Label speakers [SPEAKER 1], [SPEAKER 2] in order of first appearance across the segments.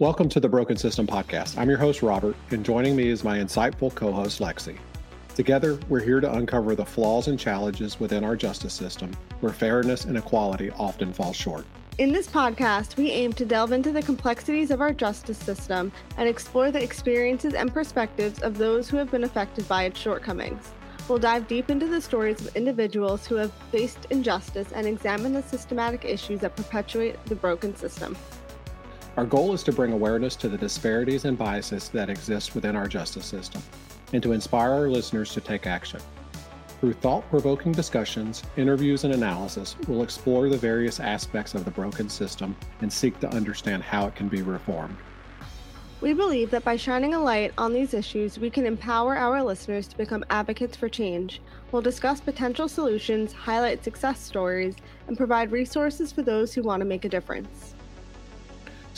[SPEAKER 1] Welcome to the Broken System Podcast. I'm your host, Robert, and joining me is my insightful co host, Lexi. Together, we're here to uncover the flaws and challenges within our justice system where fairness and equality often fall short.
[SPEAKER 2] In this podcast, we aim to delve into the complexities of our justice system and explore the experiences and perspectives of those who have been affected by its shortcomings. We'll dive deep into the stories of individuals who have faced injustice and examine the systematic issues that perpetuate the broken system.
[SPEAKER 1] Our goal is to bring awareness to the disparities and biases that exist within our justice system and to inspire our listeners to take action. Through thought provoking discussions, interviews, and analysis, we'll explore the various aspects of the broken system and seek to understand how it can be reformed.
[SPEAKER 2] We believe that by shining a light on these issues, we can empower our listeners to become advocates for change. We'll discuss potential solutions, highlight success stories, and provide resources for those who want to make a difference.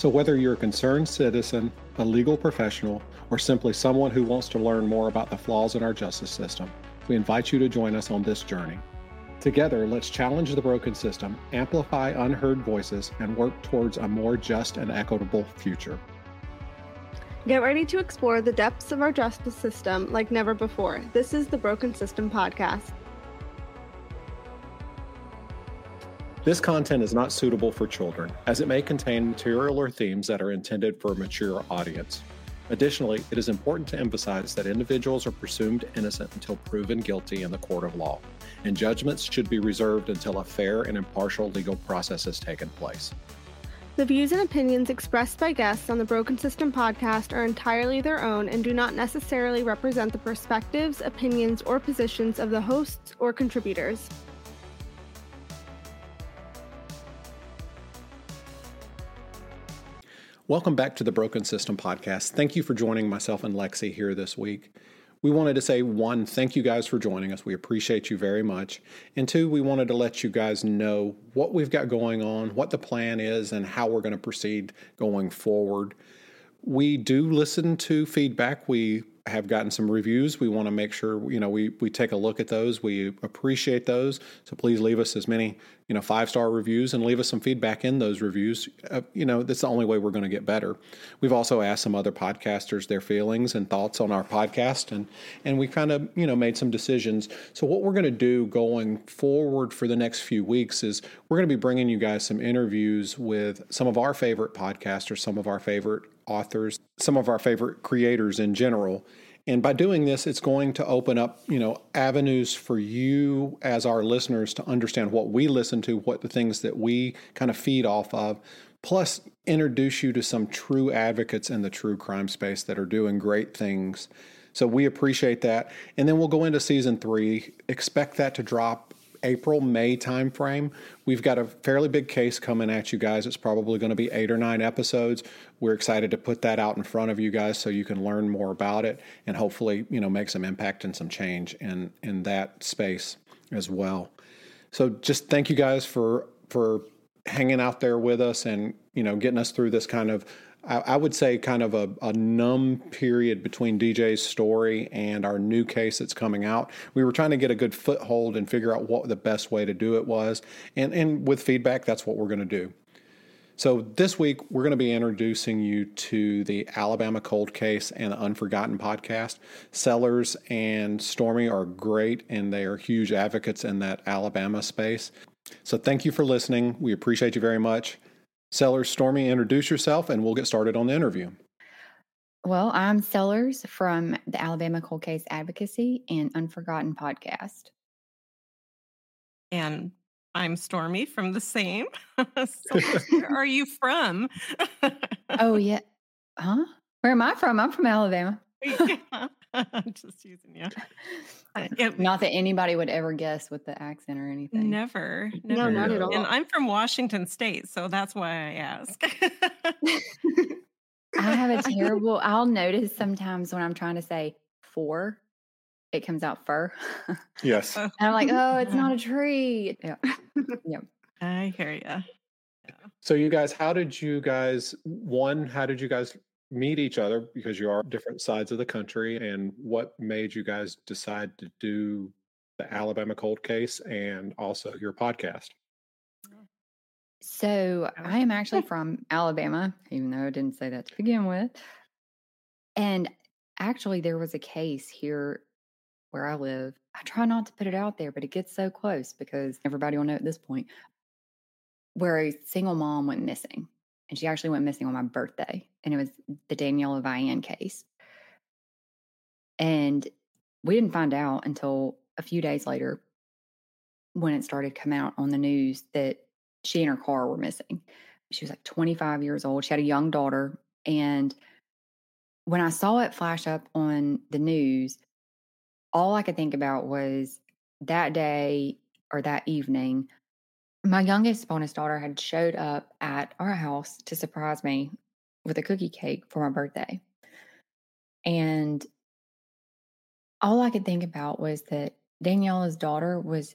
[SPEAKER 1] So, whether you're a concerned citizen, a legal professional, or simply someone who wants to learn more about the flaws in our justice system, we invite you to join us on this journey. Together, let's challenge the broken system, amplify unheard voices, and work towards a more just and equitable future.
[SPEAKER 2] Get ready to explore the depths of our justice system like never before. This is the Broken System Podcast.
[SPEAKER 1] This content is not suitable for children, as it may contain material or themes that are intended for a mature audience. Additionally, it is important to emphasize that individuals are presumed innocent until proven guilty in the court of law, and judgments should be reserved until a fair and impartial legal process has taken place.
[SPEAKER 2] The views and opinions expressed by guests on the Broken System podcast are entirely their own and do not necessarily represent the perspectives, opinions, or positions of the hosts or contributors.
[SPEAKER 1] Welcome back to the Broken System podcast. Thank you for joining myself and Lexi here this week. We wanted to say one, thank you guys for joining us. We appreciate you very much. And two, we wanted to let you guys know what we've got going on, what the plan is, and how we're going to proceed going forward. We do listen to feedback. We have gotten some reviews. We want to make sure you know we we take a look at those. We appreciate those. So please leave us as many you know five star reviews and leave us some feedback in those reviews. Uh, you know that's the only way we're going to get better. We've also asked some other podcasters their feelings and thoughts on our podcast, and and we kind of you know made some decisions. So what we're going to do going forward for the next few weeks is we're going to be bringing you guys some interviews with some of our favorite podcasters, some of our favorite authors, some of our favorite creators in general. And by doing this, it's going to open up, you know, avenues for you as our listeners to understand what we listen to, what the things that we kind of feed off of, plus introduce you to some true advocates in the true crime space that are doing great things. So we appreciate that. And then we'll go into season three. Expect that to drop April, May timeframe. We've got a fairly big case coming at you guys. It's probably going to be eight or nine episodes. We're excited to put that out in front of you guys so you can learn more about it and hopefully, you know, make some impact and some change in in that space as well. So just thank you guys for for hanging out there with us and, you know, getting us through this kind of I, I would say kind of a, a, numb period between DJ's story and our new case that's coming out. We were trying to get a good foothold and figure out what the best way to do it was. And, and with feedback, that's what we're going to do. So this week, we're going to be introducing you to the Alabama Cold Case and the Unforgotten podcast. Sellers and Stormy are great, and they are huge advocates in that Alabama space. So thank you for listening. We appreciate you very much. Sellers Stormy, introduce yourself and we'll get started on the interview.
[SPEAKER 3] Well, I'm Sellers from the Alabama Cold Case Advocacy and Unforgotten podcast.
[SPEAKER 4] And I'm Stormy from the same. so where are you from?
[SPEAKER 3] oh, yeah. Huh? Where am I from? I'm from Alabama.
[SPEAKER 4] yeah. I'm just using you. It-
[SPEAKER 3] Not that anybody would ever guess with the accent or anything.
[SPEAKER 4] never,
[SPEAKER 2] No,
[SPEAKER 4] never.
[SPEAKER 2] not at all. And.
[SPEAKER 4] I'm from Washington State, so that's why I ask.
[SPEAKER 3] I have a terrible. I'll notice sometimes when I'm trying to say four, it comes out fur,
[SPEAKER 1] Yes.
[SPEAKER 4] Oh,
[SPEAKER 3] I'm like, oh, it's not a tree. Yeah.
[SPEAKER 4] I hear you.
[SPEAKER 1] So you guys, how did you guys one, how did you guys meet each other because you are different sides of the country and what made you guys decide to do the Alabama cold case and also your podcast?
[SPEAKER 3] So I am actually from Alabama, even though I didn't say that to begin with. And actually, there was a case here where I live. I try not to put it out there, but it gets so close because everybody will know at this point where a single mom went missing. And she actually went missing on my birthday. And it was the Daniela Vian case. And we didn't find out until a few days later when it started coming out on the news that she and her car were missing. She was like 25 years old. She had a young daughter. And when I saw it flash up on the news, all I could think about was that day or that evening, my youngest bonus daughter had showed up at our house to surprise me with a cookie cake for my birthday. And all I could think about was that Daniela's daughter was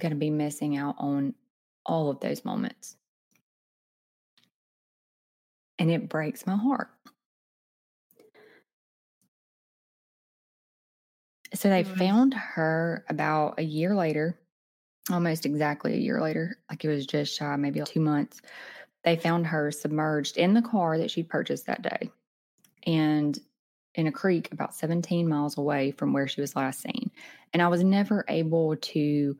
[SPEAKER 3] going to be missing out on all of those moments. And it breaks my heart. So they
[SPEAKER 4] Mm.
[SPEAKER 3] found her about a year later, almost exactly a year later, like it was just shy, maybe two months. They found her submerged in the car that she purchased that day and in a creek about 17 miles away from where she was last seen. And I was never able to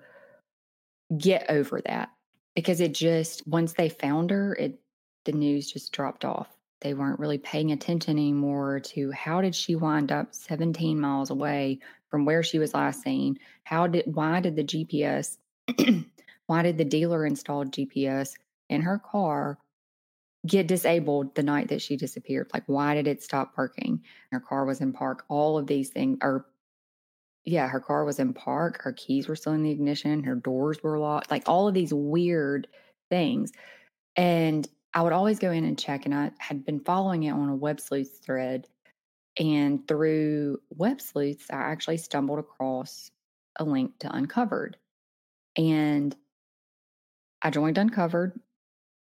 [SPEAKER 3] get over that because it just once they found her it the news just dropped off they weren't really paying attention anymore to how did she wind up 17 miles away from where she was last seen how did why did the gps why did the dealer install gps in her car get disabled the night that she disappeared like why did it stop working her car was in park all of these things are yeah, her car was in park. Her keys were still in the ignition. Her doors were locked. Like all of these weird things. And I would always go in and check. And I had been following it on a web sleuth thread. And through web sleuths, I actually stumbled across a link to Uncovered. And I joined Uncovered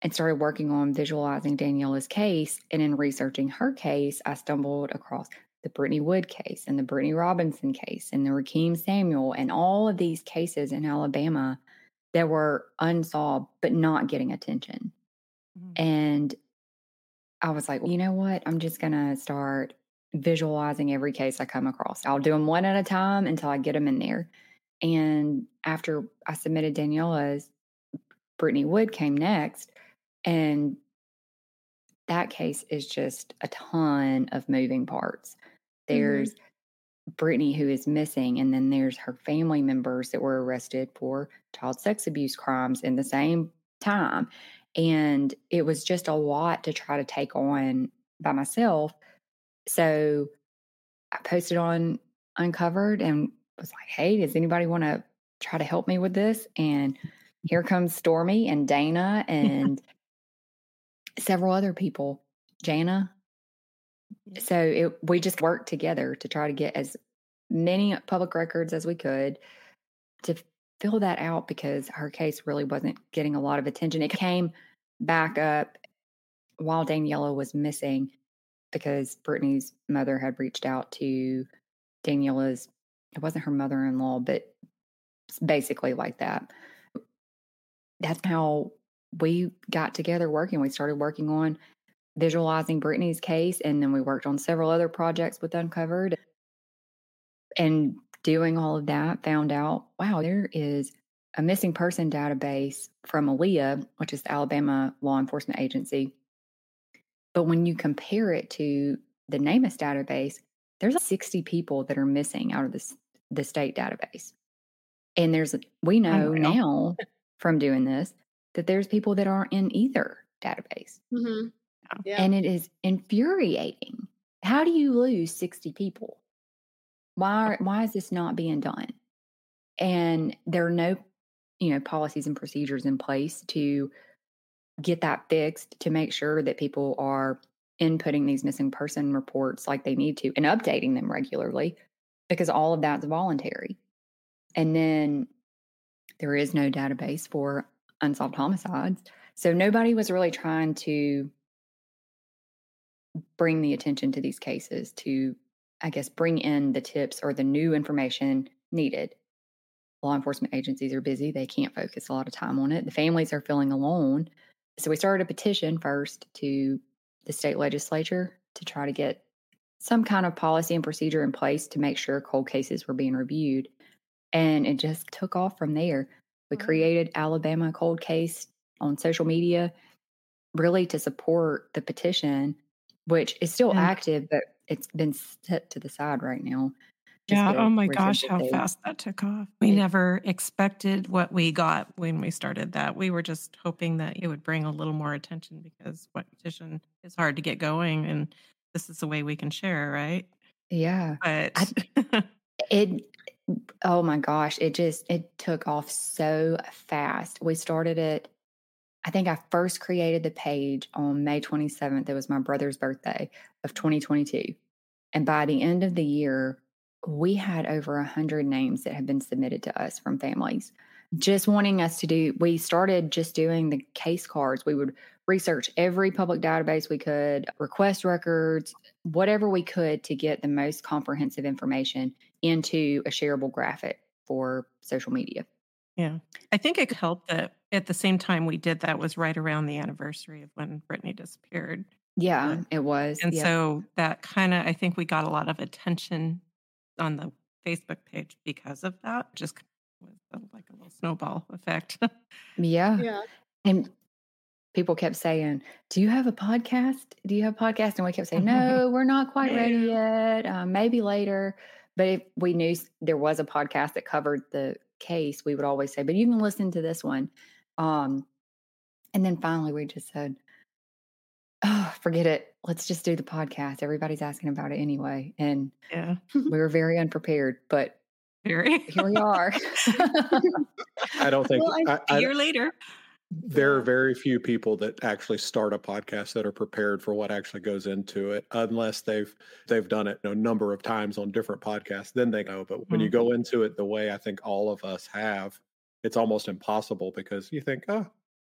[SPEAKER 3] and started working on visualizing Daniela's case. And in researching her case, I stumbled across the Brittany Wood case and the Brittany Robinson case and the Raheem Samuel and all of these cases in Alabama that were unsolved but not getting attention.
[SPEAKER 4] Mhm.
[SPEAKER 3] And I was like, well, you know what? I'm just going to start visualizing every case I come across. I'll do them one at a time until I get them in there. And after I submitted Daniela's, Brittany Wood came next. And that case is just a ton of moving parts. Mm-hmm. There's Brittany who is missing, and then there's her family members that were arrested for child sex abuse crimes in the same time. And it was just a lot to try to take on by myself. So I posted on Uncovered and was like, hey, does anybody want to try to help me with this? And here comes Stormy and Dana and several other people, Jana. Mm-hmm. So it, we just worked together to try to get as many public records as we could to fill that out because her case really wasn't getting a lot of attention. It came back mm-hmm. up while Daniela was missing because Brittany's mother had reached out to Daniela's, it wasn't her mother in law, but basically like that. That's how we got together working. We started working on visualizing Brittany's case, and then we worked on several other projects with Uncovered. And doing all of that, found out wow, there is a missing person database from ALEA, which is the Alabama law enforcement agency. But when you compare it to the NamUs database, there's 60 people that are missing out of this the state database. And there's we know now from doing this that there's people that aren't in either database.
[SPEAKER 2] hmm Yeah.
[SPEAKER 3] And it is infuriating. How do you lose 60 people? Why are, why is this not being done? And there are no, you know, policies and procedures in place to get that fixed to make sure that people are inputting these missing person reports like they need to and updating them regularly because all of that's voluntary. And then there is no database for unsolved homicides. So nobody was really trying to bring the attention to these cases to, I guess, bring in the tips or the new information needed. Law enforcement agencies are busy, they can't focus a lot of time on it. The families are feeling alone. So we started a petition first to the state legislature to try to get some kind of policy and procedure in place to make sure cold cases were being reviewed. And it just took off from there. We mm-hmm. created Alabama Cold Case on social media, really to support the petition, which is still
[SPEAKER 4] And
[SPEAKER 3] active, but it's been set to the side right now.
[SPEAKER 4] Yeah, oh my gosh, how fast that took off. We
[SPEAKER 3] It-
[SPEAKER 4] never expected what we got when we started that. We were just hoping that it would bring a little more attention because what petition is hard to get going and this is the way we can share, right?
[SPEAKER 3] Yeah.
[SPEAKER 4] But
[SPEAKER 3] It oh my gosh, it just it took off so fast. We started it I think I first created the page on May 27th. It was my brother's birthday of 2022. And by the end of the year, we had over 100 names that had been submitted to us from families just wanting us to do we started just doing the case cards we would research every public database we could request records whatever we could to get the most comprehensive information into a shareable graphic for social media
[SPEAKER 4] yeah, I think it helped that at the same time we did that was right around the anniversary of when Brittany disappeared.
[SPEAKER 3] yeah
[SPEAKER 4] Yeah.
[SPEAKER 3] it was
[SPEAKER 4] And
[SPEAKER 3] yeah.
[SPEAKER 4] so that kind of, I think we got a lot of attention on the Facebook page because of that. Just was like a little snowball effect.
[SPEAKER 3] yeah
[SPEAKER 2] Yeah.
[SPEAKER 3] and people kept saying do you have a podcast? Do you have a podcast? And we kept saying no we're not quite ready yet um, maybe later. But if we knew there was a podcast that covered the case we would always say but you can listen to this one. Um, and then finally we just said oh forget it. Let's just do the podcast. Everybody's asking about it anyway. And
[SPEAKER 4] yeah,
[SPEAKER 3] we were very unprepared but here we are.
[SPEAKER 1] I don't think
[SPEAKER 2] Well, I-
[SPEAKER 1] I,
[SPEAKER 4] a
[SPEAKER 1] I,
[SPEAKER 4] year later.
[SPEAKER 1] There are very few people that actually start a podcast that are prepared for what actually goes into it, unless they've they've done it a number of times on different podcasts. Then they know. But when you go into it the way I think all of us have, it's almost impossible because you think, oh,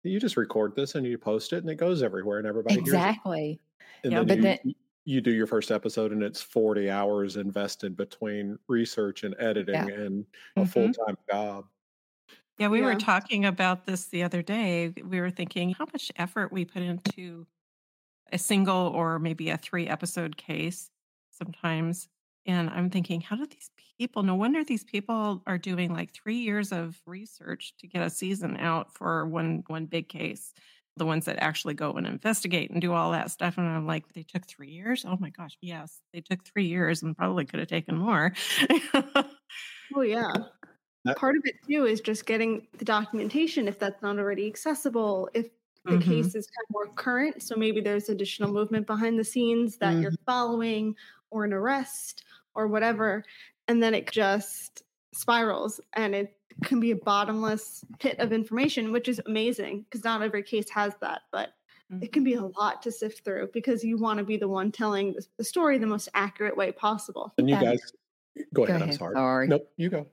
[SPEAKER 1] you just record this and you post it and it goes everywhere and everybody
[SPEAKER 3] exactly
[SPEAKER 1] And
[SPEAKER 4] Yeah.
[SPEAKER 1] then
[SPEAKER 3] But
[SPEAKER 1] you,
[SPEAKER 3] then-
[SPEAKER 1] you- do your first episode and it's 40 hours invested between research and editing and a
[SPEAKER 4] Mhm.
[SPEAKER 1] full time job.
[SPEAKER 4] Yeah, we were talking about this the other day. We were thinking how much effort we put into a single or maybe a three episode case sometimes. And I'm thinking, how do these people, no wonder these people are doing like three years of research to get a season out for one one big case. The ones that actually go and investigate and do all that stuff. And I'm like, they took three years? Oh my gosh, yes, they took three years and probably could have taken more.
[SPEAKER 2] Oh yeah.
[SPEAKER 1] That-
[SPEAKER 2] Part of it too is just getting the documentation if that's not already accessible. If the
[SPEAKER 4] Mhm.
[SPEAKER 2] case is kind of more current, so maybe there's additional movement behind the scenes that you're mm-hmm. following, or an arrest, or whatever, and then it just spirals and it can be a bottomless pit of information, which is amazing because not every case has that, but it can mm-hmm. be a lot to sift through because you want to be the one telling the- the story the most accurate way possible.
[SPEAKER 1] And you guys, go ahead.
[SPEAKER 3] Go
[SPEAKER 1] I'm sorry.
[SPEAKER 3] sorry.
[SPEAKER 1] Nope, you go.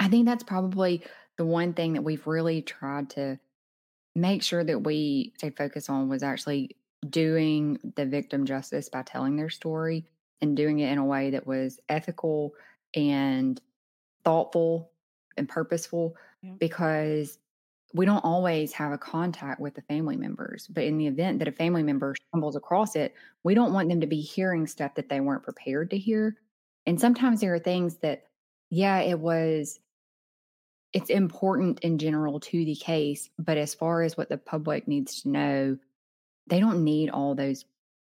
[SPEAKER 3] I think that's probably the one thing that we've really tried to make sure that we stay focused on was actually doing the victim justice by telling their story and doing it in a way that was ethical and thoughtful and purposeful
[SPEAKER 4] Yeah.
[SPEAKER 3] because we don't always have a contact with the family members. But in the event that a family member stumbles across it, we don't want them to be hearing stuff that they weren't prepared to hear. And sometimes there are things that, yeah, it was, it's important in general to the case. But as far as what the public needs to know, they don't need all those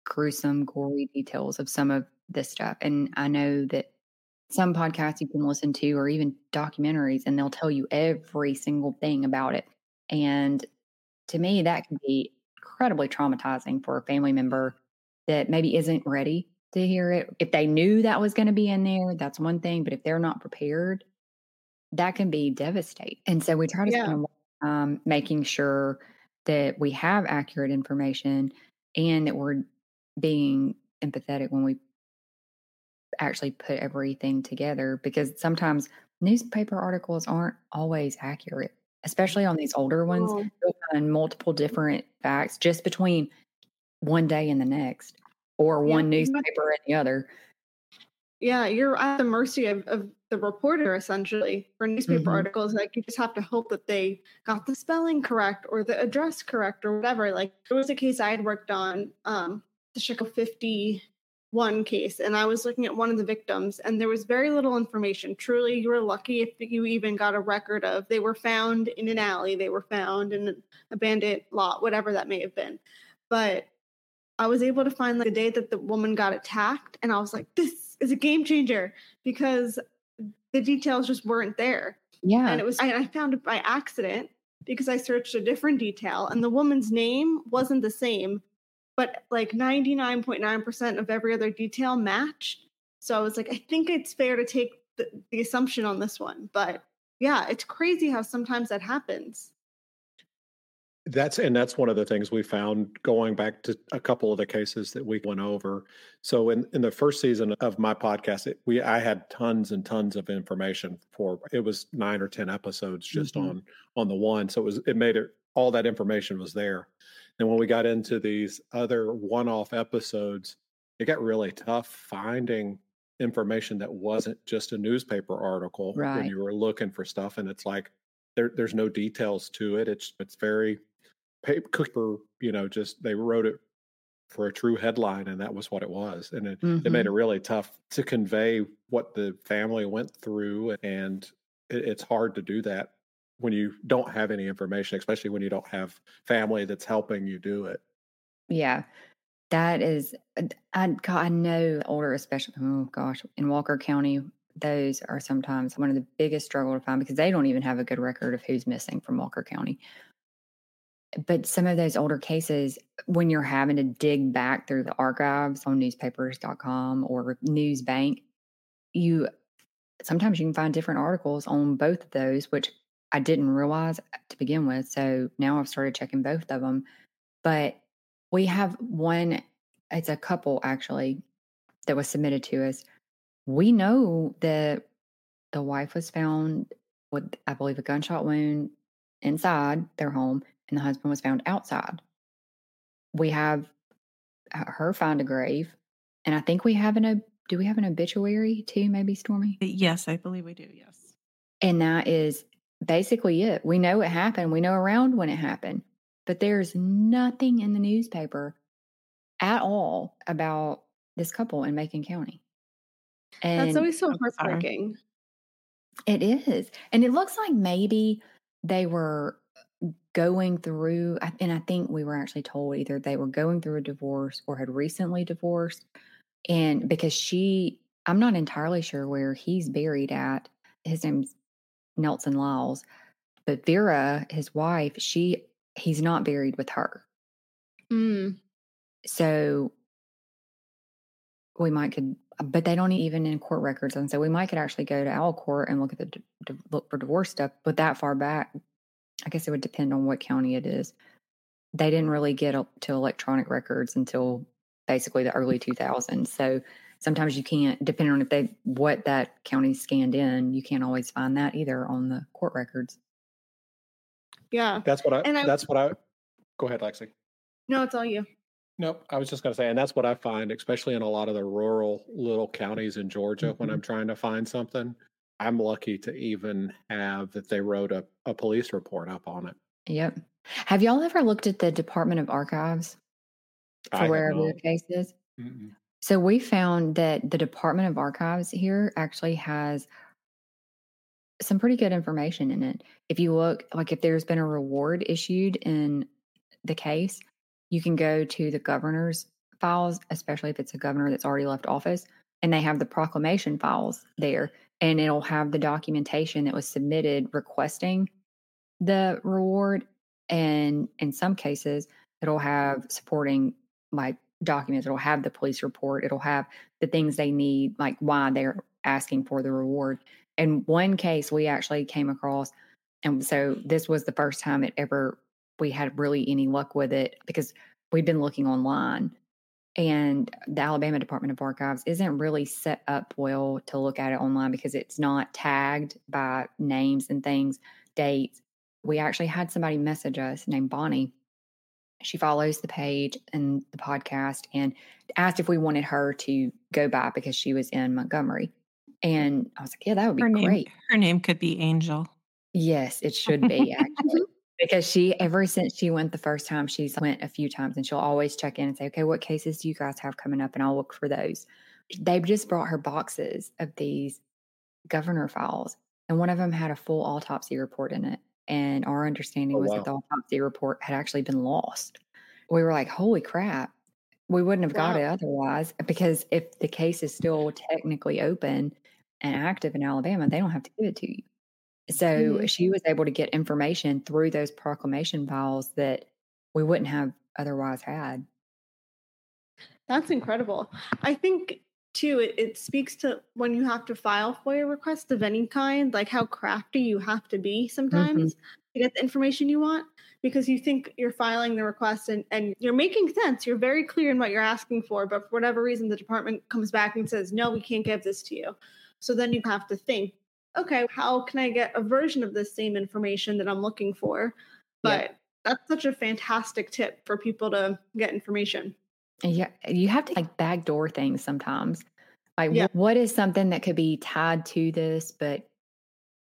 [SPEAKER 3] gruesome, gory details of some of this stuff. And I know that some podcasts you can listen to or even documentaries and they'll tell you every single thing about it. And to me, that can be incredibly traumatizing for a family member that maybe isn't ready to hear it. If they knew that was going to be in there, that's one thing. But if they're not prepared, that can be devastating. And so we try to
[SPEAKER 2] Yeah.
[SPEAKER 3] spend um, making sure that we have accurate information and that we're being empathetic when we actually put everything together because sometimes newspaper articles aren't always accurate, especially on these older ones.
[SPEAKER 2] Oh.
[SPEAKER 3] You'll find multiple different facts just between one day and the next, or
[SPEAKER 2] Yeah,
[SPEAKER 3] one newspaper and the other.
[SPEAKER 2] Yeah, you're at the mercy of, of the reporter essentially for newspaper
[SPEAKER 3] Mhm.
[SPEAKER 2] articles. Like you just have to hope that they got the spelling correct or the address correct or whatever. Like there was a case I had worked on, um, the Chicago 51 case, and I was looking at one of the victims, and there was very little information. Truly, you were lucky if you even got a record of they were found in an alley, they were found in an abandoned lot, whatever that may have been. But I was able to find like the day that the woman got attacked, and I was like, "This is a game changer," because the details just weren't there,
[SPEAKER 3] Yeah.
[SPEAKER 2] and it was. And I found it by accident because I searched a different detail, and the woman's name wasn't the same, but like ninety nine point nine percent of every other detail matched. So I was like, I think it's fair to take the, the assumption on this one, but yeah, it's crazy how sometimes that happens.
[SPEAKER 1] That's and that's one of the things we found going back to a couple of the cases that we went over. So in in the first season of my podcast, it, we I had tons and tons of information for it was nine or ten episodes just
[SPEAKER 3] Mhm.
[SPEAKER 1] on on the one. So it was it made it all that information was there. And when we got into these other one-off episodes, it got really tough finding information that wasn't just a newspaper article when you were looking for stuff. And it's like there there's no details to it. It's it's very paper, you know, just they wrote it for a true headline and that was what it was. And it, it made it
[SPEAKER 3] Mhm.
[SPEAKER 1] really tough to convey what the family went through. And it, it's hard to do that when you don't have any information, especially when you don't have family that's helping you do it.
[SPEAKER 3] Yeah. That is, I, God, I know older, especially, oh gosh, in Walker County, those are sometimes one of the biggest struggle to find because they don't even have a good record of who's missing from Walker County. But some of those older cases, when you're having to dig back through the archives on newspapers.com or Newsbank, you sometimes you can find different articles on both of those, which I didn't realize to begin with. So now I've started checking both of them. But we have one, it's a couple actually that was submitted to us. We know that the wife was found with, I believe, a gunshot wound inside their home, and the husband was found outside. We have uh, her find a grave, and I think we have an. ob- Do we have an obituary too? Maybe Stormy,
[SPEAKER 4] Yes, I believe we do. Yes.
[SPEAKER 3] and that is basically it. We know it happened. We know around when it happened, but there's nothing in the newspaper at all about this couple in Macon County. And
[SPEAKER 2] That's always so heartbreaking.
[SPEAKER 3] It is. And it looks like maybe they were going through, and I think we were actually told either they were going through a divorce or had recently divorced. And because she, I'm not entirely sure where he's buried at. His name's Nelson Lyles. But Vera, his wife, she, he's not buried with her.
[SPEAKER 2] Mm.
[SPEAKER 3] So we might could, but they don't even in court records, and so we might could actually go to our court and look at the look for divorce stuff. But that far back, I guess it would depend on what county it is. They didn't really get up to electronic records until basically the early 2000s. So sometimes you can't, depending on if they what that county scanned in, you can't always find that either on the court records.
[SPEAKER 2] Yeah.
[SPEAKER 1] That's what I,
[SPEAKER 2] And I-
[SPEAKER 1] that's what I, go ahead, Lexi.
[SPEAKER 2] No, it's all you.
[SPEAKER 1] Nope. I was just going to say, and that's what I find, especially in a lot of the rural little counties in Georgia, when
[SPEAKER 3] Mhm.
[SPEAKER 1] I'm trying to find something. I'm lucky to even have that they wrote a, a police report up on it.
[SPEAKER 3] Yep. Have y'all ever looked at the Department of Archives for wherever the case is?
[SPEAKER 1] Mm-mm.
[SPEAKER 3] So we found that the Department of Archives here actually has some pretty good information in it. If you look, like if there's been a reward issued in the case, you can go to the governor's files, especially if it's a governor that's already left office, and they have the proclamation files there, and it'll have the documentation that was submitted requesting the reward. And in some cases, it'll have supporting like documents. It'll have the police report. It'll have the things they need, like why they're asking for the reward. In one case, we actually came across, and so this was the first time it ever we had really any luck with it because we've been looking online and the Alabama Department of Archives isn't really set up well to look at it online because it's not tagged by names and things, dates. We actually had somebody message us named Bonnie she follows the page and the podcast and asked if we wanted her to go by because she was in Montgomery. And I was like, yeah, that would be
[SPEAKER 4] her name,
[SPEAKER 3] great.
[SPEAKER 4] Her name could be Angel.
[SPEAKER 3] Yes, it should be actually. because she ever since she went the first time, she's went a few times and she'll always check in and say, Okay, what cases do you guys have coming up? And I'll look for those. They've just brought her boxes of these governor files, and one of them had a full autopsy report in it. And our understanding
[SPEAKER 1] Oh,
[SPEAKER 3] was
[SPEAKER 1] wow.
[SPEAKER 3] that the autopsy report had actually been lost. We were like, holy crap. We wouldn't have got it otherwise because if the case is still technically open and active in Alabama, they don't have to give it to you. So
[SPEAKER 2] Mhm.
[SPEAKER 3] she was able to get information through those proclamation files that we wouldn't have otherwise had.
[SPEAKER 2] That's incredible. I think too, it, it speaks to when you have to file FOIA requests of any kind, like how crafty you have to be sometimes to get the information you want. Because you think you're filing the request and, and you're making sense. You're very clear in what you're asking for, but for whatever reason, the department comes back and says, no, we can't give this to you. So then you have to think, okay, how can I get a version of this same information that I'm looking for?
[SPEAKER 3] Yeah.
[SPEAKER 2] But that's such a fantastic tip for people to get information.
[SPEAKER 3] Yeah, you have to like backdoor things sometimes. Like,
[SPEAKER 2] Yeah.
[SPEAKER 3] what is something that could be tied to this, but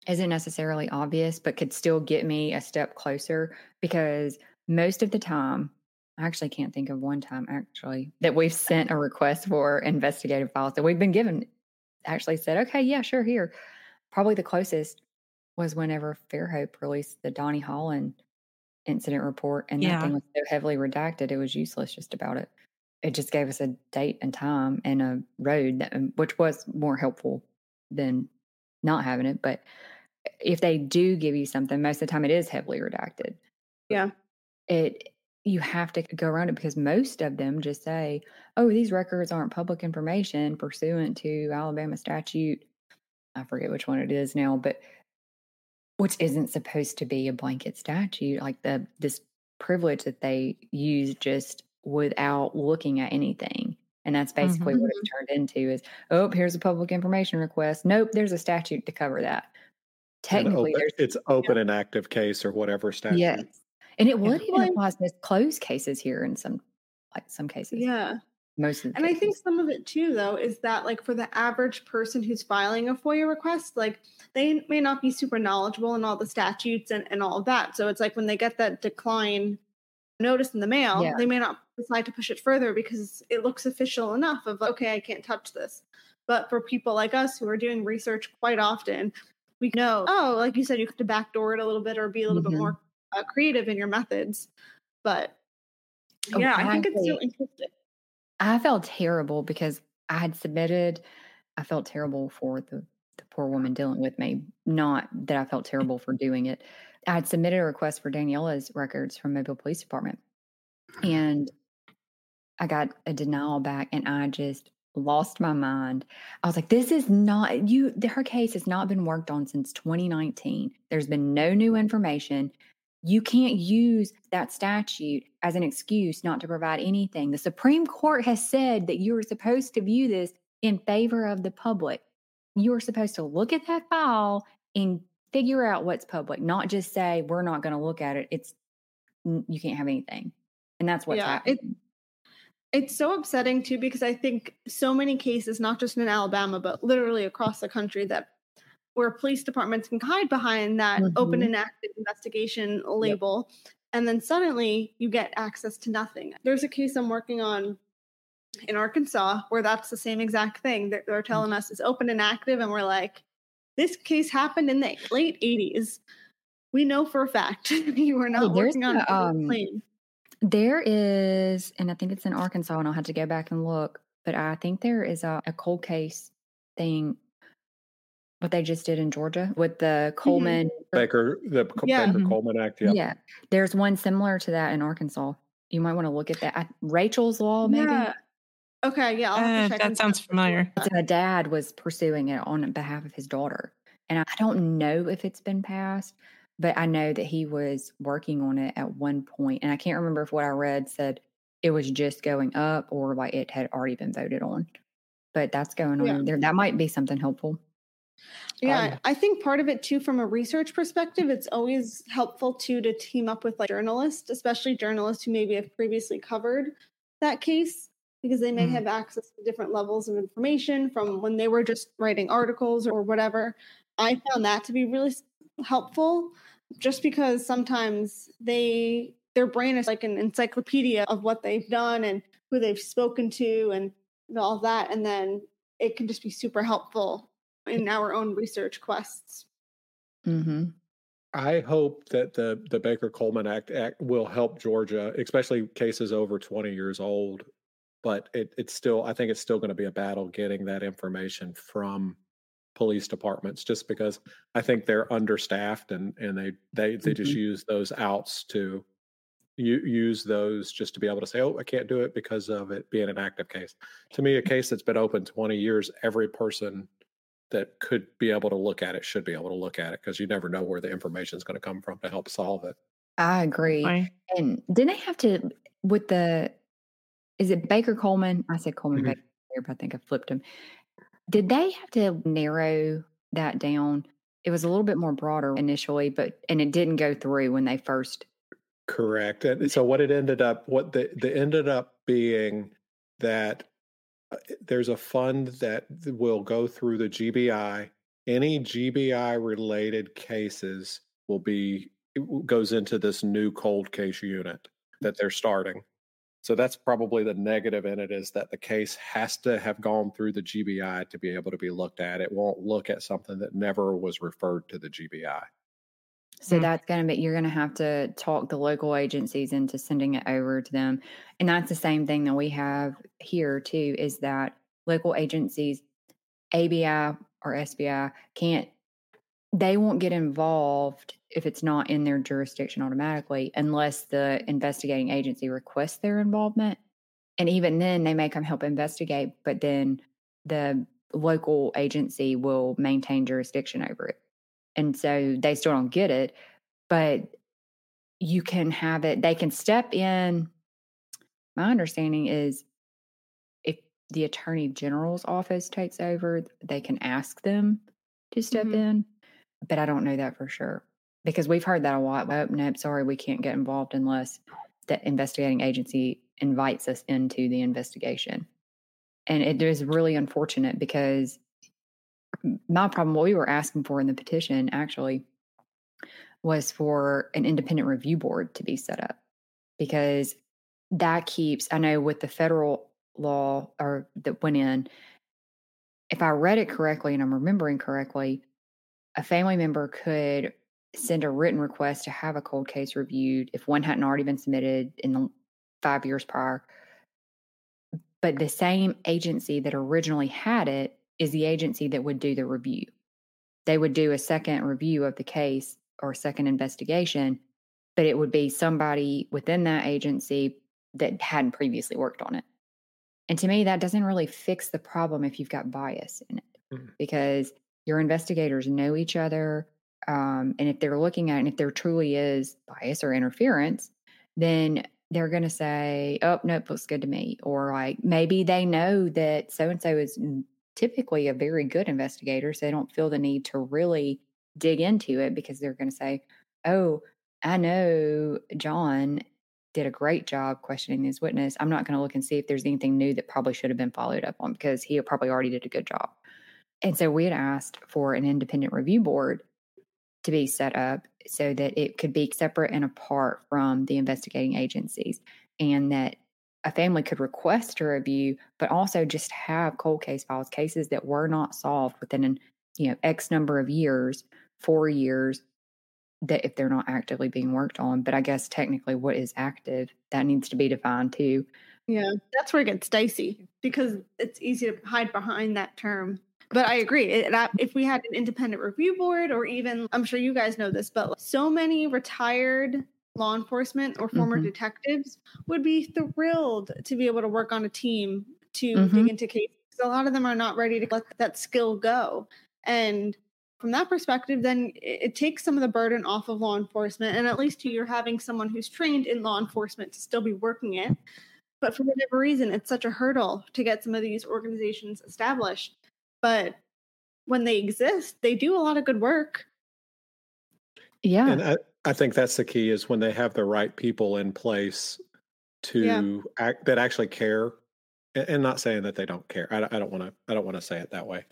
[SPEAKER 3] isn't necessarily obvious, but could still get me a step closer? Because most of the time, I actually can't think of one time actually that we've sent a request for investigative files that we've been given. Actually said, okay, yeah, sure, here. Probably the closest was whenever Fairhope released the Donnie Holland incident report, and that thing was so heavily redacted, it was useless just about it. It just gave us a date and time and a road that, um, which was more helpful than not having it but if they do give you something most of the time it is heavily redacted.
[SPEAKER 2] Yeah.
[SPEAKER 3] it you have to go around it because most of them just say oh these records aren't public information pursuant to alabama statute i forget which one it is now but which isn't supposed to be a blanket statute like the this privilege that they use just without looking at anything and that's mm-hmm, basically what it mm-hmm. turned into is oh here's a public information request. Nope there's a statute to cover that. Technically
[SPEAKER 1] open- it's open and active case or whatever statute.
[SPEAKER 3] yes and it would even apply to closed cases here in some like some cases.
[SPEAKER 2] Yeah.
[SPEAKER 3] Most of the
[SPEAKER 2] And I think some of it too, though, is that like for the average person who's filing a FOIA request, like they may not be super knowledgeable in all the statutes and, and all of that. So it's like when they get that decline notice in the mail,
[SPEAKER 3] Yeah.
[SPEAKER 2] they may not decide to push it further because it looks official enough of, okay, I can't touch this. But for people like us who are doing research quite often, we know, oh, like you said, you have to backdoor it a little bit or be a little
[SPEAKER 3] Mhm.
[SPEAKER 2] bit more uh, creative in your methods. But
[SPEAKER 3] Oh,
[SPEAKER 2] yeah, I think it's so interesting.
[SPEAKER 3] I felt terrible because I had submitted. I felt terrible for the the poor woman dealing with me. Not that I felt mm. terrible for doing it. I had submitted a request for Daniela's records from Mobile Police Department, mm-hmm. and I got a denial back, and I just lost my mind. I was like, "This is not you." Her case has not been worked on since 2019. There's been no new information. You can't use that statute as an excuse not to provide anything. The Supreme Court has said that you are supposed to view this in favor of the public. You are supposed to look at that file and figure out what's public, not just say, we're not going to look at it. It's, you can't have anything. And that's what's
[SPEAKER 2] Yeah, it- It's so upsetting too because I think so many cases, not just in Alabama, but literally across the country, that where police departments can hide behind that open
[SPEAKER 3] Mhm.
[SPEAKER 2] and active investigation label, and then suddenly you get access to nothing. There's a case I'm working on in Arkansas where that's the same exact thing. They're, they're telling us it's open and active, and we're like, this case happened in the late 80s. We know for a fact you were not
[SPEAKER 3] there's
[SPEAKER 2] working on
[SPEAKER 3] a um,
[SPEAKER 2] claim.
[SPEAKER 3] There is, and I think it's in Arkansas, and I'll have to go back and look, but I think there is a, a cold case thing, what they just did in Georgia with the Coleman.
[SPEAKER 1] Baker, the
[SPEAKER 2] Yeah.
[SPEAKER 1] Baker
[SPEAKER 4] Mhm.
[SPEAKER 1] Coleman Act.
[SPEAKER 3] Yeah.
[SPEAKER 1] Yeah.
[SPEAKER 3] There's one similar to that in Arkansas. You might want to look at that. I, Rachel's Law, maybe.
[SPEAKER 2] Yeah. Okay, yeah, I'll
[SPEAKER 4] Uh,
[SPEAKER 2] to check
[SPEAKER 4] that
[SPEAKER 2] into
[SPEAKER 4] sounds familiar.
[SPEAKER 3] So the dad was pursuing it on behalf of his daughter. And I don't know if it's been passed, but I know that he was working on it at one. And I can't remember if what I read said it was just going up or like it had already been voted on. But that's going on
[SPEAKER 2] Yeah.
[SPEAKER 3] there. That might be something helpful.
[SPEAKER 2] Yeah, I think part of it too, from a research perspective, it's always helpful too to team up with like journalists, especially journalists who maybe have previously covered that case, because they may
[SPEAKER 4] Mm.
[SPEAKER 2] have access to different levels of information from when they were just writing articles or whatever. I found that to be really helpful, just because sometimes they their brain is like an encyclopedia of what they've done and who they've spoken to and all that, and then it can just be super helpful in our own research quests.
[SPEAKER 3] hmm
[SPEAKER 1] I hope that the the Baker Coleman Act, Act will help Georgia, especially cases over 20 years old. But it, it's still, I think it's still going to be a battle getting that information from police departments, just because I think they're understaffed and and they they they just use those outs to u- use those just to be able to say, oh, I can't do it because of it being an active case. To me, a case that's been open 20 years, every person that could be able to look at it should be able to look at it because you never know where the information is going to come from to help solve it.
[SPEAKER 3] I agree.
[SPEAKER 4] Why?
[SPEAKER 3] And didn't they have to with the is it Baker Coleman? I said Coleman
[SPEAKER 1] Mhm.
[SPEAKER 3] Baker, but I think I flipped him. Did they have to narrow that down? It was a little bit more broader initially, but and it didn't go through when they first
[SPEAKER 1] Correct. And so what it ended up, what the, the ended up being that there's a fund that will go through the GBI. Any GBI related cases will be goes into this new cold case unit that they're starting. So that's probably the negative in it is that the case has to have gone through the GBI to be able to be looked at. It won't look at something that never was referred to the GBI.
[SPEAKER 3] So
[SPEAKER 4] Mm.
[SPEAKER 3] that's going to be, you're going to have to talk the local agencies into sending it over to them. And that's the same thing that we have here too, is that local agencies, ABI or SBI, can't, they won't get involved if it's not in their jurisdiction automatically unless the investigating agency requests their involvement. And even then, they may come help investigate, but then the local agency will maintain jurisdiction over it and so they still don't get it but you can have it they can step in my understanding is if the attorney general's office takes over they can ask them to step
[SPEAKER 2] Mhm.
[SPEAKER 3] in but i don't know that for sure because we've heard that a lot oh nope sorry we can't get involved unless the investigating agency invites us into the investigation and it is really unfortunate because my problem, what we were asking for in the petition actually was for an independent review board to be set up because that keeps, I know with the federal law or that went in, if I read it correctly and I'm remembering correctly, a family member could send a written request to have a cold case reviewed if one hadn't already been submitted in the five years prior. But the same agency that originally had it is the agency that would do the review. They would do a second review of the case or second investigation, but it would be somebody within that agency that hadn't previously worked on it. And to me, that doesn't really fix the problem if you've got bias in it
[SPEAKER 1] Mhm.
[SPEAKER 3] because your investigators know each other. Um, and if they're looking at it, and if there truly is bias or interference, then they're going to say, oh, nope, looks good to me. Or like maybe they know that so and so is typically a very good investigator. So they don't feel the need to really dig into it because they're going to say, oh, I know John did a great job questioning this witness. I'm not going to look and see if there's anything new that probably should have been followed up on because he probably already did a good job. And so we had asked for an independent review board to be set up so that it could be separate and apart from the investigating agencies and that a family could request a review but also just have cold case files cases that were not solved within an you know x number of years four years that if they're not actively being worked on but i guess technically what is active that needs to be defined too
[SPEAKER 2] Yeah, that's where it gets dicey because it's easy to hide behind that term. But I agree. It, that, mm. if we had an independent review board, or even, I'm sure you guys know this, but so many retired law enforcement or former
[SPEAKER 3] Mhm.
[SPEAKER 2] detectives would be thrilled to be able to work on a team to
[SPEAKER 3] Mhm.
[SPEAKER 2] dig into cases. A lot of them are not ready to let that skill go. And from that perspective, then it, it takes some of the burden off of law enforcement. And at least you're having someone who's trained in law enforcement to still be working it. But for whatever reason, it's such a hurdle to get some of these organizations established. But when they exist, they do a lot of good work.
[SPEAKER 3] Yeah.
[SPEAKER 1] And I, I think that's the key is when they have the right people in place to
[SPEAKER 2] Yeah.
[SPEAKER 1] act that actually care and, and not saying that they don't care. I, don't- want to I don't want to say it that way.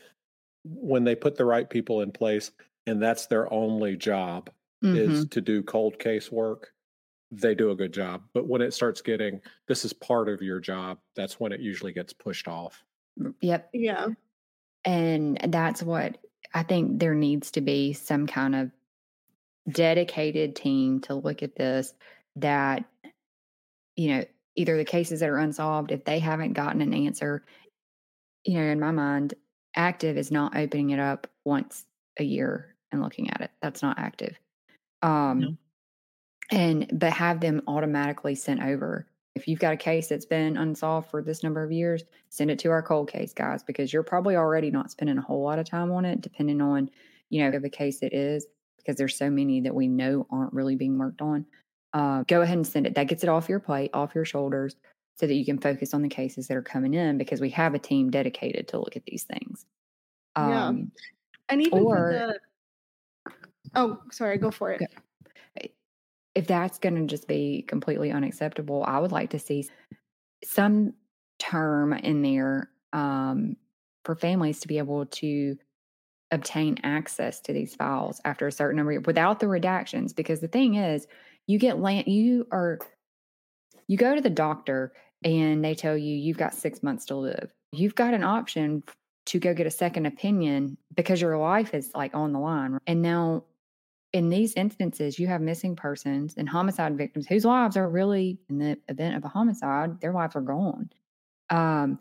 [SPEAKER 1] When they put the right people in place and that's their only job is
[SPEAKER 3] Mhm.
[SPEAKER 1] to do cold case work, they do a good job. But when it starts getting this is part of your job, that's when it usually gets pushed off.
[SPEAKER 3] Yep.
[SPEAKER 2] Yeah.
[SPEAKER 3] And that's what I think there needs to be some kind of dedicated team to look at this that, you know, either the cases that are unsolved, if they haven't gotten an answer, you know, in my mind, active is not opening it up once a year and looking at it. That's not active. Um,
[SPEAKER 4] No.
[SPEAKER 3] and but have them automatically sent over. If you've got a case that's been unsolved for this number of years, send it to our cold case guys because you're probably already not spending a whole lot of time on it, depending on you know the case it is, because there's so many that we know aren't really being worked on. Uh, go ahead and send it. That gets it off your plate, off your shoulders, so that you can focus on the cases that are coming in because we have a team dedicated to look at these things.
[SPEAKER 2] Yeah.
[SPEAKER 3] Um,
[SPEAKER 2] And even
[SPEAKER 3] Or-
[SPEAKER 2] for the Oh, sorry, go for it.
[SPEAKER 3] If that's going to just be completely unacceptable, I would like to see some term in there um, for families to be able to obtain access to these files after a certain number without the redactions. Because the thing is, you get land, you are, you go to the doctor and they tell you you've got six months to live. You've got an option to go get a second opinion because your life is like on the line. And now in these instances, you have missing persons and homicide victims whose lives are really, in the event of a homicide, their lives are gone. Um,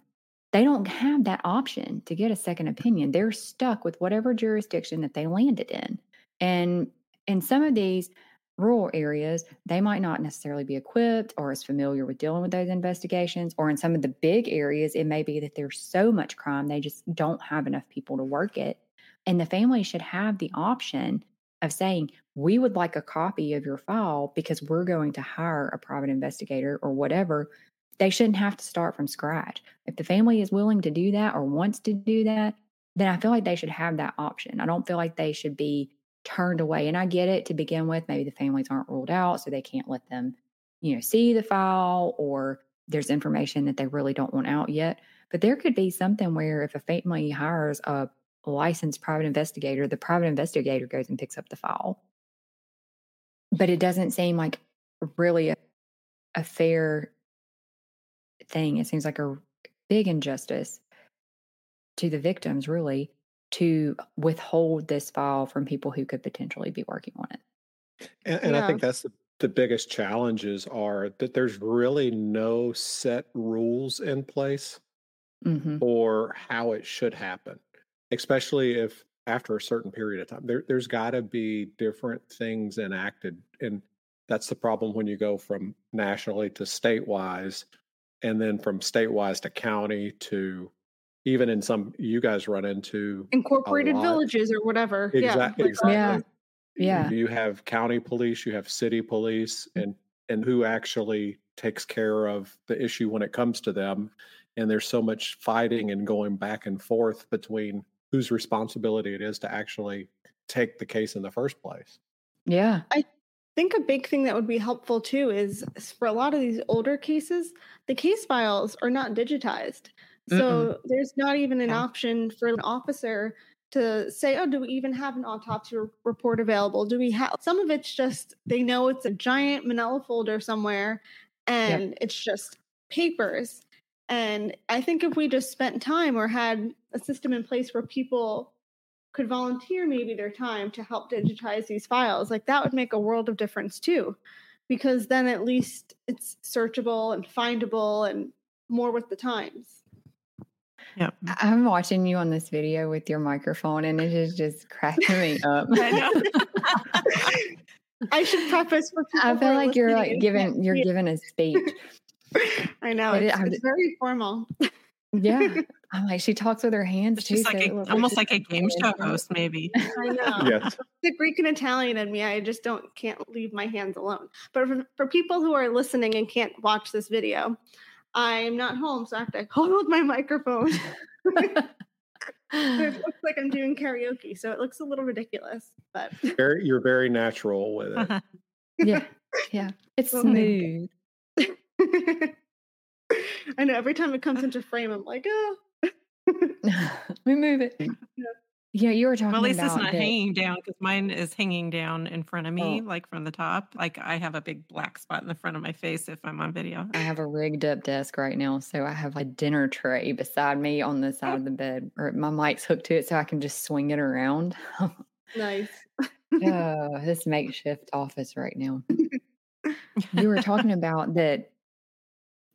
[SPEAKER 3] they don't have that option to get a second opinion. They're stuck with whatever jurisdiction that they landed in. And in some of these rural areas, they might not necessarily be equipped or as familiar with dealing with those investigations. Or in some of the big areas, it may be that there's so much crime, they just don't have enough people to work it. And the family should have the option of saying, we would like a copy of your file because we're going to hire a private investigator or whatever. They shouldn't have to start from scratch. If the family is willing to do that or wants to do that, then I feel like they should have that option. I don't feel like they should be turned away. And I get it to begin with. Maybe the families aren't ruled out, so they can't let them, you know, see the file or there's information that they really don't want out yet. But there could be something where if a family hires a licensed private investigator, the private investigator goes and picks up the file. But it doesn't seem like really a, a fair thing. It seems like a big injustice to the victims, really, to withhold this file from people who could potentially be working on it.
[SPEAKER 1] And, and I think that's the, the biggest challenges are that there's really no set rules in place
[SPEAKER 3] hmm
[SPEAKER 1] for how it should happen, especially if after a certain period of time, there, there's got to be different things enacted. And that's the problem when you go from nationally to statewise, and then from statewise to county to even in some, you guys run into
[SPEAKER 2] Incorporated villages or whatever.
[SPEAKER 1] Exac-
[SPEAKER 2] yeah.
[SPEAKER 1] exactly.
[SPEAKER 3] Yeah. Yeah.
[SPEAKER 1] You have county police, you have city police, mm. and and who actually takes care of the issue when it comes to them. And there's so much fighting and going back and forth between whose responsibility it is to actually take the case in the first place.
[SPEAKER 3] Yeah.
[SPEAKER 2] I think a big thing that would be helpful too is for a lot of these older cases, the case files are not digitized. So there's not even an
[SPEAKER 3] Yeah.
[SPEAKER 2] option for an officer to say, oh, do we even have an autopsy r- report available? Do we have some of it's just they know it's a giant manila folder somewhere and it's just papers. And I think if we just spent time or had a system in place where people could volunteer maybe their time to help digitize these files, like that would make a world of difference too. Because then at least it's searchable and findable and more with the times.
[SPEAKER 4] yeah.
[SPEAKER 3] I- I'm watching you on this video with your microphone and it is just cracking me up.
[SPEAKER 4] I know.
[SPEAKER 2] I should preface for people.
[SPEAKER 3] I feel like you're like
[SPEAKER 2] and
[SPEAKER 3] giving you're
[SPEAKER 2] see
[SPEAKER 3] giving a speech.
[SPEAKER 2] I know
[SPEAKER 3] it-
[SPEAKER 2] it's, it's very formal.
[SPEAKER 3] Yeah. I'm like she talks with her hands
[SPEAKER 4] It's
[SPEAKER 3] too.
[SPEAKER 4] just like
[SPEAKER 3] it
[SPEAKER 4] a, almost like a game show
[SPEAKER 3] talking.
[SPEAKER 4] host, maybe.
[SPEAKER 2] I know.
[SPEAKER 1] Yes.
[SPEAKER 2] the Greek and Italian in me, I just don't can't leave my hands alone. But for, for people who are listening and can't watch this video, I'm not home, so I have to hold my microphone. it looks like I'm doing karaoke, so it looks a little ridiculous. But
[SPEAKER 1] Very, you're very natural with it.
[SPEAKER 3] yeah. Yeah. It's smooth.
[SPEAKER 2] I know every time it comes into frame, I'm like, oh.
[SPEAKER 3] we move it. Yeah, you were talking
[SPEAKER 4] Well, at least
[SPEAKER 3] about
[SPEAKER 4] it's not
[SPEAKER 3] that-
[SPEAKER 4] hanging down because mine is hanging down in front of me,
[SPEAKER 3] Oh.
[SPEAKER 4] like from the top. Like I have a big black spot in the front of my face if I'm on video.
[SPEAKER 3] I have a rigged up desk right now, so I have a dinner tray beside me on the side oh. of the bed, or my mic's hooked to it, so I can just swing it around.
[SPEAKER 2] nice.
[SPEAKER 3] oh, this makeshift office right now. You were talking about that.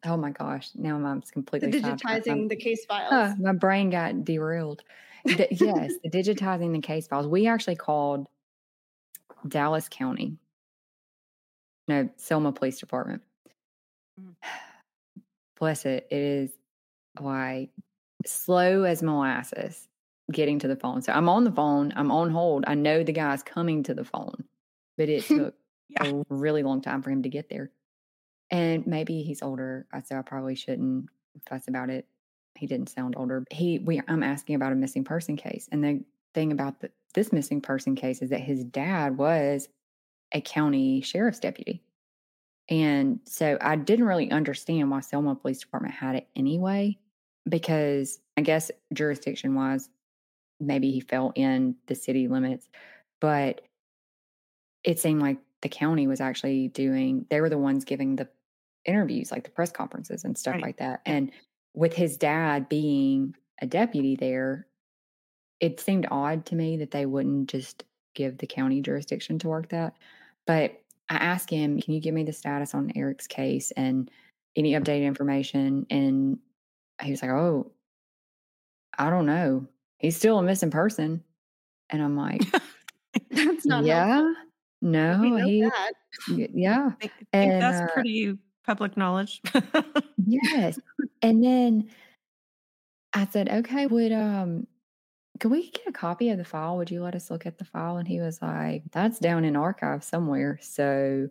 [SPEAKER 3] Oh my gosh! Now I'm completely sidetracked. I'm-
[SPEAKER 2] digitizing the case files.
[SPEAKER 3] My brain got derailed. The- yes, the digitizing the case files. We actually called Dallas County, no, Selma Police Department.
[SPEAKER 4] Mm.
[SPEAKER 3] Bless it. It is like slow as molasses getting to the phone. So I'm on the phone, I'm on hold. I know the guy's coming to the phone, but it took
[SPEAKER 4] Yeah.
[SPEAKER 3] a really long time for him to get there. And maybe he's older, so I probably shouldn't fuss about it. He didn't sound older. He we I'm asking about a missing person case. And the thing about the, this missing person case is that his dad was a county sheriff's deputy. And so I didn't really understand why Selma Police Department had it anyway, because I guess jurisdiction wise, maybe he fell in the city limits, but it seemed like the county was actually doing, they were the ones giving the interviews, like the press conferences and stuff
[SPEAKER 4] Right.
[SPEAKER 3] like that. And with his dad being a deputy there, it seemed odd to me that they wouldn't just give the county jurisdiction to work that. But I asked him, Can you give me the status on Eric's case and any updated information? And he was like, Oh, I don't know. He's still a missing person. And I'm like,
[SPEAKER 2] That's not helpful.
[SPEAKER 3] Yeah, no,
[SPEAKER 2] We know
[SPEAKER 3] he,
[SPEAKER 2] that.
[SPEAKER 3] yeah,
[SPEAKER 4] I think
[SPEAKER 3] And,
[SPEAKER 4] that's
[SPEAKER 3] uh,
[SPEAKER 4] pretty public knowledge.
[SPEAKER 3] yes. And then I said, okay, would, um, could we get a copy of the file? Would you let us look at the file? And he was like, that's down in archive somewhere. So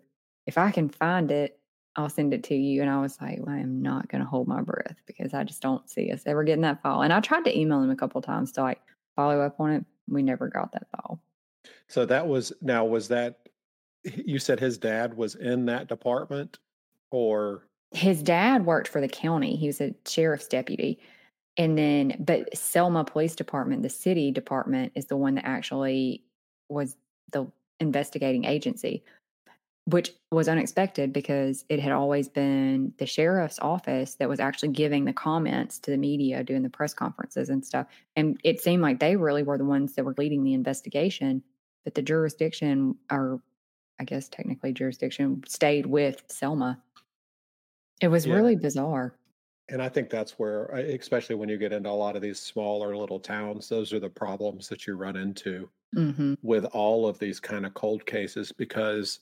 [SPEAKER 3] if I can find it, I'll send it to you. And I was like, well, I am not going to hold my breath because I just don't see us ever getting that file. And I tried to email him a couple times to like follow up on it. We never got that file.
[SPEAKER 1] So that was now was that you said his dad was in that department or
[SPEAKER 3] his dad worked for the county. He was a sheriff's deputy. And then, but Selma Police Department, the city department, is the one that actually was the investigating agency, which was unexpected because it had always been the sheriff's office that was actually giving the comments to the media, doing the press conferences and stuff. And it seemed like they really were the ones that were leading the investigation, but the jurisdiction, or I guess technically jurisdiction, stayed with Selma. It was
[SPEAKER 1] Yeah.
[SPEAKER 3] really bizarre.
[SPEAKER 1] and I think that's where especially when you get into a lot of these smaller little towns those are the problems that you run into
[SPEAKER 3] hmm
[SPEAKER 1] with all of these kind of cold cases because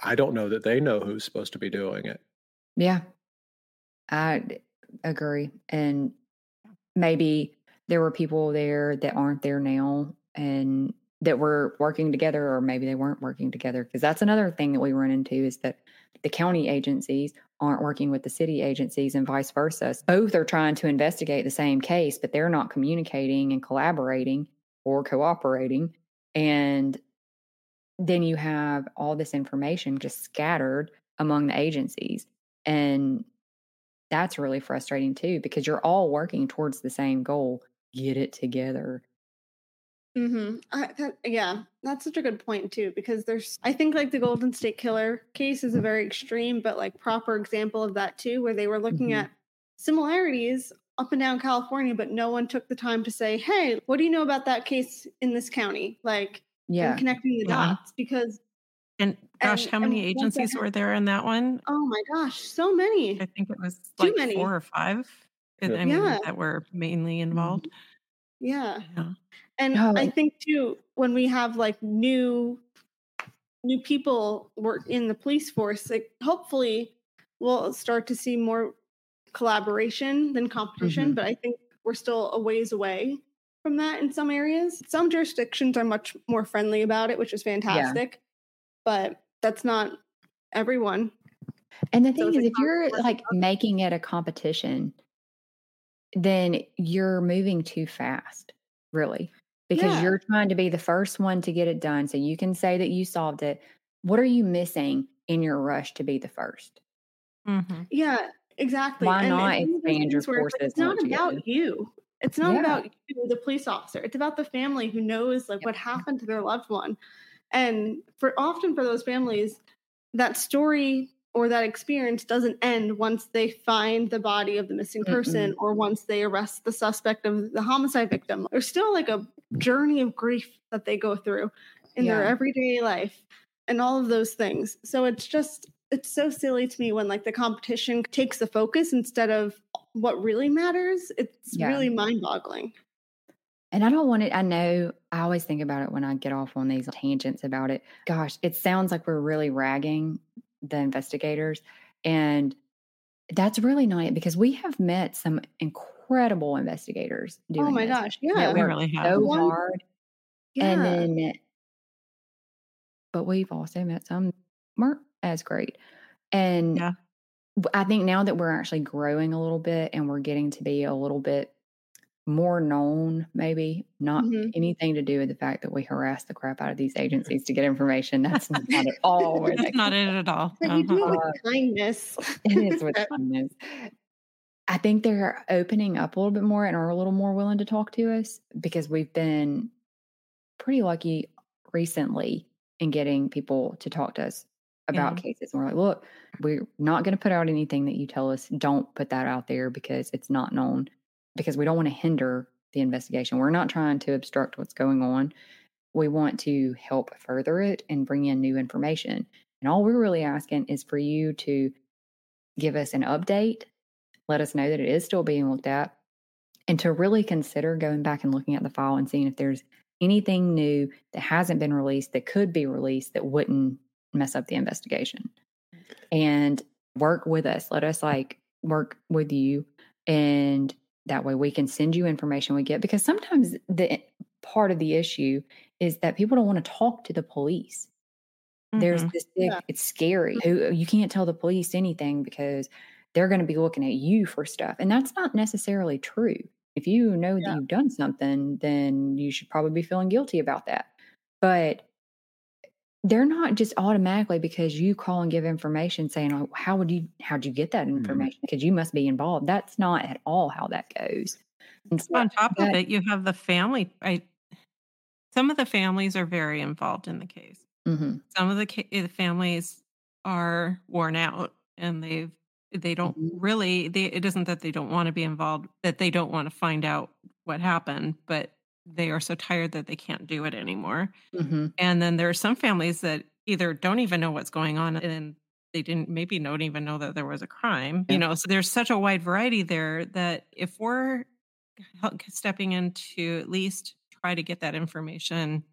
[SPEAKER 1] I don't know that they know who's supposed to be doing it.
[SPEAKER 3] Yeah, I agree. And maybe there were people there that aren't there now and that were working together, or maybe they weren't working together. Because that's another thing that we run into is that the county agencies aren't working with the city agencies and vice versa. Both are trying to investigate the same case, but they're not communicating and collaborating or cooperating. And then you have all this information just scattered among the agencies. And that's really frustrating too, because you're all working towards the same goal get it together.
[SPEAKER 2] Mm-hmm. I, that, yeah, that's such a good point too, because there's, I think like the Golden State Killer case is a very extreme, but like proper example of that too, where they were looking
[SPEAKER 3] Mhm.
[SPEAKER 2] at similarities up and down California, but no one took the time to say, hey, what do you know about that case in this county? Like,
[SPEAKER 3] Yeah.
[SPEAKER 2] connecting the
[SPEAKER 4] Yeah.
[SPEAKER 2] dots because,
[SPEAKER 4] and gosh,
[SPEAKER 2] And-
[SPEAKER 4] how many
[SPEAKER 2] and once that
[SPEAKER 4] agencies were there in that one?
[SPEAKER 2] oh my gosh, so many.
[SPEAKER 4] I think it was
[SPEAKER 2] Too many.
[SPEAKER 4] four or five.
[SPEAKER 1] Yeah.
[SPEAKER 4] I mean,
[SPEAKER 2] Yeah.
[SPEAKER 4] that were mainly involved.
[SPEAKER 2] Yeah.
[SPEAKER 4] Yeah.
[SPEAKER 2] And I think too, when we have like new new people work in the police force, like hopefully we'll start to see more collaboration than competition.
[SPEAKER 3] Mhm.
[SPEAKER 2] But I think we're still a ways away from that in some areas. Some jurisdictions are much more friendly about it, which is fantastic. But that's not everyone.
[SPEAKER 3] And the thing
[SPEAKER 2] it's
[SPEAKER 3] is, if you're like making it a competition, then you're moving too fast, really, because
[SPEAKER 2] Yeah.
[SPEAKER 3] you're trying to be the first one to get it done. So you can say that you solved it. What are you missing in your rush to be the first?
[SPEAKER 4] Mhm.
[SPEAKER 2] Yeah, exactly.
[SPEAKER 3] Why
[SPEAKER 2] And
[SPEAKER 3] not
[SPEAKER 2] it's one of those
[SPEAKER 3] expand your
[SPEAKER 2] things where it's like,
[SPEAKER 3] forces
[SPEAKER 2] It's not
[SPEAKER 3] altogether?
[SPEAKER 2] about you. It's not
[SPEAKER 3] Yeah.
[SPEAKER 2] about you, the police officer. It's about the family who knows like
[SPEAKER 3] Yep.
[SPEAKER 2] what happened to their loved one. And for often for those families, that story or that experience doesn't end once they find the body of the missing person or once they arrest the suspect of the homicide victim. There's still like a journey of grief that they go through in their everyday life and all of those things. So it's just it's so silly to me when like the competition takes the focus instead of what really matters. It's
[SPEAKER 3] Yeah.
[SPEAKER 2] really mind-boggling.
[SPEAKER 3] And I don't want it. I know I always think about it when I get off on these tangents about it. Gosh, it sounds like we're really ragging the investigators. And that's really nice because we have met some incredible investigators oh doing
[SPEAKER 2] Oh my
[SPEAKER 3] this
[SPEAKER 2] gosh, yeah.
[SPEAKER 3] that
[SPEAKER 4] We
[SPEAKER 3] work
[SPEAKER 4] really have.
[SPEAKER 3] so
[SPEAKER 2] One-
[SPEAKER 3] hard.
[SPEAKER 2] yeah.
[SPEAKER 3] And then, but we've also met some weren't as great. And
[SPEAKER 4] Yeah.
[SPEAKER 3] w- I think now that we're actually growing a little bit and we're getting to be a little bit more known, maybe not
[SPEAKER 2] Mhm.
[SPEAKER 3] anything to do with the fact that we harass the crap out of these mm-hmm. agencies to get information. That's not at all
[SPEAKER 4] That's not it at all.
[SPEAKER 2] but you do it with uh, kindness.
[SPEAKER 3] it is fun is. I think they're opening up a little bit more and are a little more willing to talk to us because we've been pretty lucky recently in getting people to talk to us about
[SPEAKER 4] Yeah.
[SPEAKER 3] cases. And we're like, look, we're not going to put out anything that you tell us. Don't put that out there because it's not known, because we don't want to hinder the investigation. We're not trying to obstruct what's going on. We want to help further it and bring in new information. And all we're really asking is for you to give us an update, let us know that it is still being looked at, and to really consider going back and looking at the file and seeing if there's anything new that hasn't been released that could be released that wouldn't mess up the investigation. And work with us. Let us like work with you and that way we can send you information we get because sometimes the part of the issue is that people don't want to talk to the police there's
[SPEAKER 4] Mhm.
[SPEAKER 3] this big,
[SPEAKER 2] Yeah.
[SPEAKER 3] it's scary. You can't tell the police anything because they're going to be looking at you for stuff. And that's not necessarily true. If you know
[SPEAKER 2] Yeah.
[SPEAKER 3] that you've done something, then you should probably be feeling guilty about that. But they're not just automatically because you call and give information saying, oh, how would you, how'd you get that
[SPEAKER 1] Mhm.
[SPEAKER 3] information? Because you must be involved. That's not at all how that goes. And so
[SPEAKER 4] On top of it, you have the family. I, some of the families are very involved in the case.
[SPEAKER 3] Mhm,
[SPEAKER 4] Some of the, ca- the families are worn out and they've they don't
[SPEAKER 3] Mhm.
[SPEAKER 4] really they it isn't that they don't want to be involved that they don't want to find out what happened but they are so tired that they can't do it anymore
[SPEAKER 3] mhm.
[SPEAKER 4] and then there are some families that either don't even know what's going on and they didn't maybe don't even know that there was a crime
[SPEAKER 3] Yeah.
[SPEAKER 4] you know so there's such a wide variety there that if we're stepping in to at least try to get that information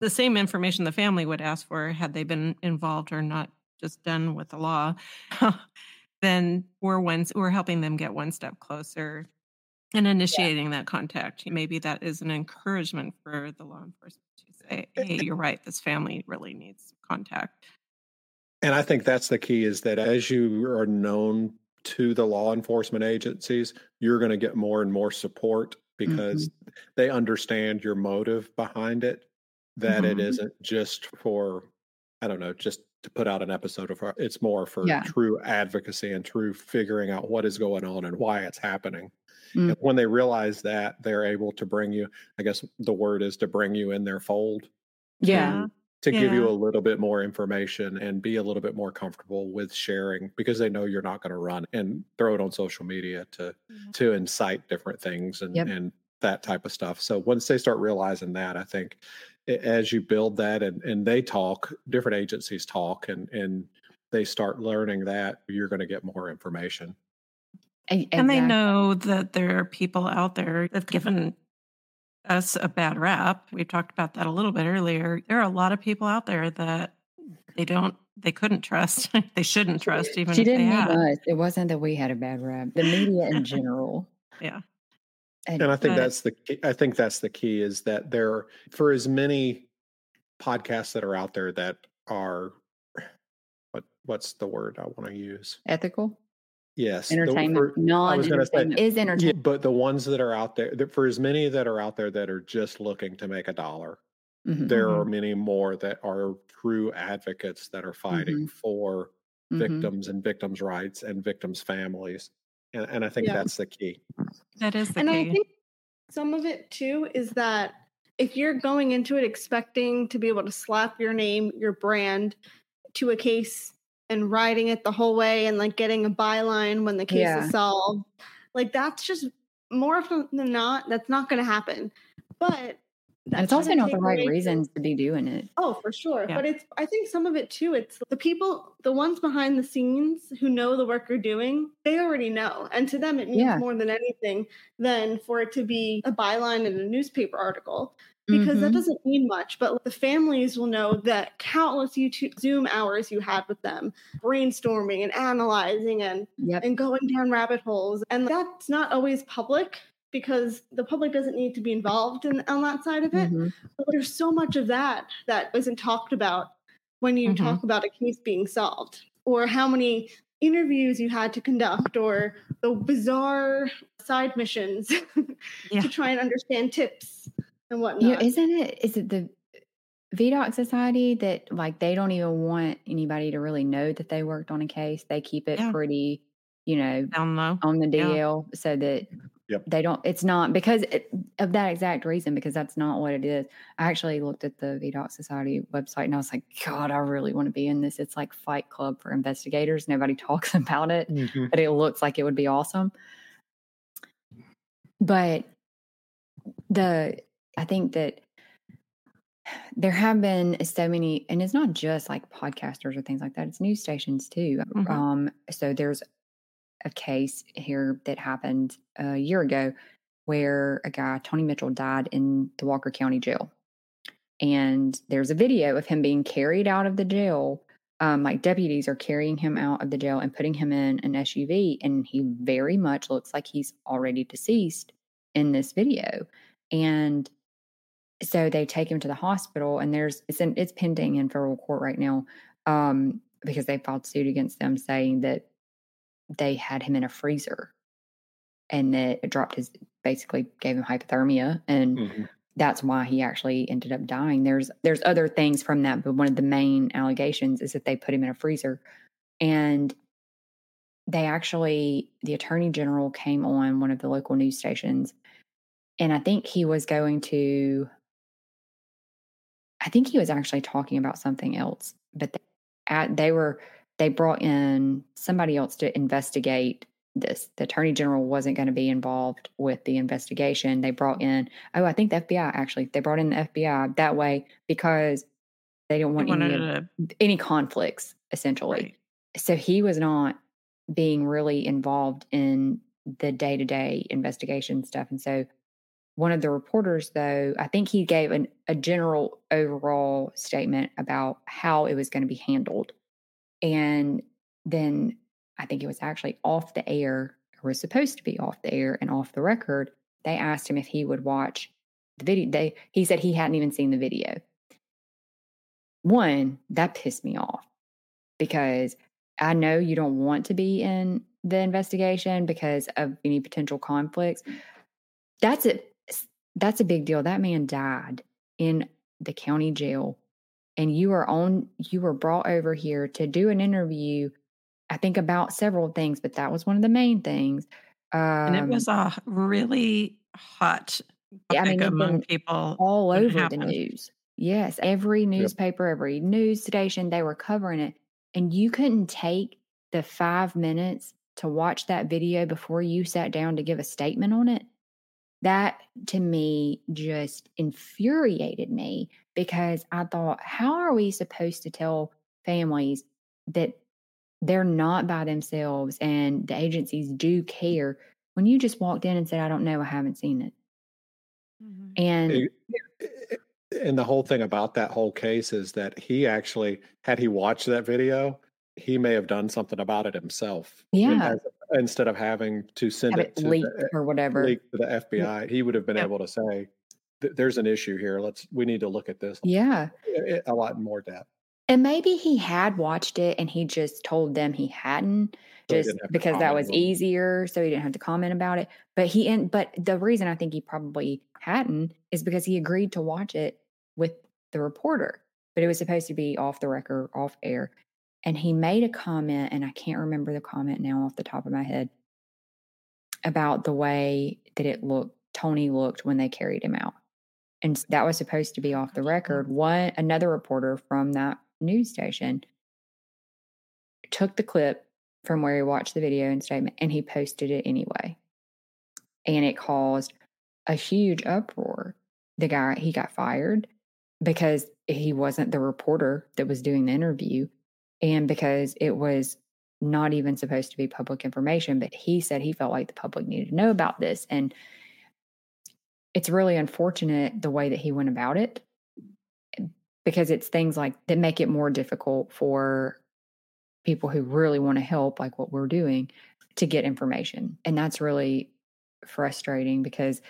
[SPEAKER 4] the same information the family would ask for had they been involved or not just done with the law then we're one we're helping them get one step closer and initiating that contact maybe that is an encouragement for the law enforcement to say hey you're right this family really needs contact
[SPEAKER 1] And I think that's the key is that as you are known to the law enforcement agencies, you're going to get more and more support because they understand your motive behind it, that it
[SPEAKER 4] Mhm.
[SPEAKER 1] isn't just for, I don't know, just to put out an episode of. It's more for
[SPEAKER 3] Yeah.
[SPEAKER 1] true advocacy and true figuring out what is going on and why it's happening.
[SPEAKER 3] Mm.
[SPEAKER 1] When they realize that, they're able to bring you, I guess the word is to bring you in their fold
[SPEAKER 3] Yeah.
[SPEAKER 1] to give you a little bit more information and be a little bit more comfortable with sharing because they know you're not going to run and throw it on social media to to incite different things and
[SPEAKER 3] Yep.
[SPEAKER 1] and that type of stuff. So once they start realizing that, I think as you build that and and they talk, different agencies talk and and they start learning that you're going to get more information.
[SPEAKER 4] And they
[SPEAKER 3] exactly.
[SPEAKER 4] know that there are people out there that've given us a bad rap. We talked about that a little bit earlier. There are a lot of people out there that they don't, they couldn't trust, they shouldn't trust even.
[SPEAKER 3] She
[SPEAKER 4] if
[SPEAKER 3] didn't
[SPEAKER 4] they
[SPEAKER 3] mean
[SPEAKER 4] had.
[SPEAKER 3] us. It wasn't that we had a bad rap. The media in general.
[SPEAKER 4] Yeah.
[SPEAKER 1] And I think
[SPEAKER 4] But-
[SPEAKER 1] that's the key, I think that's the key is that there for as many podcasts that are out there that are what what's the word I want to use?
[SPEAKER 3] ethical
[SPEAKER 1] Yes, the-
[SPEAKER 3] entertainment
[SPEAKER 1] for-
[SPEAKER 3] non
[SPEAKER 1] was gonna say-
[SPEAKER 3] entertainment is
[SPEAKER 1] yeah,
[SPEAKER 3] entertainment
[SPEAKER 1] but the ones that are out there, that for as many that are out there that are just looking to make a dollar,
[SPEAKER 3] Mhm,
[SPEAKER 1] there are many more that are true advocates that are fighting for
[SPEAKER 3] mhm.
[SPEAKER 1] victims and victims' rights and victims' families. And, and I think
[SPEAKER 2] Yeah.
[SPEAKER 1] that's the key.
[SPEAKER 4] That is the
[SPEAKER 2] and
[SPEAKER 4] key.
[SPEAKER 2] I think some of it too is that if you're going into it expecting to be able to slap your name, your brand to a case and riding it the whole way and like getting a byline when the case
[SPEAKER 3] Yeah.
[SPEAKER 2] is solved, like that's just more often than not, that's not going to happen. But
[SPEAKER 3] And
[SPEAKER 2] that
[SPEAKER 3] it's also
[SPEAKER 2] shouldn't
[SPEAKER 3] the right reasons to be doing it
[SPEAKER 2] Oh, for sure.
[SPEAKER 4] Yeah.
[SPEAKER 2] But it's I think some of it too, it's the people the ones behind the scenes who know the work you're doing, they already know. And to them it means
[SPEAKER 3] Yeah.
[SPEAKER 2] more than anything than for it to be a byline in a newspaper article. Because that
[SPEAKER 3] Mhm.
[SPEAKER 2] doesn't mean much, but the families will know that countless YouTube Zoom hours you had with them, brainstorming and analyzing and
[SPEAKER 3] yep
[SPEAKER 2] and going down rabbit holes. And that's not always public because the public doesn't need to be involved in on that side of it.
[SPEAKER 3] Mhm.
[SPEAKER 2] But there's so much of that that isn't talked about when you
[SPEAKER 4] Mhm.
[SPEAKER 2] talk about a case being solved, or how many interviews you had to conduct, or the bizarre side missions
[SPEAKER 4] Yeah.
[SPEAKER 2] to try and understand tips and
[SPEAKER 3] you know, isn't it is it the Vidocq society that like they don't even want anybody to really know that they worked on a case. They keep it
[SPEAKER 4] Yeah.
[SPEAKER 3] pretty, you know,
[SPEAKER 4] Down low.
[SPEAKER 3] on the
[SPEAKER 4] Yeah.
[SPEAKER 3] DL so that
[SPEAKER 1] Yep.
[SPEAKER 3] they don't it's not because it, of that exact reason because that's not what it is i actually looked at the Vidocq society website and i was like god i really want to be in this it's like fight club for investigators nobody talks about it mm-hmm. but it looks like it would be awesome but the i think that there have been so many and it's not just like podcasters or things like that it's news stations too
[SPEAKER 4] Mhm.
[SPEAKER 3] um so there's a case here that happened a year ago where a guy tony mitchell died in the walker county jail and there's a video of him being carried out of the jail um, like deputies are carrying him out of the jail and putting him in an SUV, and he very much looks like he's already deceased in this video. And so they take him to the hospital, and there's it's in, it's pending in federal court right now um, because they filed suit against them saying that they had him in a freezer and that it dropped his basically gave him hypothermia and
[SPEAKER 1] Mhm.
[SPEAKER 3] that's why he actually ended up dying. There's there's other things from that, but one of the main allegations is that they put him in a freezer. And they actually the attorney general came on one of the local news stations and I think he was going to I think he was actually talking about something else, but they, at, they were they brought in somebody else to investigate this. The attorney general wasn't going to be involved with the investigation. They brought in, oh, I think the FBI actually, they brought in the FBI that way because they didn't want any,
[SPEAKER 4] to,
[SPEAKER 3] any conflicts, essentially.
[SPEAKER 4] right.
[SPEAKER 3] So he was not being really involved in the day to day investigation stuff. And so one of the reporters, though, I think he gave an, a general overall statement about how it was going to be handled. And then I think it was actually off the air, or was supposed to be off the air and off the record. They asked him if he would watch the video. They he said he hadn't even seen the video. One, that pissed me off because I know you don't want to be in the investigation because of any potential conflicts. That's it. That's a big deal. That man died in the county jail, and you are on. You were brought over here to do an interview. I think about several things, but that was one of the main things. Um,
[SPEAKER 4] And it was a really hot
[SPEAKER 3] Yeah, I
[SPEAKER 4] topic
[SPEAKER 3] mean,
[SPEAKER 4] among people.
[SPEAKER 3] all over the news. Yes, every newspaper, every news station, they were covering it. And you couldn't take the five minutes to watch that video before you sat down to give a statement on it. That to me just infuriated me because I thought, how are we supposed to tell families that they're not by themselves and the agencies do care when you just walked in and said, I don't know, I haven't seen it? Mm-hmm. And
[SPEAKER 1] and the whole thing about that whole case is that he actually had he watched that video, he may have done something about it himself.
[SPEAKER 3] Yeah.
[SPEAKER 1] Instead of having to send it,
[SPEAKER 3] it
[SPEAKER 1] to the, eh,
[SPEAKER 3] or whatever.
[SPEAKER 1] to the FBI, he would have been
[SPEAKER 4] Yep.
[SPEAKER 1] able to say, "There's an issue here. Let's we need to look at this
[SPEAKER 3] Yeah.
[SPEAKER 1] Eh, eh, a lot more depth."
[SPEAKER 3] And maybe he had watched it and he just told them he hadn't
[SPEAKER 1] So
[SPEAKER 3] just
[SPEAKER 1] to
[SPEAKER 3] because that was easier so he didn't have to comment about it. But he and but the reason I think he probably hadn't is because he agreed to watch it with the reporter. But it was supposed to be off the record, off air. And he made a comment, and I can't remember the comment now off the top of my head about the way that it looked, Tony looked when they carried him out. And that was supposed to be off the record. One another reporter from that news station took the clip from where he watched the video and statement and he posted it anyway. And it caused a huge uproar. The guy he got fired because he wasn't the reporter that was doing the interview and because it was not even supposed to be public information but he said he felt like the public needed to know about this and it's really unfortunate the way that he went about it eh, because it's things like that make it more difficult for people who really want to help like what we're doing to get information. And that's really frustrating because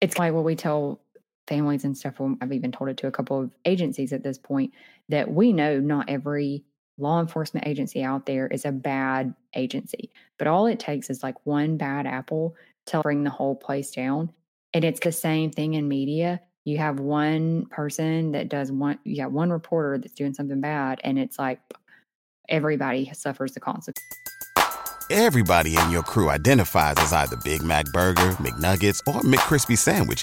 [SPEAKER 3] it's like what we tell families and stuff i've even told it to a couple of agencies at this point that we know not every law enforcement agency out there is a bad agency but all it takes is like one bad apple to bring the whole place down and it's the same thing in media you have one person that does one you got one reporter that's doing something bad and it's like everybody suffers the consequences
[SPEAKER 5] Everybody in your crew identifies as either Big Mac Burger, McNuggets, or McCrispy Sandwich.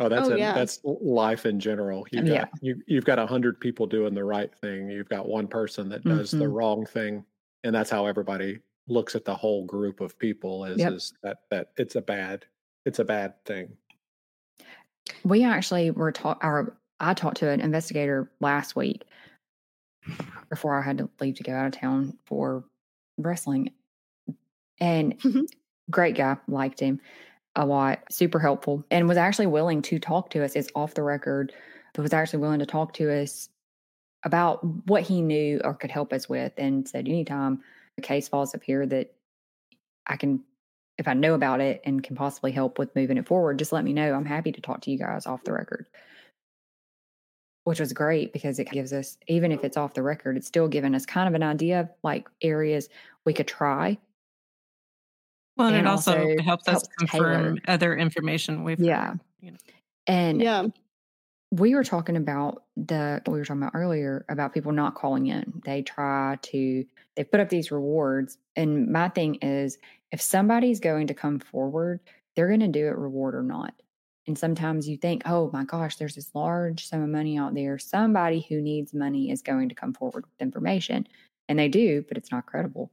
[SPEAKER 1] Oh, that's
[SPEAKER 2] Oh,
[SPEAKER 1] a,
[SPEAKER 2] yeah.
[SPEAKER 1] that's life in general. You've
[SPEAKER 3] Yeah.
[SPEAKER 1] got you you've got a hundred people doing the right thing. You've got one person that does the
[SPEAKER 3] Mhm.
[SPEAKER 1] wrong thing, and that's how everybody looks at the whole group of people. Is
[SPEAKER 3] Yep.
[SPEAKER 1] is that that it's a bad it's a bad thing.
[SPEAKER 3] We actually were taught, our I talked to an investigator last week before I had to leave to go out of town for wrestling. And great guy, liked him a lot, super helpful, and was actually willing to talk to us. It's off the record, but was actually willing to talk to us about what he knew or could help us with and said, anytime a case falls up here that I can if I know about it and can possibly help with moving it forward, just let me know. I'm happy to talk to you guys off the record. Which was great because it gives us, even if it's off the record, it's still giving us kind of an idea of like areas we could try.
[SPEAKER 4] Well, and,
[SPEAKER 3] And
[SPEAKER 4] it also,
[SPEAKER 3] also
[SPEAKER 4] helps us confirm
[SPEAKER 3] tailor.
[SPEAKER 4] other information we've
[SPEAKER 3] Yeah.
[SPEAKER 4] heard, you know.
[SPEAKER 3] And
[SPEAKER 2] Yeah.
[SPEAKER 3] we were talking about the we were talking about earlier about people not calling in. They try to they put up these rewards, and my thing is if somebody's going to come forward, they're going to do it reward or not. And sometimes you think, oh my gosh, there's this large sum of money out there. Somebody who needs money is going to come forward with information, and they do, but it's not credible.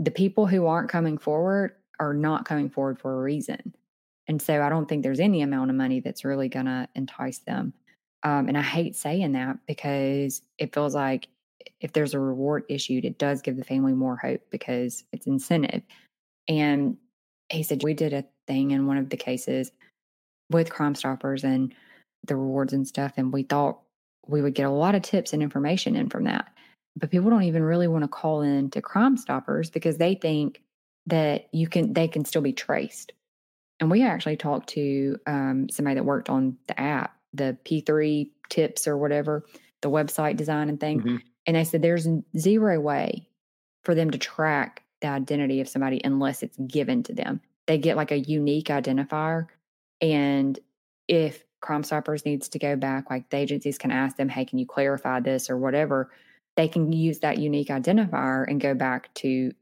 [SPEAKER 3] The people who aren't coming forward are not coming forward for a reason. And so I don't think there's any amount of money that's really going to entice them. Um, and I hate saying that because it feels like if there's a reward issued, it does give the family more hope because it's incentive. And he said, We did a thing in one of the cases with Crime Stoppers and the rewards and stuff. And we thought we would get a lot of tips and information in from that. But people don't even really want to call in to Crime Stoppers because they think that you can, they can still be traced. And we actually talked to um, somebody that worked on the app, the P3 tips or whatever, the website design and thing.
[SPEAKER 1] Mhm.
[SPEAKER 3] And they said there's zero way for them to track the identity of somebody unless it's given to them. They get like a unique identifier. And if Crime Stoppers needs to go back, like the agencies can ask them, hey, can you clarify this or whatever? They can use that unique identifier and go back to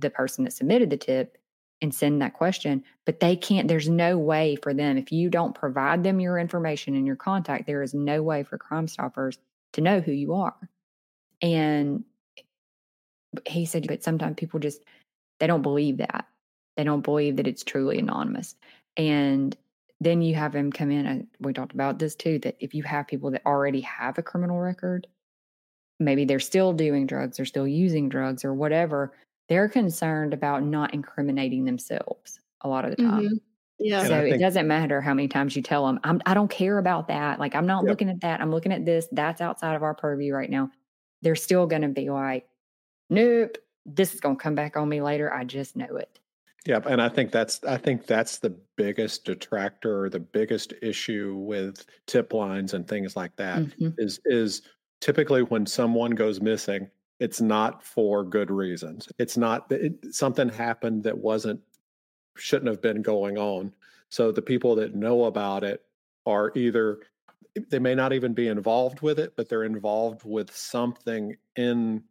[SPEAKER 3] the person that submitted the tip and send that question. But they can't, there's no way for them, if you don't provide them your information and your contact, there is no way for Crime Stoppers to know who you are. And he said, but sometimes people just, they don't believe that. They don't believe that it's truly anonymous. And then you have him come in, and we talked about this too, that if you have people that already have a criminal record, maybe they're still doing drugs, they're still using drugs or whatever, they're concerned about not incriminating themselves a lot of the time.
[SPEAKER 2] Mhm. Yeah.
[SPEAKER 1] And
[SPEAKER 3] So
[SPEAKER 1] I
[SPEAKER 3] it doesn't matter how many times you tell them, I'm, I don't care about that. Like, I'm not
[SPEAKER 1] Yep.
[SPEAKER 3] looking at that. I'm looking at this. That's outside of our purview right now. They're still going to be like, nope, this is going to come back on me later. I just know it.
[SPEAKER 1] Yep, and I think that's I think that's the biggest detractor the biggest issue with tip lines and things like that
[SPEAKER 3] Mhm.
[SPEAKER 1] is is typically when someone goes missing, it's not for good reasons. It's not it, something happened that wasn't shouldn't have been going on. So the people that know about it are either they may not even be involved with it, but they're involved with something in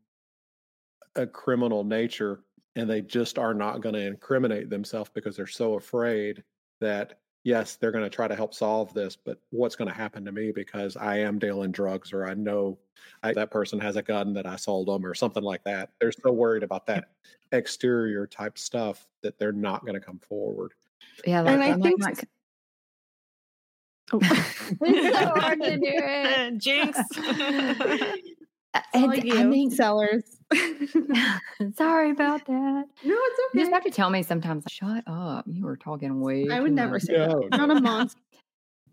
[SPEAKER 1] a criminal nature and they just are not going to incriminate themselves because they're so afraid that yes they're going to try to help solve this but what's going to happen to me because i am dealing drugs or i know I, that person has a gun that i sold them or something like that they're so worried about that exterior type stuff that they're not going to come forward
[SPEAKER 3] Yeah. Like,
[SPEAKER 2] And I
[SPEAKER 3] I'm
[SPEAKER 2] think
[SPEAKER 3] like,
[SPEAKER 4] Oh.
[SPEAKER 3] It's so hard to do it.
[SPEAKER 4] Jinx.
[SPEAKER 3] and
[SPEAKER 2] All you
[SPEAKER 3] I mean,
[SPEAKER 2] Sellers.
[SPEAKER 3] sorry about that.
[SPEAKER 2] No, it's okay.
[SPEAKER 3] You just have to tell me sometimes, shut up. You were talking way.
[SPEAKER 2] I
[SPEAKER 3] too
[SPEAKER 2] would never
[SPEAKER 3] much."
[SPEAKER 2] say
[SPEAKER 1] No,
[SPEAKER 2] that. Not a monster.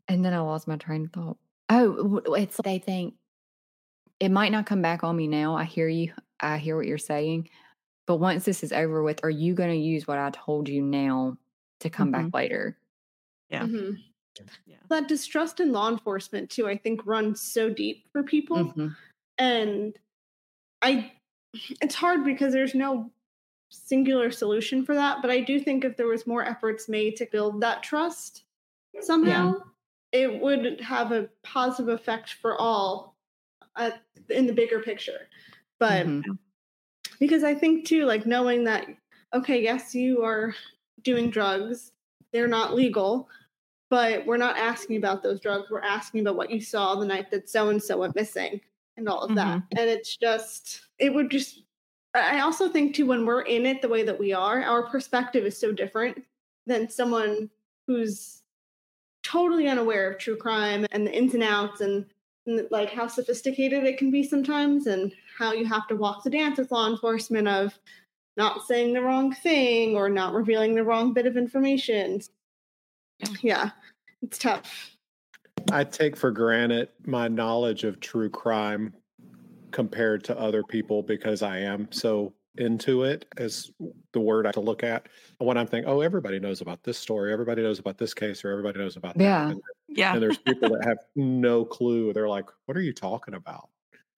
[SPEAKER 3] And then I lost my train of thought. Oh, it's they think it might not come back on me now. I hear you. I hear what you're saying. But once this is over with, are you going to use what I told you now to come back later?
[SPEAKER 4] Yeah.
[SPEAKER 2] Mhm.
[SPEAKER 4] Yeah.
[SPEAKER 2] That distrust in law enforcement too, I think, runs so deep for people.
[SPEAKER 3] Mhm.
[SPEAKER 2] And i it's hard because there's no singular solution for that but i do think if there was more efforts made to build that trust somehow it would have a positive effect for all uh, in the bigger picture. But
[SPEAKER 3] Mhm.
[SPEAKER 2] because i think too like knowing that okay yes you are doing drugs they're not legal but we're not asking about those drugs we're asking about what you saw the night that so and so went missing and all of that. Mm-hmm. And it's just it would just i also think too when we're in it the way that we are our perspective is so different than someone who's totally unaware of true crime and the ins and outs and, and like how sophisticated it can be sometimes and how you have to walk the dance with law enforcement of not saying the wrong thing or not revealing the wrong bit of information.
[SPEAKER 4] Yeah
[SPEAKER 2] it's tough
[SPEAKER 1] I take for granted my knowledge of true crime compared to other people because I am so into it as the word I have to look at. And when I'm thinking, oh, everybody knows about this story, everybody knows about this case, or everybody knows about that.
[SPEAKER 3] Yeah.
[SPEAKER 1] And,
[SPEAKER 4] Yeah.
[SPEAKER 1] and there's people that have no clue. They're like, what are you talking about?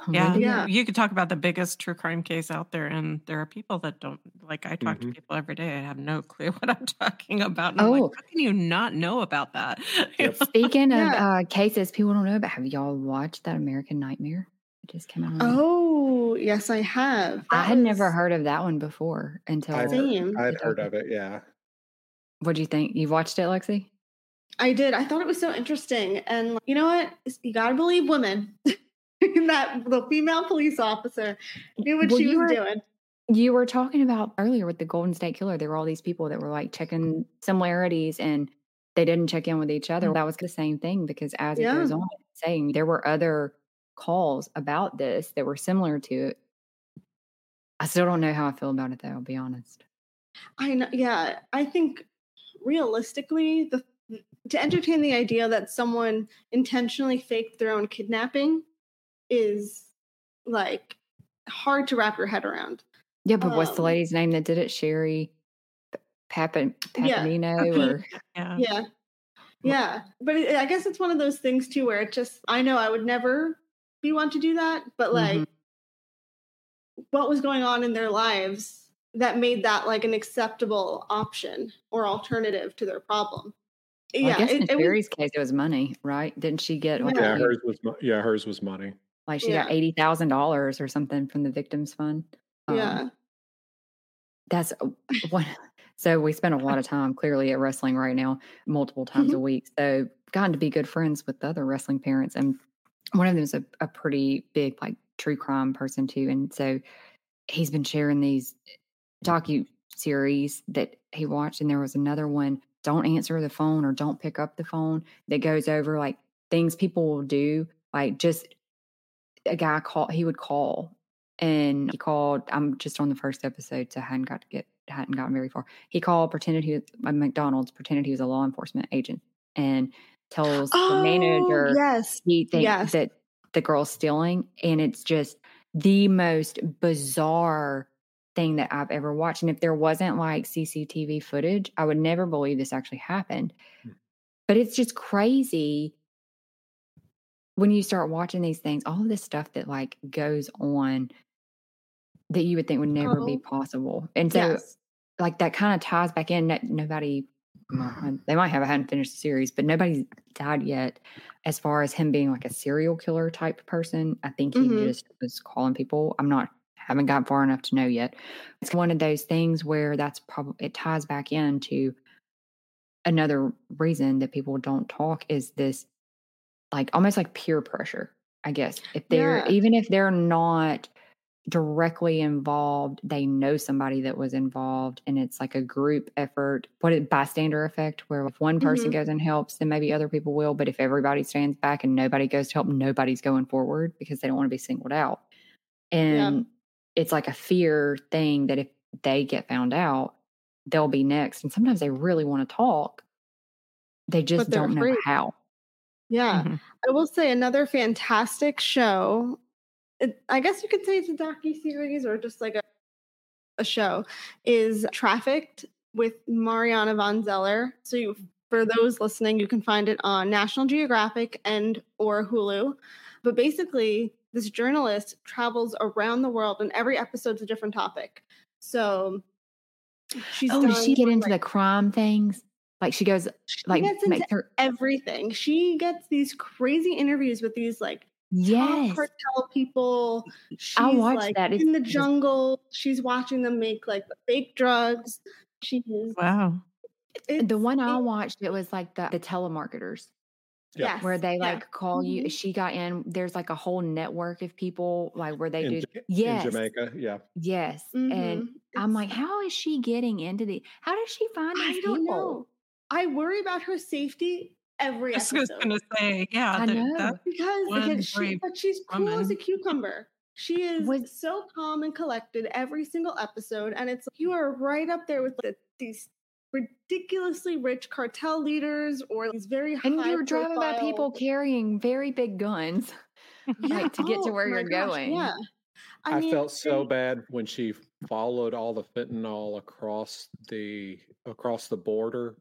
[SPEAKER 3] When
[SPEAKER 4] Yeah.
[SPEAKER 2] Yeah.
[SPEAKER 4] You could talk about the biggest true crime case out there, and there are people that don't like. I talk
[SPEAKER 1] Mhm.
[SPEAKER 4] to people every day. I have no clue what I'm talking about. And I'm like,
[SPEAKER 3] Oh.
[SPEAKER 4] how can you not know about that?
[SPEAKER 1] Yep.
[SPEAKER 4] know?
[SPEAKER 3] Speaking of uh, cases people don't know about, have y'all watched that American Nightmare? It just came out. on-
[SPEAKER 2] oh yes i have
[SPEAKER 3] I
[SPEAKER 2] That
[SPEAKER 3] had never heard of that one before until.
[SPEAKER 1] I'd
[SPEAKER 2] Same.
[SPEAKER 1] heard, I'd
[SPEAKER 3] You
[SPEAKER 1] heard of it. Yeah.
[SPEAKER 3] What do you think? You watched it, Lexi?
[SPEAKER 2] I did. I thought it was so interesting. And you know what? You gotta believe women. that the female police officer knew what
[SPEAKER 3] Well,
[SPEAKER 2] she was
[SPEAKER 3] were-
[SPEAKER 2] doing.
[SPEAKER 3] You were talking about earlier with the Golden State Killer. There were all these people that were like checking similarities and they didn't check in with each other. Mm. That was the same thing because as it goes
[SPEAKER 2] Yeah.
[SPEAKER 3] on, saying there were other calls about this that were similar to it. I still don't know how I feel about it though, I'll be honest.
[SPEAKER 2] I know. Yeah, I think realistically, the to entertain the idea that someone intentionally faked their own kidnapping is like hard to wrap your head around.
[SPEAKER 3] Yeah, but what's the
[SPEAKER 2] Um,
[SPEAKER 3] lady's name that did it? Sherri P- Papa
[SPEAKER 2] Yeah,
[SPEAKER 3] or
[SPEAKER 4] yeah.
[SPEAKER 2] Yeah. Yeah. But it, I guess it's one of those things too where it just, I know I would never be one to do that, but like
[SPEAKER 3] Mhm.
[SPEAKER 2] what was going on in their lives that made that like an acceptable option or alternative to their problem.
[SPEAKER 3] Well, I
[SPEAKER 2] yeah.
[SPEAKER 3] guess in
[SPEAKER 2] It, it was,
[SPEAKER 3] Sherri's case it was money, right? Didn't she get like,
[SPEAKER 1] Yeah. Hers was, yeah, hers was money.
[SPEAKER 3] Like she got eighty thousand dollars or something from the victims fund? Um,
[SPEAKER 2] yeah.
[SPEAKER 3] That's one. So we spend a lot of time clearly at wrestling right now, multiple times
[SPEAKER 2] Mm-hmm.
[SPEAKER 3] a week. So gotten to be good friends with the other wrestling parents, and one of them is a, a pretty big like true crime person too, and so he's been sharing these docu series that he watched, and there was another one. Don't answer the phone or don't pick up the phone that goes over like things people will do, like just a guy called, he would call and he called i'm just on the first episode so i hadn't got to get hadn't gotten very far he called pretended he was at mcdonald's pretended he was a law enforcement agent and tells
[SPEAKER 2] Oh,
[SPEAKER 3] the manager
[SPEAKER 2] yes.
[SPEAKER 3] he thinks
[SPEAKER 2] yes.
[SPEAKER 3] that the girl's stealing and it's just the most bizarre thing that i've ever watched and if there wasn't like cctv footage i would never believe this actually happened
[SPEAKER 1] Hmm.
[SPEAKER 3] but it's just crazy when you start watching these things all of this stuff that like goes on that you would think would never be
[SPEAKER 2] Oh.
[SPEAKER 3] possible and so
[SPEAKER 2] yes.
[SPEAKER 3] like that kind of ties back in that nobody they might have I hadn't finished the series but nobody's died yet as far as him being like a serial killer type person i think he
[SPEAKER 2] Mhm.
[SPEAKER 3] just was calling people i'm not haven't gotten far enough to know yet it's one of those things where that's probably it ties back into another reason that people don't talk is this like almost like peer pressure i guess if they're
[SPEAKER 2] Yeah.
[SPEAKER 3] even if they're not directly involved they know somebody that was involved and it's like a group effort what is bystander effect where if one person
[SPEAKER 2] Mhm.
[SPEAKER 3] goes and helps then maybe other people will but if everybody stands back and nobody goes to help nobody's going forward because they don't want to be singled out and it's like a fear thing that if they get found out they'll be next and sometimes they really want to talk they just don't know how
[SPEAKER 2] Yeah.
[SPEAKER 4] Mhm.
[SPEAKER 2] I will say another fantastic show. It, I guess you could say it's a docu series or just like a a show is Trafficked with Mariana van Zeller. So you, for those listening, you can find it on National Geographic and or Hulu. But basically, this journalist travels around the world, and every episode's a different topic. So she's
[SPEAKER 3] oh does she get into the
[SPEAKER 2] like,
[SPEAKER 3] crime things like she goes
[SPEAKER 2] she
[SPEAKER 3] like
[SPEAKER 2] gets into
[SPEAKER 3] makes her
[SPEAKER 2] everything. She gets these crazy interviews with these like top
[SPEAKER 3] yes
[SPEAKER 2] cartel people. She's
[SPEAKER 3] I watched
[SPEAKER 2] like
[SPEAKER 3] that.
[SPEAKER 2] in the jungle. She's watching them make like fake drugs. She's
[SPEAKER 4] Wow.
[SPEAKER 3] the one i watched it was like the, the telemarketers
[SPEAKER 1] Yeah.
[SPEAKER 2] yes,
[SPEAKER 3] where they
[SPEAKER 2] yeah.
[SPEAKER 3] like call you
[SPEAKER 2] Mhm.
[SPEAKER 3] she got in there's like a whole network of people like where they
[SPEAKER 1] in,
[SPEAKER 3] do
[SPEAKER 1] Ja-
[SPEAKER 3] yes
[SPEAKER 1] in Jamaica. Yeah.
[SPEAKER 3] yes and
[SPEAKER 2] Mhm.
[SPEAKER 3] i'm like how is she getting into the how does she find
[SPEAKER 2] I
[SPEAKER 3] these
[SPEAKER 2] don't
[SPEAKER 3] people
[SPEAKER 2] know. I worry about her safety every
[SPEAKER 4] I was going to say, yeah,
[SPEAKER 3] I know.
[SPEAKER 2] because
[SPEAKER 4] one
[SPEAKER 2] because she but she's cool as a cucumber. She is
[SPEAKER 3] Was-
[SPEAKER 2] so calm and collected every single episode, and it's you are right up there with the, these ridiculously rich cartel leaders or these very
[SPEAKER 3] and you're driving by people carrying very big guns like to get to
[SPEAKER 2] oh
[SPEAKER 3] where you're
[SPEAKER 2] gosh,
[SPEAKER 3] going
[SPEAKER 2] Yeah,
[SPEAKER 1] I,
[SPEAKER 2] mean,
[SPEAKER 1] felt so
[SPEAKER 2] they-
[SPEAKER 1] bad when she followed all the fentanyl across the across the border.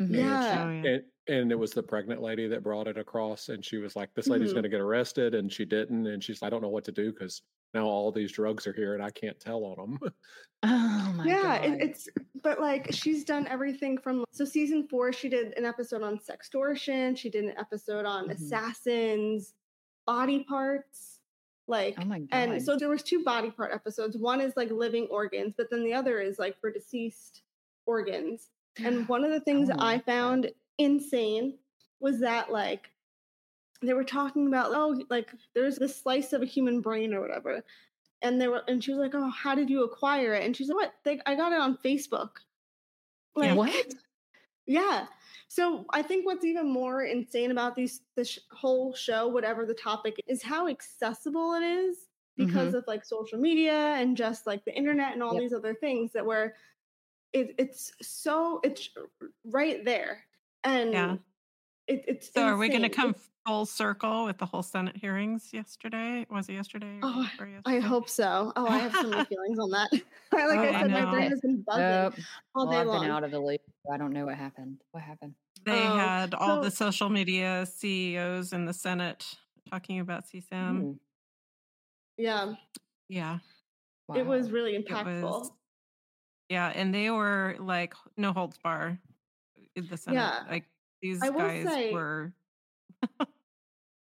[SPEAKER 3] Mhm.
[SPEAKER 2] Yeah.
[SPEAKER 4] Oh, yeah.
[SPEAKER 1] And, and it was the pregnant lady that brought it across, and she was like, "This lady's
[SPEAKER 2] Mhm.
[SPEAKER 1] going to get arrested," and she didn't. And she's, "I don't know what to do because now all these drugs are here, and I can't tell on them."
[SPEAKER 3] oh my
[SPEAKER 2] yeah,
[SPEAKER 3] god
[SPEAKER 2] it, it's but like she's done everything from so season four she did an episode on sextortion, she did an episode on
[SPEAKER 3] Mhm.
[SPEAKER 2] assassins, body parts, like
[SPEAKER 3] oh my god
[SPEAKER 2] and so there was two body part episodes. One is like living organs, but then the other is like for deceased organs. And one of the things
[SPEAKER 3] wanna
[SPEAKER 2] I found insane was that like they were talking about oh like there's this slice of a human brain or whatever. And they were and she was like, Oh, how did you acquire it? And she's like, What? They, I got it on Facebook.
[SPEAKER 4] Yeah.
[SPEAKER 3] what
[SPEAKER 2] Yeah. So I think what's even more insane about these this whole show, whatever the topic, is how accessible it is because of like social media and just like the internet and all
[SPEAKER 3] Yep.
[SPEAKER 2] these other things that were it, it's so it's right there and
[SPEAKER 4] Yeah.
[SPEAKER 2] it, it's
[SPEAKER 4] So are we going to come
[SPEAKER 2] It's-
[SPEAKER 4] full circle with the whole Senate hearings yesterday? Was it yesterday? or
[SPEAKER 2] Oh,
[SPEAKER 4] day before
[SPEAKER 2] I hope so. Oh, I have so many feelings on that. like
[SPEAKER 3] Oh,
[SPEAKER 2] I
[SPEAKER 3] I
[SPEAKER 2] said, my brain has been buzzing
[SPEAKER 3] Nope.
[SPEAKER 2] all
[SPEAKER 3] well,
[SPEAKER 2] day
[SPEAKER 3] I've
[SPEAKER 2] long.
[SPEAKER 3] been out of the loop. I don't know what happened. What happened?
[SPEAKER 4] They
[SPEAKER 2] Oh,
[SPEAKER 4] had all the social media CEOs in the Senate talking about CSAM.
[SPEAKER 3] Ooh, mm.
[SPEAKER 2] Yeah,
[SPEAKER 4] Yeah.
[SPEAKER 2] it was
[SPEAKER 3] wow.
[SPEAKER 2] really
[SPEAKER 4] It
[SPEAKER 2] impactful.
[SPEAKER 4] was, yeah. And they were like, no holds bar in the Senate.
[SPEAKER 2] Yeah.
[SPEAKER 4] Like these
[SPEAKER 2] I
[SPEAKER 4] guys
[SPEAKER 2] say-
[SPEAKER 4] were.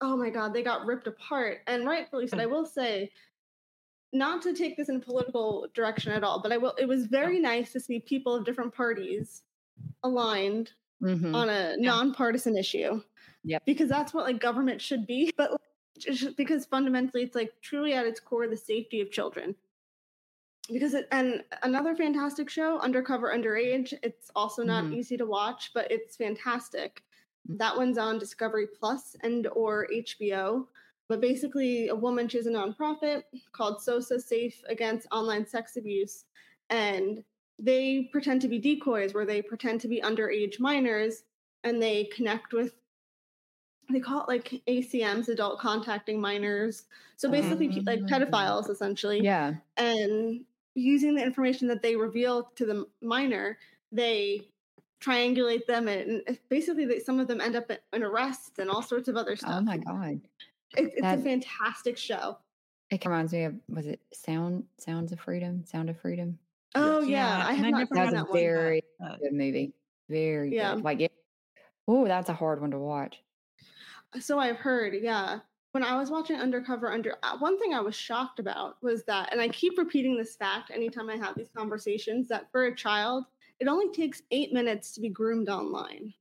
[SPEAKER 2] oh my god they got ripped apart and rightfully so i will say not to take this in a political direction at all but i will it was very nice to see people of different parties aligned
[SPEAKER 3] Mhm.
[SPEAKER 2] on a
[SPEAKER 4] Yeah.
[SPEAKER 2] nonpartisan issue
[SPEAKER 3] Yep.
[SPEAKER 2] because that's what like government should be but like, because fundamentally it's like truly at its core the safety of children because it and another fantastic show undercover underage it's also not
[SPEAKER 3] Mhm.
[SPEAKER 2] easy to watch but it's fantastic that one's on discovery plus and or hbo but basically a woman she's a nonprofit called SOSA safe against online sex abuse and they pretend to be decoys where they pretend to be underage minors and they connect with they call it like acms adult contacting minors so basically pe- like
[SPEAKER 3] Oh.
[SPEAKER 2] pedophiles essentially
[SPEAKER 3] Yeah.
[SPEAKER 2] and using the information that they reveal to the minor, they triangulate them, and basically, they, some of them end up in arrests and all sorts of other stuff.
[SPEAKER 3] Oh my god.
[SPEAKER 2] It, it's
[SPEAKER 3] That-
[SPEAKER 2] a fantastic show.
[SPEAKER 3] It reminds me of was it Sound Sounds of Freedom? Sound of Freedom?
[SPEAKER 2] Oh yeah, I
[SPEAKER 4] and
[SPEAKER 2] have
[SPEAKER 4] I
[SPEAKER 2] not
[SPEAKER 4] never
[SPEAKER 2] seen
[SPEAKER 3] That's
[SPEAKER 4] watched
[SPEAKER 3] a
[SPEAKER 2] that one.
[SPEAKER 3] very
[SPEAKER 4] but-
[SPEAKER 3] good movie. Very
[SPEAKER 2] Yeah.
[SPEAKER 3] good. Like it, oh, that's a hard one to watch.
[SPEAKER 2] So I've heard, yeah. When I was watching Undercover Under, uh, one thing I was shocked about was that, and I keep repeating this fact anytime I have these conversations, that for a child, it only takes eight minutes to be groomed online.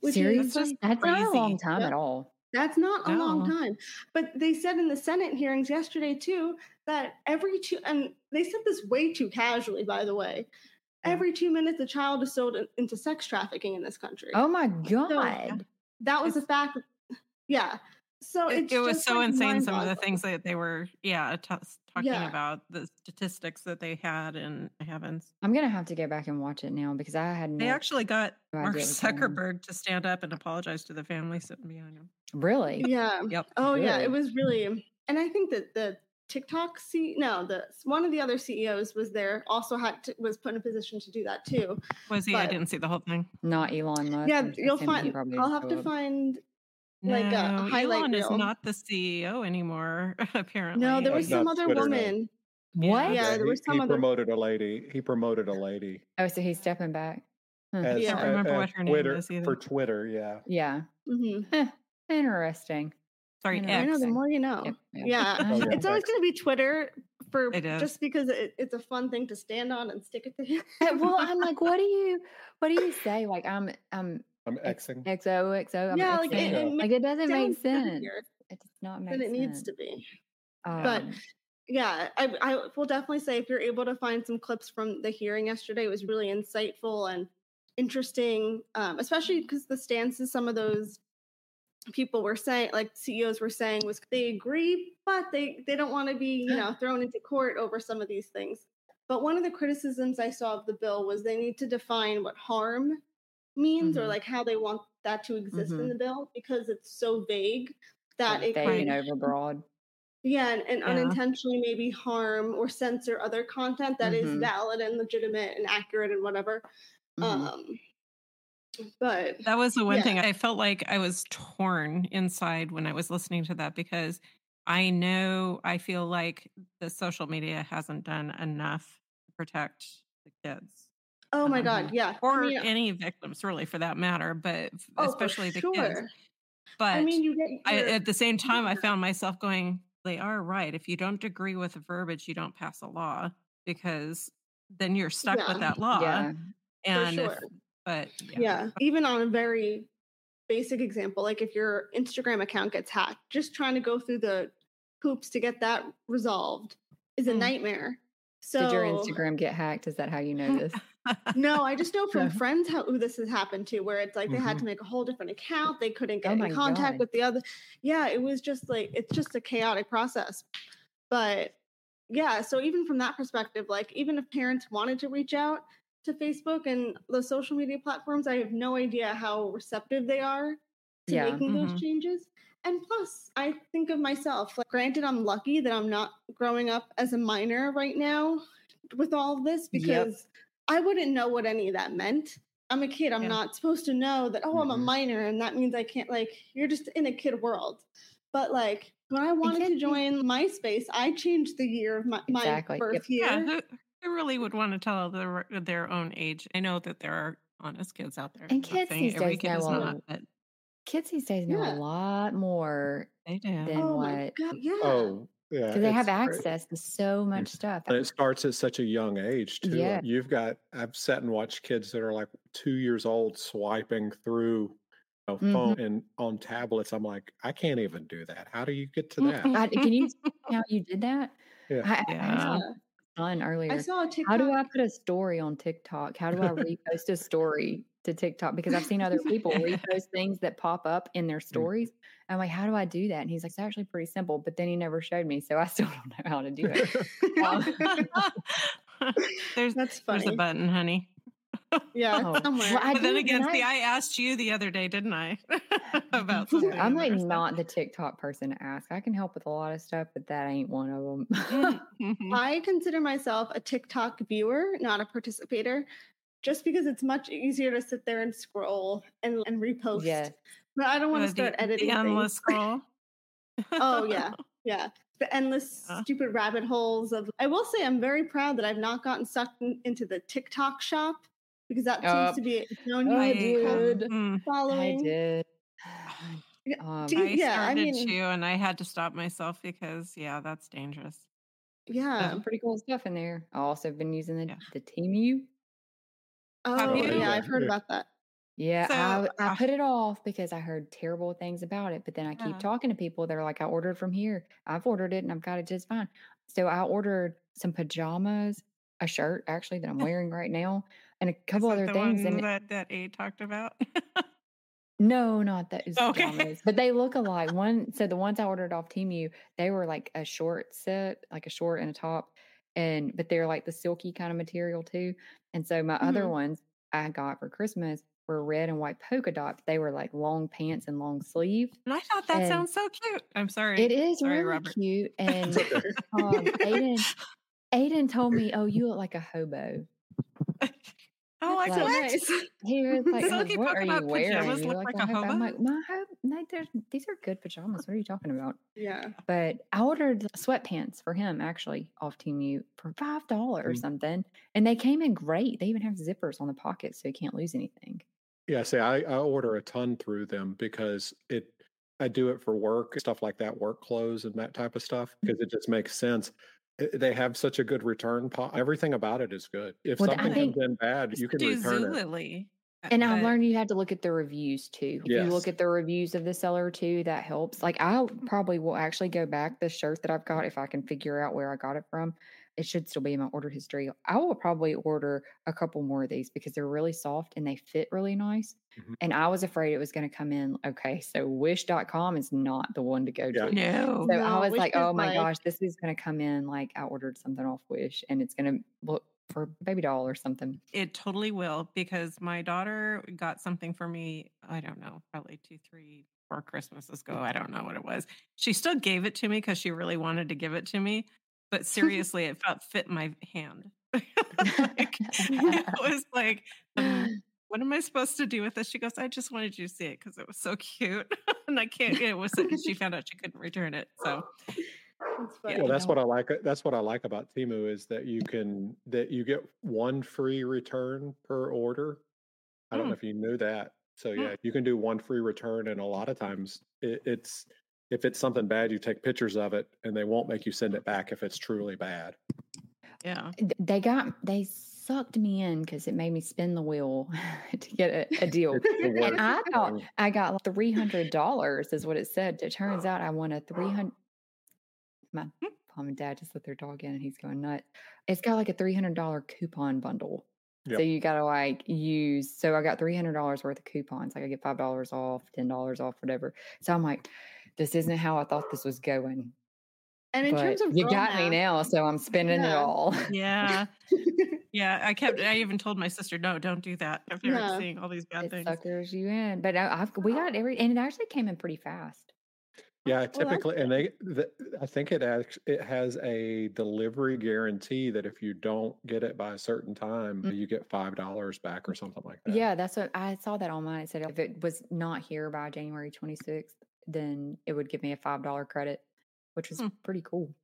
[SPEAKER 2] Which
[SPEAKER 3] Seriously, that's not a long time
[SPEAKER 2] Yep.
[SPEAKER 3] at all.
[SPEAKER 2] That's not a long time. But they said in the Senate hearings yesterday, too, that every two, and they said this way too casually, by the way, every two minutes a child is sold in- into sex trafficking in this country.
[SPEAKER 3] Oh my god.
[SPEAKER 2] that was a fact. Yeah. So
[SPEAKER 4] It,
[SPEAKER 2] it's
[SPEAKER 4] it was
[SPEAKER 2] just,
[SPEAKER 4] so
[SPEAKER 2] like,
[SPEAKER 4] insane. Some of the things that they were, yeah, t- talking
[SPEAKER 2] Yeah.
[SPEAKER 4] about the statistics that they had, and heavens,
[SPEAKER 3] I'm gonna have to go back and watch it now because I had
[SPEAKER 4] they actually got
[SPEAKER 3] no
[SPEAKER 4] Mark
[SPEAKER 3] idea what was going on.
[SPEAKER 4] Zuckerberg to stand up and apologize to the family sitting behind him.
[SPEAKER 3] really.
[SPEAKER 2] Yeah.
[SPEAKER 4] Yep.
[SPEAKER 2] Oh yeah, it was really, and I think that the TikTok C no, the one of the other CEOs was there, also had to, was put in a position to do that too.
[SPEAKER 4] Was he? I didn't see the whole thing.
[SPEAKER 3] Not Elon Musk.
[SPEAKER 2] yeah, you'll find. I'll have to
[SPEAKER 3] up.
[SPEAKER 2] Find. Like a
[SPEAKER 4] no,
[SPEAKER 2] highlight
[SPEAKER 4] Elon is not the CEO anymore. Apparently,
[SPEAKER 2] No, there was some other
[SPEAKER 1] Twitter, no.
[SPEAKER 2] woman.
[SPEAKER 3] What?
[SPEAKER 2] Yeah, there
[SPEAKER 1] he,
[SPEAKER 2] was some
[SPEAKER 1] he
[SPEAKER 2] other-
[SPEAKER 1] promoted a lady. He promoted a lady
[SPEAKER 3] Oh, so he's stepping back. Huh.
[SPEAKER 1] as,
[SPEAKER 2] Yeah. I
[SPEAKER 4] don't remember
[SPEAKER 1] as
[SPEAKER 4] what her name
[SPEAKER 1] Twitter
[SPEAKER 4] is either.
[SPEAKER 1] for Twitter. Yeah,
[SPEAKER 3] Yeah.
[SPEAKER 2] hmm
[SPEAKER 3] Interesting.
[SPEAKER 4] Sorry,
[SPEAKER 3] You know,
[SPEAKER 2] I know. The more you know.
[SPEAKER 3] Yep, yep.
[SPEAKER 2] Yeah,
[SPEAKER 1] Oh, yeah.
[SPEAKER 2] it's always going to be Twitter for just because it, it's a fun thing to stand on and stick it to him.
[SPEAKER 3] Well, I'm like, what do you, what do you say? Like, I'm, I'm
[SPEAKER 1] I'm
[SPEAKER 3] X-
[SPEAKER 1] Xing.
[SPEAKER 3] XOXO. I'm
[SPEAKER 2] yeah, like it, it
[SPEAKER 3] like it doesn't make sense. It does not make
[SPEAKER 2] than it needs to be.
[SPEAKER 3] Um,
[SPEAKER 2] yeah, I, I will definitely say if you're able to find some clips from the hearing yesterday, it was really insightful and interesting, um, especially because the stances some of those people were saying, like CEOs were saying, was they agree, but they they don't want to be you know thrown into court over some of these things. But one of the criticisms I saw of the bill was they need to define what harm means or
[SPEAKER 3] Mhm.
[SPEAKER 2] like how they want that to exist in
[SPEAKER 3] Mhm.
[SPEAKER 2] the bill because it's so vague that it
[SPEAKER 3] vague
[SPEAKER 2] could
[SPEAKER 3] and overbroad.
[SPEAKER 2] yeah, and, and
[SPEAKER 4] Yeah.
[SPEAKER 2] unintentionally maybe harm or censor other content that is
[SPEAKER 3] Mhm.
[SPEAKER 2] valid and legitimate and accurate and whatever.
[SPEAKER 3] Mhm.
[SPEAKER 2] Um, but
[SPEAKER 4] That was the one
[SPEAKER 2] Yeah.
[SPEAKER 4] thing I felt like I was torn inside when I was listening to that because I know I feel like the social media hasn't done enough to protect the kids
[SPEAKER 2] oh my
[SPEAKER 4] Um,
[SPEAKER 2] god, yeah.
[SPEAKER 4] or
[SPEAKER 2] I mean,
[SPEAKER 4] any victims, really, for that matter, but
[SPEAKER 2] oh,
[SPEAKER 4] especially the
[SPEAKER 2] sure.
[SPEAKER 4] kids. But
[SPEAKER 2] I mean, you get
[SPEAKER 4] I, at the same time, I found myself going, they are right. If you don't agree with the verbiage, you don't pass a law because then you're stuck
[SPEAKER 2] Yeah.
[SPEAKER 4] with that law.
[SPEAKER 3] yeah.
[SPEAKER 4] And if,
[SPEAKER 2] sure.
[SPEAKER 4] but
[SPEAKER 2] yeah. even on a very basic example, like if your Instagram account gets hacked, just trying to go through the hoops to get that resolved is a
[SPEAKER 4] Mm.
[SPEAKER 2] nightmare. So
[SPEAKER 3] Did your Instagram get hacked? Is that how you know this?
[SPEAKER 2] No, I just know from
[SPEAKER 3] Yeah.
[SPEAKER 2] friends how who this has happened to, where it's like they had
[SPEAKER 1] Mhm.
[SPEAKER 2] to make a whole different account. They couldn't
[SPEAKER 3] Oh
[SPEAKER 2] get
[SPEAKER 3] my
[SPEAKER 2] in contact
[SPEAKER 3] God.
[SPEAKER 2] with the other. Yeah, it was just like it's just a chaotic process. But yeah, so even from that perspective, like even if parents wanted to reach out to Facebook and the social media platforms, I have no idea how receptive they are to
[SPEAKER 3] Yeah.
[SPEAKER 2] making
[SPEAKER 4] Mhm.
[SPEAKER 2] those changes. And plus, I think of myself, like granted, I'm lucky that I'm not growing up as a minor right now with all of this
[SPEAKER 3] Yep.
[SPEAKER 2] Because I wouldn't know what any of that meant. I'm a kid. I'm
[SPEAKER 4] Yeah.
[SPEAKER 2] not supposed to know that, oh, I'm a
[SPEAKER 3] Mhm.
[SPEAKER 2] minor and that means I can't, like, you're just in a kid world. But, like, when I wanted to
[SPEAKER 3] kids-
[SPEAKER 2] join MySpace, I changed the year of my, my
[SPEAKER 3] Exactly. Yep.
[SPEAKER 2] birth year.
[SPEAKER 4] yeah, who, who really would want to tell their their own age? I know that there are honest kids out there.
[SPEAKER 3] And kids these days
[SPEAKER 4] kid
[SPEAKER 3] know a
[SPEAKER 4] not,
[SPEAKER 3] lot.
[SPEAKER 4] but
[SPEAKER 3] Kids these days know
[SPEAKER 2] Yeah.
[SPEAKER 3] a lot more
[SPEAKER 4] they do.
[SPEAKER 3] than
[SPEAKER 2] oh my
[SPEAKER 3] what
[SPEAKER 2] God. Yeah.
[SPEAKER 1] Oh, yeah.
[SPEAKER 3] because they have
[SPEAKER 1] it's great.
[SPEAKER 3] access to so much stuff.
[SPEAKER 1] And it starts at such a young age too.
[SPEAKER 3] Yeah.
[SPEAKER 1] You've got I've sat and watched kids that are like two years old swiping through know,
[SPEAKER 3] Mhm.
[SPEAKER 1] phone and on tablets. I'm like, I can't even do that. How do you get to that?
[SPEAKER 3] I, can you see how you did that?
[SPEAKER 1] Yeah.
[SPEAKER 3] I, I
[SPEAKER 4] Yeah.
[SPEAKER 3] asked
[SPEAKER 2] Yeah.
[SPEAKER 3] my son earlier.
[SPEAKER 2] I saw a TikTok.
[SPEAKER 3] How do I put a story on TikTok? How do I repost a story to TikTok? Because I've seen other people repost things that pop up in their stories. I'm like, how do I do that? And he's like, it's actually pretty simple. But then he never showed me, so I still don't know how to do it. Um,
[SPEAKER 4] there's
[SPEAKER 2] That's
[SPEAKER 4] there's a button, honey.
[SPEAKER 2] Yeah,
[SPEAKER 3] Oh,
[SPEAKER 2] somewhere.
[SPEAKER 3] well, I
[SPEAKER 4] but then again,
[SPEAKER 3] and
[SPEAKER 4] see,
[SPEAKER 3] I-
[SPEAKER 4] I asked you the other day, didn't I? About
[SPEAKER 3] I'm like
[SPEAKER 4] there,
[SPEAKER 3] not the TikTok person to ask. I can help with a lot of stuff, but that ain't one of them.
[SPEAKER 4] Mhm.
[SPEAKER 2] I consider myself a TikTok viewer, not a participator, just because it's much easier to sit there and scroll and, and repost.
[SPEAKER 3] yeah.
[SPEAKER 2] But I don't want to start
[SPEAKER 4] the,
[SPEAKER 2] editing.
[SPEAKER 4] the endless
[SPEAKER 2] things.
[SPEAKER 4] scroll.
[SPEAKER 2] oh yeah, yeah. The endless
[SPEAKER 4] Yeah.
[SPEAKER 2] stupid rabbit holes of. I will say I'm very proud that I've not gotten sucked in, into the TikTok shop because that
[SPEAKER 3] Oh.
[SPEAKER 2] seems to be its own
[SPEAKER 3] I
[SPEAKER 2] unique cult
[SPEAKER 3] did.
[SPEAKER 4] Mm,
[SPEAKER 3] I did. Um,
[SPEAKER 2] you-
[SPEAKER 4] I
[SPEAKER 2] yeah, I
[SPEAKER 4] started
[SPEAKER 2] mean,
[SPEAKER 4] to, and I had to stop myself because, yeah, that's dangerous.
[SPEAKER 2] yeah.
[SPEAKER 3] some pretty cool stuff in there. I also have been using the,
[SPEAKER 4] Yeah.
[SPEAKER 3] the Temu
[SPEAKER 2] Oh
[SPEAKER 4] you?
[SPEAKER 2] yeah, I've heard
[SPEAKER 1] Yeah.
[SPEAKER 2] about that.
[SPEAKER 3] Yeah,
[SPEAKER 4] So,
[SPEAKER 3] I, I
[SPEAKER 4] uh,
[SPEAKER 3] put it off because I heard terrible things about it. But then I keep
[SPEAKER 4] Yeah.
[SPEAKER 3] talking to people that are like, I ordered from here. I've ordered it and I've got it just fine. So I ordered some pajamas, a shirt actually that I'm wearing right now, and a couple other
[SPEAKER 4] the
[SPEAKER 3] things.
[SPEAKER 4] one
[SPEAKER 3] And
[SPEAKER 4] that, that A talked about?
[SPEAKER 3] no, not those
[SPEAKER 4] Okay.
[SPEAKER 3] pajamas, but they look alike. One, so the ones I ordered off Temu, they were like a short set, like a short and a top, and but they're like the silky kind of material too. And so my other
[SPEAKER 2] Mhm.
[SPEAKER 3] ones I got for Christmas were red and white polka dots. They were like long pants and long sleeve.
[SPEAKER 4] and I thought that
[SPEAKER 3] And
[SPEAKER 4] sounds so cute. I'm sorry.
[SPEAKER 3] It is
[SPEAKER 4] Sorry,
[SPEAKER 3] really
[SPEAKER 4] Robert.
[SPEAKER 3] cute. And um, Aiden, Aiden told me, "Oh, you look like a hobo."
[SPEAKER 4] Oh, like
[SPEAKER 3] Like-
[SPEAKER 2] So
[SPEAKER 4] what?
[SPEAKER 2] nice.
[SPEAKER 3] He was like,
[SPEAKER 4] Does
[SPEAKER 3] "Oh,
[SPEAKER 4] Silky
[SPEAKER 3] "What
[SPEAKER 4] polka
[SPEAKER 3] are you wearing?"
[SPEAKER 4] pajamas look
[SPEAKER 3] look
[SPEAKER 4] like
[SPEAKER 3] like
[SPEAKER 4] a
[SPEAKER 3] a hobo. I'm like, "My hobo? No, these are good pajamas. What are you talking about?"
[SPEAKER 2] yeah.
[SPEAKER 3] But I ordered sweatpants for him actually off Temu for five dollars or
[SPEAKER 1] Mm.
[SPEAKER 3] something, and they came in great. They even have zippers on the pockets, so you can't lose anything.
[SPEAKER 1] Yeah, see, I, I order a ton through them because it I do it for work, stuff like that, work clothes and that type of stuff,
[SPEAKER 3] Mm.
[SPEAKER 1] because it just makes sense. I- They have such a good return po Everything about it is good. If
[SPEAKER 3] Well,
[SPEAKER 1] something
[SPEAKER 3] think-
[SPEAKER 1] comes in bad, you can return it.
[SPEAKER 4] Zulily. uh,
[SPEAKER 3] And I've learned you have to look at the reviews too. If you look at the reviews of the seller too, that helps. Like I probably will actually go back the shirt that I've got if I can figure out where I got it from. It should still be in my order history. I will probably order a couple more of these because they're really soft and they fit really nice.
[SPEAKER 1] Mhm.
[SPEAKER 3] And I was afraid it was going to come in. Okay, so wish.com is not the one to go
[SPEAKER 1] Yeah.
[SPEAKER 3] to.
[SPEAKER 4] No.
[SPEAKER 3] So I was
[SPEAKER 2] Wish
[SPEAKER 3] like, oh my
[SPEAKER 2] like-
[SPEAKER 3] gosh, this is going to come in like I ordered something off Wish and it's going to look for a baby doll or something.
[SPEAKER 4] It totally will because my daughter got something for me. I don't know, probably two, three, four Christmases ago. I don't know what it was. She still gave it to me because she really wanted to give it to me. But seriously, it felt fit my hand. like, it was like, um, what am I supposed to do with this? She goes, I just wanted you to see it because it was so cute. and I can't, it was, she found out she couldn't return it. So,
[SPEAKER 2] That's
[SPEAKER 4] Yeah.
[SPEAKER 1] Well, that's what I like. That's what I like about Temu is that you can that you get one free return per order. I don't know
[SPEAKER 4] Hmm.
[SPEAKER 1] if you knew that. So
[SPEAKER 4] Hmm.
[SPEAKER 1] yeah, you can do one free return, and a lot of times it, it's if it's something bad, you take pictures of it, and they won't make you send it back if it's truly bad.
[SPEAKER 4] yeah.
[SPEAKER 3] They got they sucked me in because it made me spin the wheel to get a, a deal.
[SPEAKER 1] It's the worst.
[SPEAKER 3] And I thought. I got three hundred dollars is what it said. It turns out I won a three hundred. My mom and dad just let their dog in, and he's going nuts. It's got like a three hundred dollar coupon bundle. So you got to like use. So I got three hundred dollars worth of coupons. Like I get five dollars off, ten dollars off, whatever. So I'm like, this isn't how I thought this was going.
[SPEAKER 2] And in
[SPEAKER 3] but
[SPEAKER 2] terms of
[SPEAKER 3] you
[SPEAKER 2] girl
[SPEAKER 3] got me now, so I'm spending it all.
[SPEAKER 4] Yeah. Yeah. I kept, I even told my sister, no, don't do that. If you're
[SPEAKER 2] Yeah.
[SPEAKER 4] seeing all these bad
[SPEAKER 3] it
[SPEAKER 4] things.
[SPEAKER 3] suckers you in. But I, I've we got every, and it actually came in pretty fast.
[SPEAKER 1] Yeah,
[SPEAKER 2] that's
[SPEAKER 1] typically, and they, the, I think it act, it has a delivery guarantee that if you don't get it by a certain time,
[SPEAKER 3] Mm.
[SPEAKER 1] you get five dollars back or something like that.
[SPEAKER 3] Yeah, that's what I saw that online. It said if it was not here by January 26th, then it would give me a five dollar credit, which was
[SPEAKER 4] Hmm.
[SPEAKER 3] pretty cool.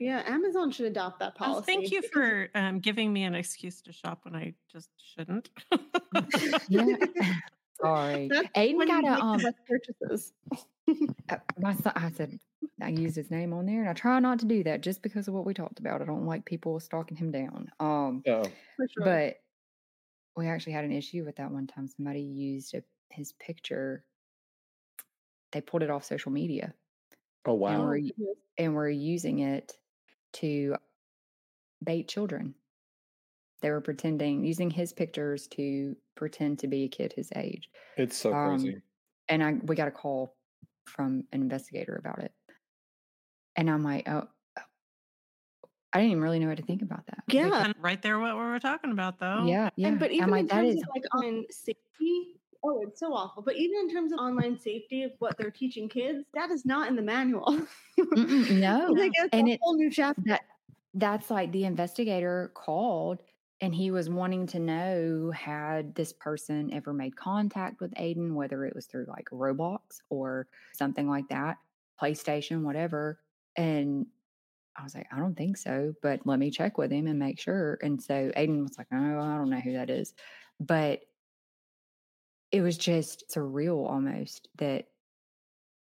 [SPEAKER 2] Yeah, Amazon should adopt that policy.
[SPEAKER 4] Oh, thank you for um, giving me an excuse to shop when I just shouldn't.
[SPEAKER 3] Yeah. Sorry,
[SPEAKER 2] That's
[SPEAKER 3] Aiden got a um.
[SPEAKER 2] best purchases.
[SPEAKER 3] uh, My son, I said I used his name on there, and I try not to do that just because of what we talked about. I don't like people stalking him down. Um,
[SPEAKER 1] So
[SPEAKER 2] For sure.
[SPEAKER 3] but we actually had an issue with that one time. Somebody used a his picture, they pulled it off social media
[SPEAKER 1] Oh
[SPEAKER 3] and
[SPEAKER 1] wow.
[SPEAKER 3] were u- and were using it to bait children. They were pretending using his pictures to pretend to be a kid his age.
[SPEAKER 1] It's so
[SPEAKER 3] Um,
[SPEAKER 1] crazy.
[SPEAKER 3] and I we got a call from an investigator about it. And I'm like, oh, oh, I didn't even really know what to think about that.
[SPEAKER 2] Yeah.
[SPEAKER 4] And right there, what we were talking about, though.
[SPEAKER 3] Yeah, yeah.
[SPEAKER 2] And but even
[SPEAKER 3] I'm like,
[SPEAKER 2] in terms
[SPEAKER 3] is
[SPEAKER 2] of like online safety, oh, it's so awful. But even in terms of online safety of what they're teaching kids, that is not in the manual.
[SPEAKER 3] no.
[SPEAKER 2] like it's
[SPEAKER 3] And
[SPEAKER 2] a
[SPEAKER 3] it-
[SPEAKER 2] whole new chapter.
[SPEAKER 3] that that's like the investigator called and he was wanting to know had this person ever made contact with Aiden, whether it was through like Roblox or something like that, PlayStation, whatever. And I was like, I don't think so, but let me check with him and make sure. And so Aiden was like, Oh, I don't know who that is. But it was just surreal almost that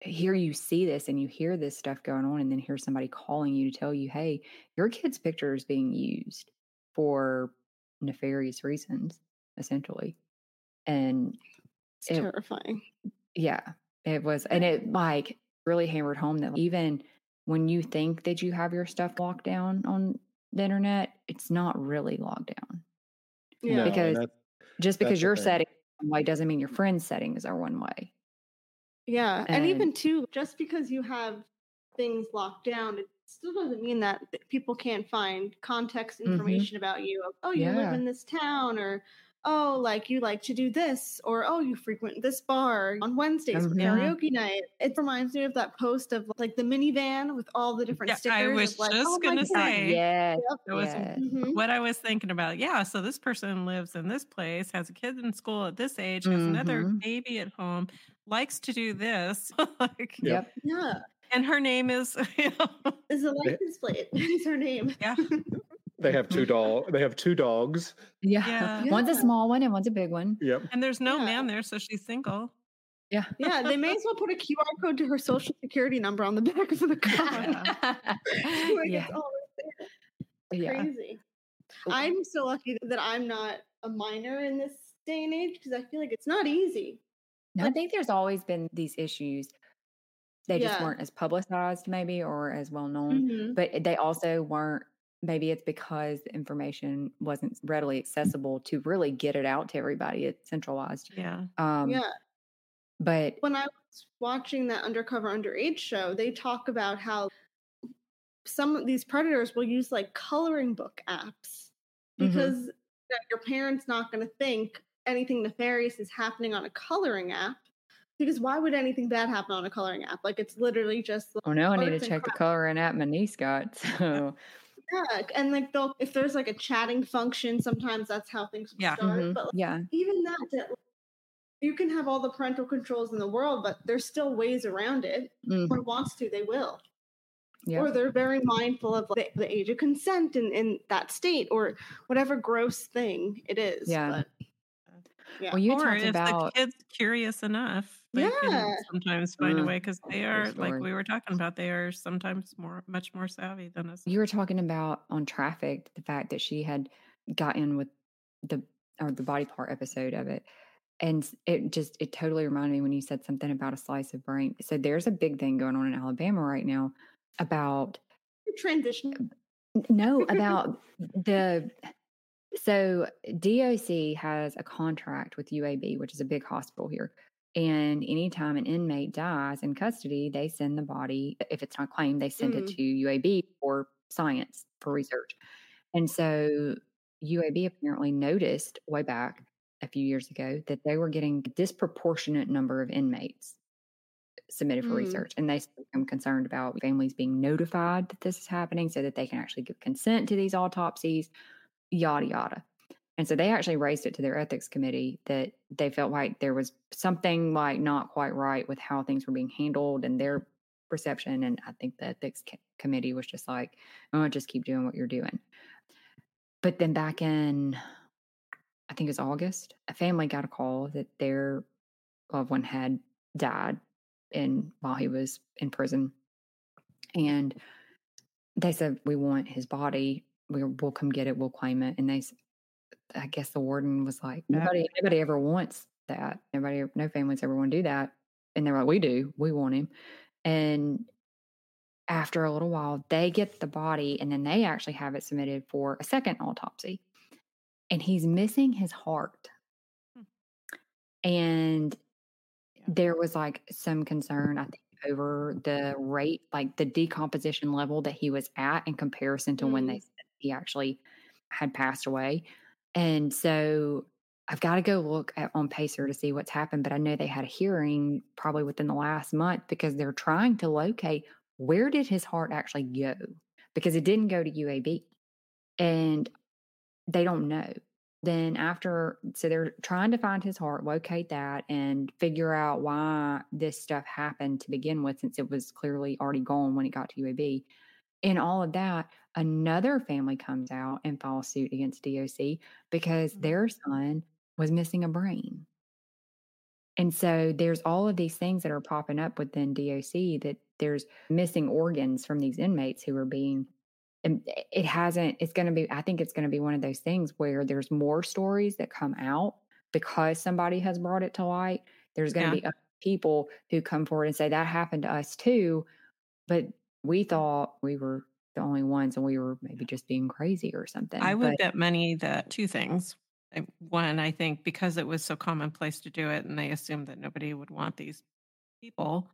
[SPEAKER 3] here you see this and you hear this stuff going on and then hear somebody calling you to tell you hey your kid's picture is being used for nefarious reasons essentially and
[SPEAKER 2] It's
[SPEAKER 3] it-
[SPEAKER 2] terrifying.
[SPEAKER 3] yeah it was and it like really hammered home that even when you think that you have your stuff locked down on the internet it's not really locked down
[SPEAKER 2] Yeah.
[SPEAKER 1] No,
[SPEAKER 3] because-
[SPEAKER 1] that's-
[SPEAKER 3] just because
[SPEAKER 1] you're
[SPEAKER 3] setting is one way doesn't mean your friend's settings are one way
[SPEAKER 2] Yeah, and,
[SPEAKER 3] And-
[SPEAKER 2] even too, just because you have things locked down, it still doesn't mean that people can't find context
[SPEAKER 3] Mhm.
[SPEAKER 2] information about you. Of, oh, you live in this town, or oh, like you like to do this, or oh, you frequent this bar on Wednesdays for
[SPEAKER 3] Mhm.
[SPEAKER 2] karaoke night. It reminds me of that post of like the minivan with all the different
[SPEAKER 4] Yeah,
[SPEAKER 2] stickers.
[SPEAKER 4] I
[SPEAKER 2] of,
[SPEAKER 4] was
[SPEAKER 2] like,
[SPEAKER 4] just
[SPEAKER 2] oh
[SPEAKER 4] gonna
[SPEAKER 2] God.
[SPEAKER 4] say.
[SPEAKER 3] yes
[SPEAKER 4] That was
[SPEAKER 3] yes.
[SPEAKER 4] What I was thinking about. Yeah, so this person lives in this place, has a kid in school at this age, has another
[SPEAKER 3] Mhm.
[SPEAKER 4] baby at home, likes to do this. like,
[SPEAKER 3] yep
[SPEAKER 2] Yeah,
[SPEAKER 4] and her name is, you know,
[SPEAKER 2] is a license plate. is her name.
[SPEAKER 4] yeah,
[SPEAKER 1] they have two dog. They have two dogs.
[SPEAKER 3] Yeah.
[SPEAKER 4] Yeah.
[SPEAKER 3] One's a small one and one's a big one.
[SPEAKER 1] Yep.
[SPEAKER 4] and there's no
[SPEAKER 2] Yeah.
[SPEAKER 4] man there, so she's single.
[SPEAKER 3] Yeah.
[SPEAKER 2] Yeah, they may as well put a QR code to her social security number on the back of the car. like
[SPEAKER 3] yeah.
[SPEAKER 2] it's all right there.
[SPEAKER 3] Yeah.
[SPEAKER 2] Crazy. I'm so lucky that I'm not a minor in this day and age because I feel like it's not easy.
[SPEAKER 3] No, I think there's always been these issues. They just weren't as publicized, maybe, or as well known.
[SPEAKER 2] Mhm.
[SPEAKER 3] But they also weren't. Maybe it's because the information wasn't readily accessible to really get it out to everybody. It's centralized.
[SPEAKER 4] Yeah.
[SPEAKER 3] Um,
[SPEAKER 2] yeah.
[SPEAKER 3] But
[SPEAKER 2] When I was watching that undercover underage show, they talk about how some of these predators will use like coloring book apps
[SPEAKER 3] Mhm.
[SPEAKER 2] because you know, your parents not going to think anything nefarious is happening on a coloring app. Because why would anything bad happen on a coloring app? Like it's literally just
[SPEAKER 3] oh no, I need to check the coloring app my niece got. So
[SPEAKER 2] Yeah, and like they'll if there's like a chatting function, sometimes that's how things will
[SPEAKER 4] Yeah.
[SPEAKER 2] start.
[SPEAKER 3] mhm,
[SPEAKER 2] But like,
[SPEAKER 3] yeah,
[SPEAKER 2] even that, that like, you can have all the parental controls in the world, but there's still ways around it.
[SPEAKER 3] mm,
[SPEAKER 2] Or wants to, they will.
[SPEAKER 3] yeah.
[SPEAKER 2] Or they're very mindful of like, the, the age of consent in, in that state, or whatever gross thing it is.
[SPEAKER 3] Yeah.
[SPEAKER 2] But, yeah.
[SPEAKER 3] Well, you
[SPEAKER 4] or
[SPEAKER 3] talked
[SPEAKER 4] if
[SPEAKER 3] about
[SPEAKER 4] the kid's curious enough, they
[SPEAKER 2] Yeah.
[SPEAKER 4] can sometimes find a
[SPEAKER 3] Mm.
[SPEAKER 4] way because they are, like we were talking about, they are sometimes more, much more savvy than us.
[SPEAKER 3] you were talking about on traffic the fact that she had gotten with the or the body part episode of it and it just it totally reminded me when you said something about a slice of brain so there's a big thing going on in alabama right now about
[SPEAKER 2] transition.
[SPEAKER 3] No, about the so DOC has a contract with UAB, which is a big hospital here. And anytime an inmate dies in custody, they send the body, if it's not claimed, they send it
[SPEAKER 2] Mm.
[SPEAKER 3] to UAB for science, for research. And so UAB apparently noticed way back a few years ago that they were getting a disproportionate number of inmates submitted for
[SPEAKER 2] Mm.
[SPEAKER 3] research and they become concerned about families being notified that this is happening so that they can actually give consent to these autopsies yada yada and so they actually raised it to their ethics committee that they felt like there was something like not quite right with how things were being handled and their perception and i think the ethics co- committee was just like oh just keep doing what you're doing. But then back in i think it was august a family got a call that their loved one had died in while he was in prison. And they said we want his body. We, we'll come get it. We'll claim it. And they i guess the warden was like nobody nobody ever wants that. Nobody, no families ever want to do that. And they're like, we do, we want him. And after a little while, they get the body and then they actually have it submitted for a second autopsy. And he's missing his heart.
[SPEAKER 4] Hmm.
[SPEAKER 3] And
[SPEAKER 4] Yeah.
[SPEAKER 3] there was like some concern, I think, over the rate, like the decomposition level that he was at in comparison to when they he actually had passed away. And so I've got to go look at on Pacer to see what's happened. But I know they had a hearing probably within the last month because they're trying to locate where did his heart actually go because it didn't go to UAB, and they don't know. Then after, so they're trying to find his heart, locate that, and figure out why this stuff happened to begin with, since it was clearly already gone when it got to UAB. And all of that, another family comes out and files suit against DOC because
[SPEAKER 4] Mhm.
[SPEAKER 3] their son was missing a brain. And so there's all of these things that are popping up within DOC that there's missing organs from these inmates who are being and it hasn't it's going to be i think it's going to be one of those things where there's more stories that come out because somebody has brought it to light there's going to
[SPEAKER 4] Yeah.
[SPEAKER 3] be people who come forward and say that happened to us too but we thought we were the only ones and we were maybe just being crazy or something
[SPEAKER 4] I would
[SPEAKER 3] but
[SPEAKER 4] bet money that two things. One, I think because it was so commonplace to do it and they assumed that nobody would want these people,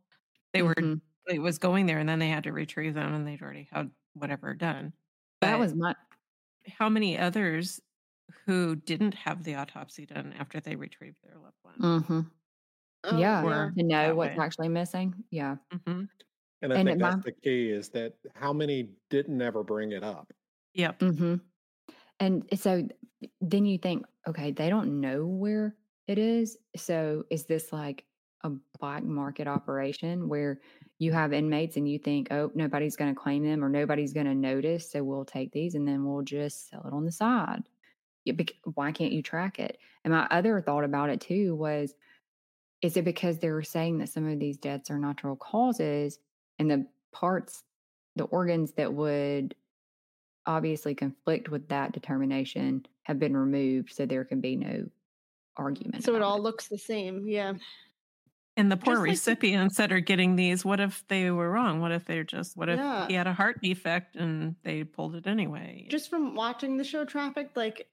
[SPEAKER 4] they were,
[SPEAKER 3] Mhm.
[SPEAKER 4] it was going there and then they had to retrieve them and they'd already had whatever done.
[SPEAKER 3] that was my
[SPEAKER 4] how many others who didn't have the autopsy done after they retrieved their loved one?
[SPEAKER 3] mhm.
[SPEAKER 2] Oh,
[SPEAKER 3] yeah to know what's
[SPEAKER 4] way.
[SPEAKER 3] actually missing yeah
[SPEAKER 4] hmm
[SPEAKER 1] And I
[SPEAKER 3] And
[SPEAKER 1] think that's
[SPEAKER 3] might-
[SPEAKER 1] the key is that how many didn't ever bring it up?
[SPEAKER 4] Yep.
[SPEAKER 3] hmm And so then you think, okay, they don't know where it is. So is this like a black market operation where you have inmates and you think, oh, nobody's going to claim them or nobody's going to notice. So we'll take these and then we'll just sell it on the side. Why can't you track it? And my other thought about it too was, is it because they were saying that some of these deaths are natural causes and the parts, the organs that would obviously conflict with that determination have been removed so there can be no argument.
[SPEAKER 2] So it
[SPEAKER 3] about
[SPEAKER 2] all looks the same. Yeah.
[SPEAKER 4] And the poor
[SPEAKER 2] Just like
[SPEAKER 4] recipients that are getting these, what if they were wrong? What if they're just, what if
[SPEAKER 2] Yeah.
[SPEAKER 4] he had a heart defect and they pulled it anyway?
[SPEAKER 2] Just from watching the show Trafficked, like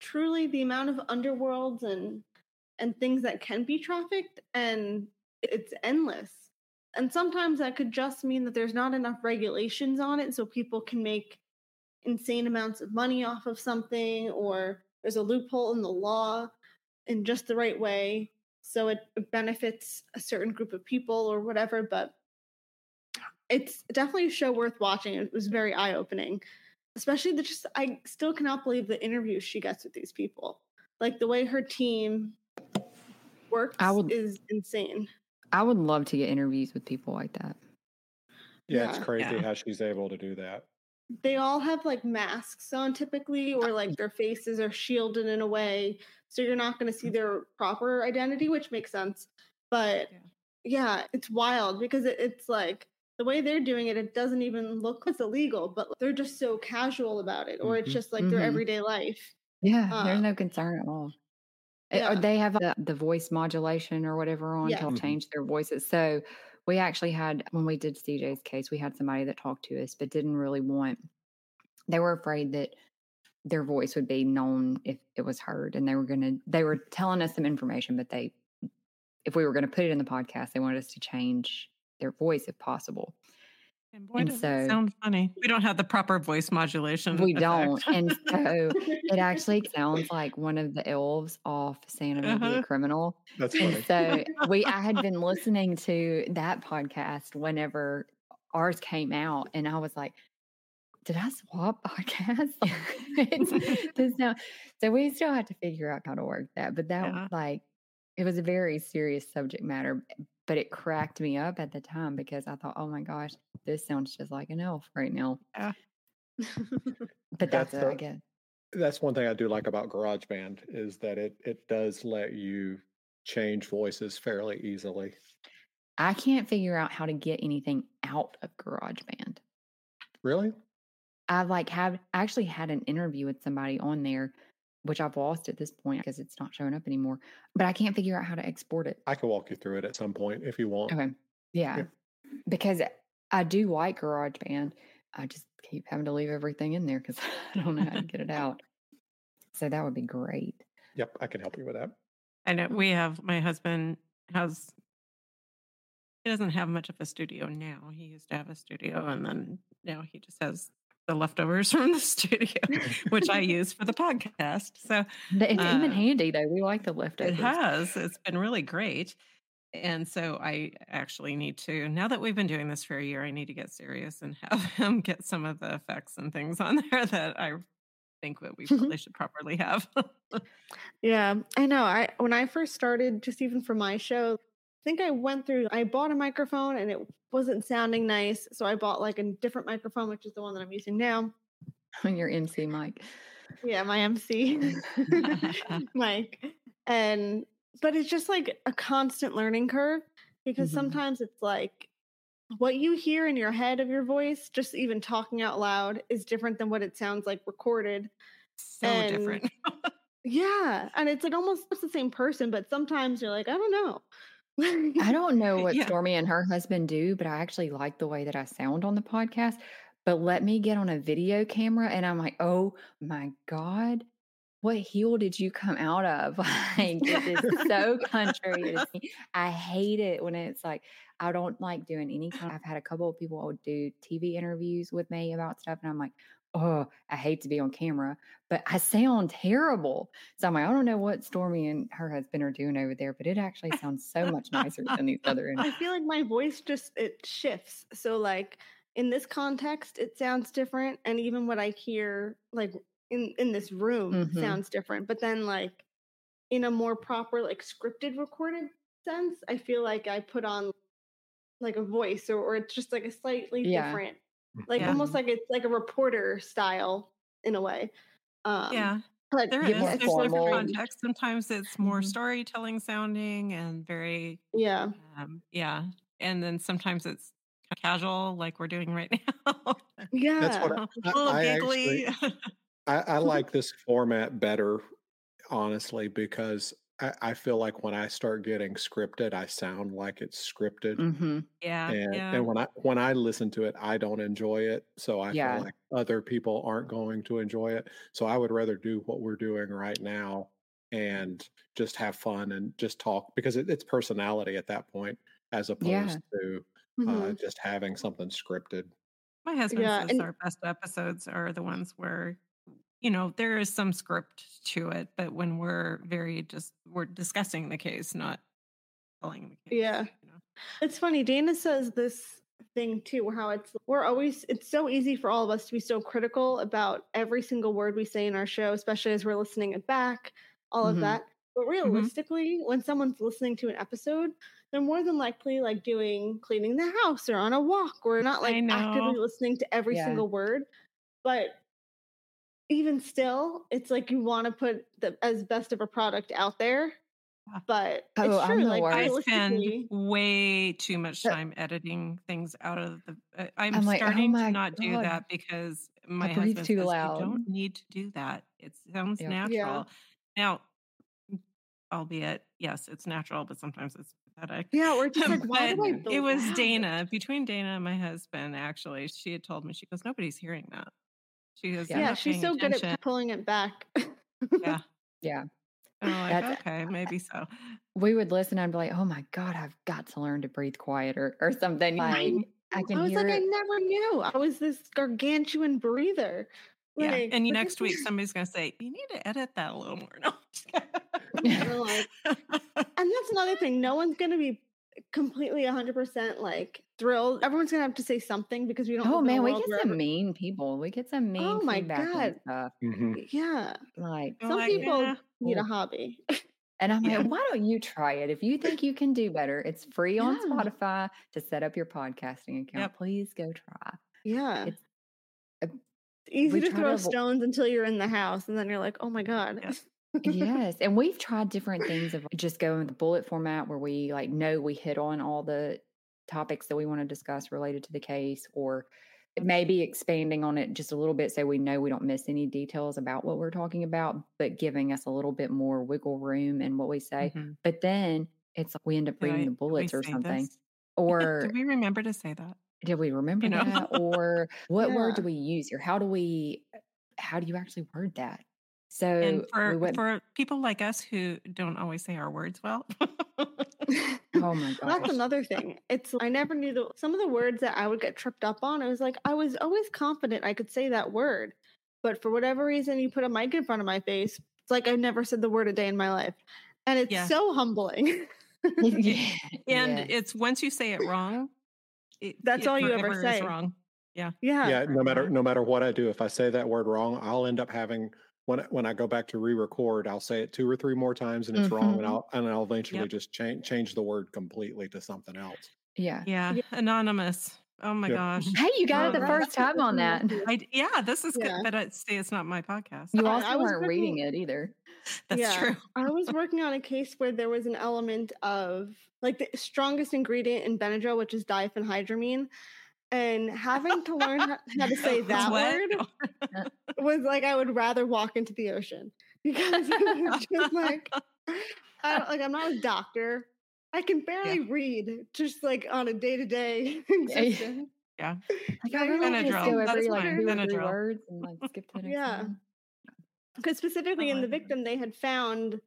[SPEAKER 2] truly the amount of underworlds and and things that can be trafficked and it's endless. And sometimes that could just mean that there's not enough regulations on it so people can make insane amounts of money off of something or there's a loophole in the law in just the right way so it benefits a certain group of people or whatever but it's definitely a show worth watching. It was very eye-opening especially the just i still cannot believe the interviews she gets with these people. Like the way her team works
[SPEAKER 3] would-
[SPEAKER 2] is insane
[SPEAKER 3] I would love to get interviews with people like that.
[SPEAKER 1] Yeah, it's crazy
[SPEAKER 4] Yeah.
[SPEAKER 1] how she's able to do that.
[SPEAKER 2] they all have like masks on typically or like their faces are shielded in a way so you're not going to see their proper identity which makes sense but
[SPEAKER 4] Yeah.
[SPEAKER 2] yeah, it's wild because it, it's like the way they're doing it it doesn't even look it's illegal but they're just so casual about it or it's
[SPEAKER 1] Mhm.
[SPEAKER 2] just like their
[SPEAKER 3] Mhm.
[SPEAKER 2] everyday life
[SPEAKER 3] Yeah, there's
[SPEAKER 2] Uh,
[SPEAKER 3] no concern at all. Uh, Or
[SPEAKER 2] yeah.
[SPEAKER 3] they have the, the voice modulation or whatever on
[SPEAKER 2] Yeah.
[SPEAKER 3] to change their voices. So we actually had when we did CJ's case, we had somebody that talked to us, but didn't really want. They were afraid that their voice would be known if it was heard, and they were gonna. They were telling us some information, but they, if we were going to put it in the podcast, they wanted us to change their voice if possible.
[SPEAKER 4] And boy,
[SPEAKER 3] and
[SPEAKER 4] does
[SPEAKER 3] so-
[SPEAKER 4] it sound funny. We don't have the proper voice modulation.
[SPEAKER 3] We
[SPEAKER 4] effect.
[SPEAKER 3] don't, and so it actually sounds like one of the elves off Santa May Be
[SPEAKER 4] Uh-huh.
[SPEAKER 3] a Criminal.
[SPEAKER 1] That's
[SPEAKER 3] And so we I had been listening to that podcast whenever ours came out and I was like, did I swap podcasts? It's- this now, so we still have to figure out how to work that. But that
[SPEAKER 4] Yeah.
[SPEAKER 3] like it was a very serious subject matter, but it mm. cracked me up at the time because I thought, oh my gosh, this sounds just like an elf right now.
[SPEAKER 4] Yeah.
[SPEAKER 3] But that's,
[SPEAKER 1] That's
[SPEAKER 3] it, I guess.
[SPEAKER 1] That's one thing I do like about GarageBand is that it it does let you change voices fairly easily.
[SPEAKER 3] I can't figure out how to get anything out of GarageBand.
[SPEAKER 1] Really?
[SPEAKER 3] I like have actually had an interview with somebody on there which I've lost at this point because it's not showing up anymore. But I can't figure out how to export it.
[SPEAKER 1] I can walk you through it at some point if you want.
[SPEAKER 3] Okay. Yeah.
[SPEAKER 1] Yeah.
[SPEAKER 3] Because I do like GarageBand. I just keep having to leave everything in there because I don't know how to get it out. So that would be great.
[SPEAKER 1] Yep, I can help you with that.
[SPEAKER 4] I know we have my husband has he doesn't have much of a studio now. He used to have a studio and then now he just has the leftovers from the studio, which I use for the podcast. So
[SPEAKER 3] Th- It's even
[SPEAKER 4] Uh,
[SPEAKER 3] handy though. We like the leftovers.
[SPEAKER 4] it has. It's been really great. And so I actually need to, now that we've been doing this for a year, I need to get serious and have him get some of the effects and things on there that I think that we probably should properly have.
[SPEAKER 2] Yeah, I know. I when I first started, just even for my show, I think I went through. I bought a microphone and it wasn't sounding nice, so I bought like a different microphone, which is the one that I'm using now.
[SPEAKER 3] on your MC mic.
[SPEAKER 2] Yeah, my MC mic, and but it's just like a constant learning curve because
[SPEAKER 3] Mhm.
[SPEAKER 2] sometimes it's like what you hear in your head of your voice, just even talking out loud, is different than what it sounds like recorded.
[SPEAKER 4] so
[SPEAKER 2] And-
[SPEAKER 4] different.
[SPEAKER 2] Yeah, and it's like almost it's the same person, but sometimes you're like, I don't know.
[SPEAKER 3] I don't know what
[SPEAKER 4] Yeah.
[SPEAKER 3] Stormy and her husband do, but I actually like the way that I sound on the podcast. But let me get on a video camera and I'm like, oh my God, what heel did you come out of? Like, it is so country. I hate it when it's like, I don't like doing any kind. I've had a couple of people do TV interviews with me about stuff, and I'm like, oh, I hate to be on camera, but I sound terrible. So I'm like, I don't know what Stormy and her husband are doing over there, but it actually sounds so much nicer than these other.
[SPEAKER 2] I feel like my voice just it shifts. So like in this context, it sounds different, and even what I hear like in in this room
[SPEAKER 3] Mhm.
[SPEAKER 2] sounds different. But then like in a more proper like scripted recorded sense, I feel like I put on like a voice or or it's just like a slightly
[SPEAKER 3] Yeah.
[SPEAKER 2] different, like
[SPEAKER 4] Yeah.
[SPEAKER 2] almost like it's like a reporter style in a way. Um,
[SPEAKER 4] yeah.
[SPEAKER 2] like
[SPEAKER 4] There
[SPEAKER 3] get
[SPEAKER 4] is.
[SPEAKER 3] more
[SPEAKER 4] There's
[SPEAKER 3] formal.
[SPEAKER 4] different context. Sometimes it's more
[SPEAKER 3] Mhm.
[SPEAKER 4] storytelling sounding and very,
[SPEAKER 2] Yeah.
[SPEAKER 4] um, yeah. And then sometimes it's casual, like we're doing right now.
[SPEAKER 2] Yeah.
[SPEAKER 1] That's what
[SPEAKER 4] a
[SPEAKER 1] I-
[SPEAKER 4] little
[SPEAKER 1] I
[SPEAKER 4] giggly.
[SPEAKER 1] I, I like this format better, honestly, because I, I feel like when I start getting scripted, I sound like it's scripted.
[SPEAKER 3] hmm
[SPEAKER 4] yeah.
[SPEAKER 1] and
[SPEAKER 4] yeah.
[SPEAKER 1] and when I when I listen to it, I don't enjoy it. So I
[SPEAKER 3] Yeah.
[SPEAKER 1] feel like other people aren't going to enjoy it. So I would rather do what we're doing right now and just have fun and just talk because it, it's personality at that point as opposed
[SPEAKER 3] Yeah.
[SPEAKER 1] to
[SPEAKER 2] Mhm.
[SPEAKER 1] uh, just having something scripted.
[SPEAKER 4] My husband
[SPEAKER 2] Yeah,
[SPEAKER 4] says
[SPEAKER 2] and-
[SPEAKER 4] our best episodes are the ones where, you know, there is some script to it, but when we're very just we're discussing the case, not telling the case.
[SPEAKER 2] Yeah.
[SPEAKER 4] You know?
[SPEAKER 2] It's funny. Dana says this thing too, how it's we're always it's so easy for all of us to be so critical about every single word we say in our show, especially as we're listening it back, all of
[SPEAKER 3] Mhm.
[SPEAKER 2] that. But
[SPEAKER 4] Mm-hmm.
[SPEAKER 2] realistically, when someone's listening to an episode, they're more than likely like doing cleaning the house or on a walk or not like actively listening to every
[SPEAKER 3] Yeah.
[SPEAKER 2] single word. But even still, it's like you want to put the as best of a product out there. But
[SPEAKER 3] Oh,
[SPEAKER 2] it's
[SPEAKER 3] I'm
[SPEAKER 2] true. Like.
[SPEAKER 4] I spend way too much
[SPEAKER 3] But-
[SPEAKER 4] time editing things out of the. uh, I'm,
[SPEAKER 3] I'm like, oh
[SPEAKER 4] starting to not do that because my
[SPEAKER 3] breathe
[SPEAKER 4] husband
[SPEAKER 3] too
[SPEAKER 4] says
[SPEAKER 3] loud."
[SPEAKER 4] you don't need to do that. It sounds
[SPEAKER 3] Yeah.
[SPEAKER 4] natural.
[SPEAKER 2] Yeah.
[SPEAKER 4] Now, albeit yes, it's natural, but sometimes it's pathetic.
[SPEAKER 2] Yeah, we're just like, why do I
[SPEAKER 4] But it was Dana between Dana and my husband. Actually, she had told me she goes, nobody's hearing that. She goes,
[SPEAKER 3] Yeah.
[SPEAKER 2] Yeah, she's
[SPEAKER 4] paying
[SPEAKER 2] so good
[SPEAKER 4] attention."
[SPEAKER 2] at pulling it back.
[SPEAKER 4] Yeah.
[SPEAKER 3] Yeah.
[SPEAKER 4] And like, okay, maybe so.
[SPEAKER 3] We would listen and be like, oh my God, I've got to learn to breathe quieter or something. Like, I can
[SPEAKER 2] I was
[SPEAKER 3] hear
[SPEAKER 2] like, I never knew. I was this gargantuan breather.
[SPEAKER 4] Yeah.
[SPEAKER 2] Like,
[SPEAKER 4] And you- next week, somebody's going to say, you need to edit that a little more. No.
[SPEAKER 2] We're like- and that's another thing. No one's gonna be completely 100% like thrilled. Everyone's gonna have to say something because we don't.
[SPEAKER 3] Oh
[SPEAKER 2] live in a
[SPEAKER 3] man, we get some
[SPEAKER 2] every-
[SPEAKER 3] mean people. We get some mean
[SPEAKER 2] Oh my
[SPEAKER 3] feedback
[SPEAKER 2] God.
[SPEAKER 3] and stuff.
[SPEAKER 1] Mhm.
[SPEAKER 2] Yeah,
[SPEAKER 3] Like,
[SPEAKER 4] You're
[SPEAKER 2] some
[SPEAKER 4] like,
[SPEAKER 2] people
[SPEAKER 4] "Eh."
[SPEAKER 2] need a
[SPEAKER 3] Oh.
[SPEAKER 2] hobby.
[SPEAKER 3] and I'm
[SPEAKER 4] Yeah.
[SPEAKER 3] like, why don't you try it? If you think you can do better, it's free on
[SPEAKER 2] Yeah.
[SPEAKER 3] Spotify to set up your podcasting account.
[SPEAKER 4] Yep.
[SPEAKER 3] Please go try.
[SPEAKER 2] yeah,
[SPEAKER 3] It's-
[SPEAKER 2] it's easy to throw
[SPEAKER 3] to
[SPEAKER 2] stones until you're in the house, and then you're like, oh my god.
[SPEAKER 4] Yeah.
[SPEAKER 3] Yes and we've tried different things of just going the bullet format where we like know we hit on all the topics that we want to discuss related to the case or maybe expanding on it just a little bit so we know we don't miss any details about what we're talking about, but giving us a little bit more wiggle room in what we say.
[SPEAKER 4] Mhm.
[SPEAKER 3] But then it's like we end up
[SPEAKER 4] Did I-
[SPEAKER 3] reading the bullets or something.
[SPEAKER 4] this?
[SPEAKER 3] Or
[SPEAKER 4] Did we remember to say that?
[SPEAKER 3] did we remember
[SPEAKER 4] know?
[SPEAKER 3] that? Or what word do we use or How do we how do you actually word that? So
[SPEAKER 4] And
[SPEAKER 3] we
[SPEAKER 4] for
[SPEAKER 3] went,
[SPEAKER 4] for people like us who don't always say our words well,
[SPEAKER 3] oh my
[SPEAKER 2] god.
[SPEAKER 3] That's
[SPEAKER 2] another thing. It's I never knew the some of the words that I would get tripped up on. I was like, I was always confident I could say that word, but for whatever reason, you put a mic in front of my face. It's like I never said the word a day in my life, and it's
[SPEAKER 4] Yeah.
[SPEAKER 2] so humbling.
[SPEAKER 3] Yeah,
[SPEAKER 4] and
[SPEAKER 3] yes.
[SPEAKER 4] it's once you say it wrong, it,
[SPEAKER 2] That's
[SPEAKER 4] it
[SPEAKER 2] all you ever say.
[SPEAKER 4] wrong. Yeah.
[SPEAKER 2] yeah,
[SPEAKER 1] yeah no matter no matter what i do if i say that word wrong i'll end up having when I- when i go back to re-record i'll say it two or three more times and it's wrong and
[SPEAKER 3] Mhm.
[SPEAKER 1] i'll and i'll eventually
[SPEAKER 4] Yep.
[SPEAKER 1] just change change the word completely to something else
[SPEAKER 3] yeah.
[SPEAKER 4] Yeah. Anonymous. Oh my
[SPEAKER 1] Yep.
[SPEAKER 4] gosh.
[SPEAKER 3] Hey, you got
[SPEAKER 4] Oh,
[SPEAKER 3] it the
[SPEAKER 4] that-
[SPEAKER 3] first time on that.
[SPEAKER 4] I d yeah, this is
[SPEAKER 2] Yeah.
[SPEAKER 4] good, but it's see, it's not my podcast.
[SPEAKER 3] You
[SPEAKER 2] I-
[SPEAKER 3] also
[SPEAKER 2] I was
[SPEAKER 3] weren't reading
[SPEAKER 2] working-
[SPEAKER 3] it either.
[SPEAKER 4] That's
[SPEAKER 2] yeah.
[SPEAKER 4] true.
[SPEAKER 2] I was working on a case where there was an element of like the strongest ingredient in Benadryl, which is diphenhydramine, and having to learn how, how to say that
[SPEAKER 4] What?
[SPEAKER 2] word was like I would rather walk into the ocean because it was just like I don't, like I'm not a doctor. I can barely read just like on a day to day existence.
[SPEAKER 4] Yeah.
[SPEAKER 3] Like I really just go every like two or three words and like skip to the next
[SPEAKER 2] Yeah.
[SPEAKER 3] one.
[SPEAKER 2] Because specifically in the victim, they had found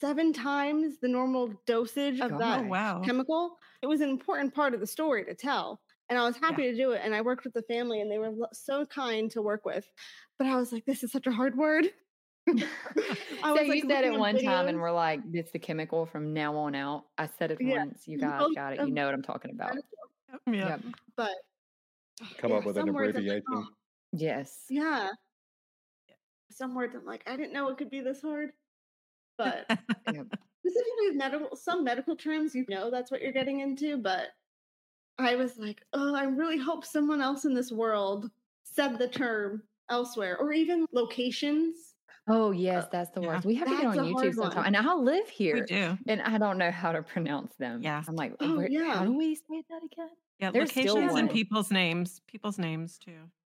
[SPEAKER 2] seven times the normal dosage of
[SPEAKER 3] God.
[SPEAKER 2] that
[SPEAKER 4] Oh wow.
[SPEAKER 2] chemical. It was an important part of the story to tell. And I was happy to do it. And I worked with the family and they were lo- so kind to work with. But I was like, this is such a hard word. I
[SPEAKER 3] so
[SPEAKER 2] was,
[SPEAKER 3] you
[SPEAKER 2] like,
[SPEAKER 3] said it
[SPEAKER 2] looking up
[SPEAKER 3] one time and we're like, "It's the chemical from now on out." I said it
[SPEAKER 2] Yeah.
[SPEAKER 3] once. You guys
[SPEAKER 2] Both
[SPEAKER 3] got it. You know what I'm talking about.
[SPEAKER 4] Yeah.
[SPEAKER 3] Yep.
[SPEAKER 2] But
[SPEAKER 1] come
[SPEAKER 2] yeah,
[SPEAKER 1] up with an
[SPEAKER 2] some like,
[SPEAKER 1] abbreviation
[SPEAKER 2] "Oh,
[SPEAKER 3] Yes.
[SPEAKER 2] yeah. Some words I'm like, I didn't know it could be this hard. But
[SPEAKER 3] Yep.
[SPEAKER 2] specifically with medical some medical terms you know that's what you're getting into but i was like oh i really hope someone else in this world said the term elsewhere or even locations
[SPEAKER 3] Oh yes,
[SPEAKER 2] Uh,
[SPEAKER 3] that's the
[SPEAKER 4] yeah.
[SPEAKER 3] worst. We have to get on YouTube
[SPEAKER 2] hard
[SPEAKER 3] sometime, and I live
[SPEAKER 4] we
[SPEAKER 3] here,
[SPEAKER 4] do.
[SPEAKER 3] and I don't know how to pronounce them.
[SPEAKER 4] Yeah.
[SPEAKER 3] I'm like,
[SPEAKER 2] Oh,
[SPEAKER 3] where,
[SPEAKER 2] yeah.
[SPEAKER 3] how do we say that again?
[SPEAKER 4] Yeah,
[SPEAKER 3] There's still
[SPEAKER 4] locations and people's names. People's names too.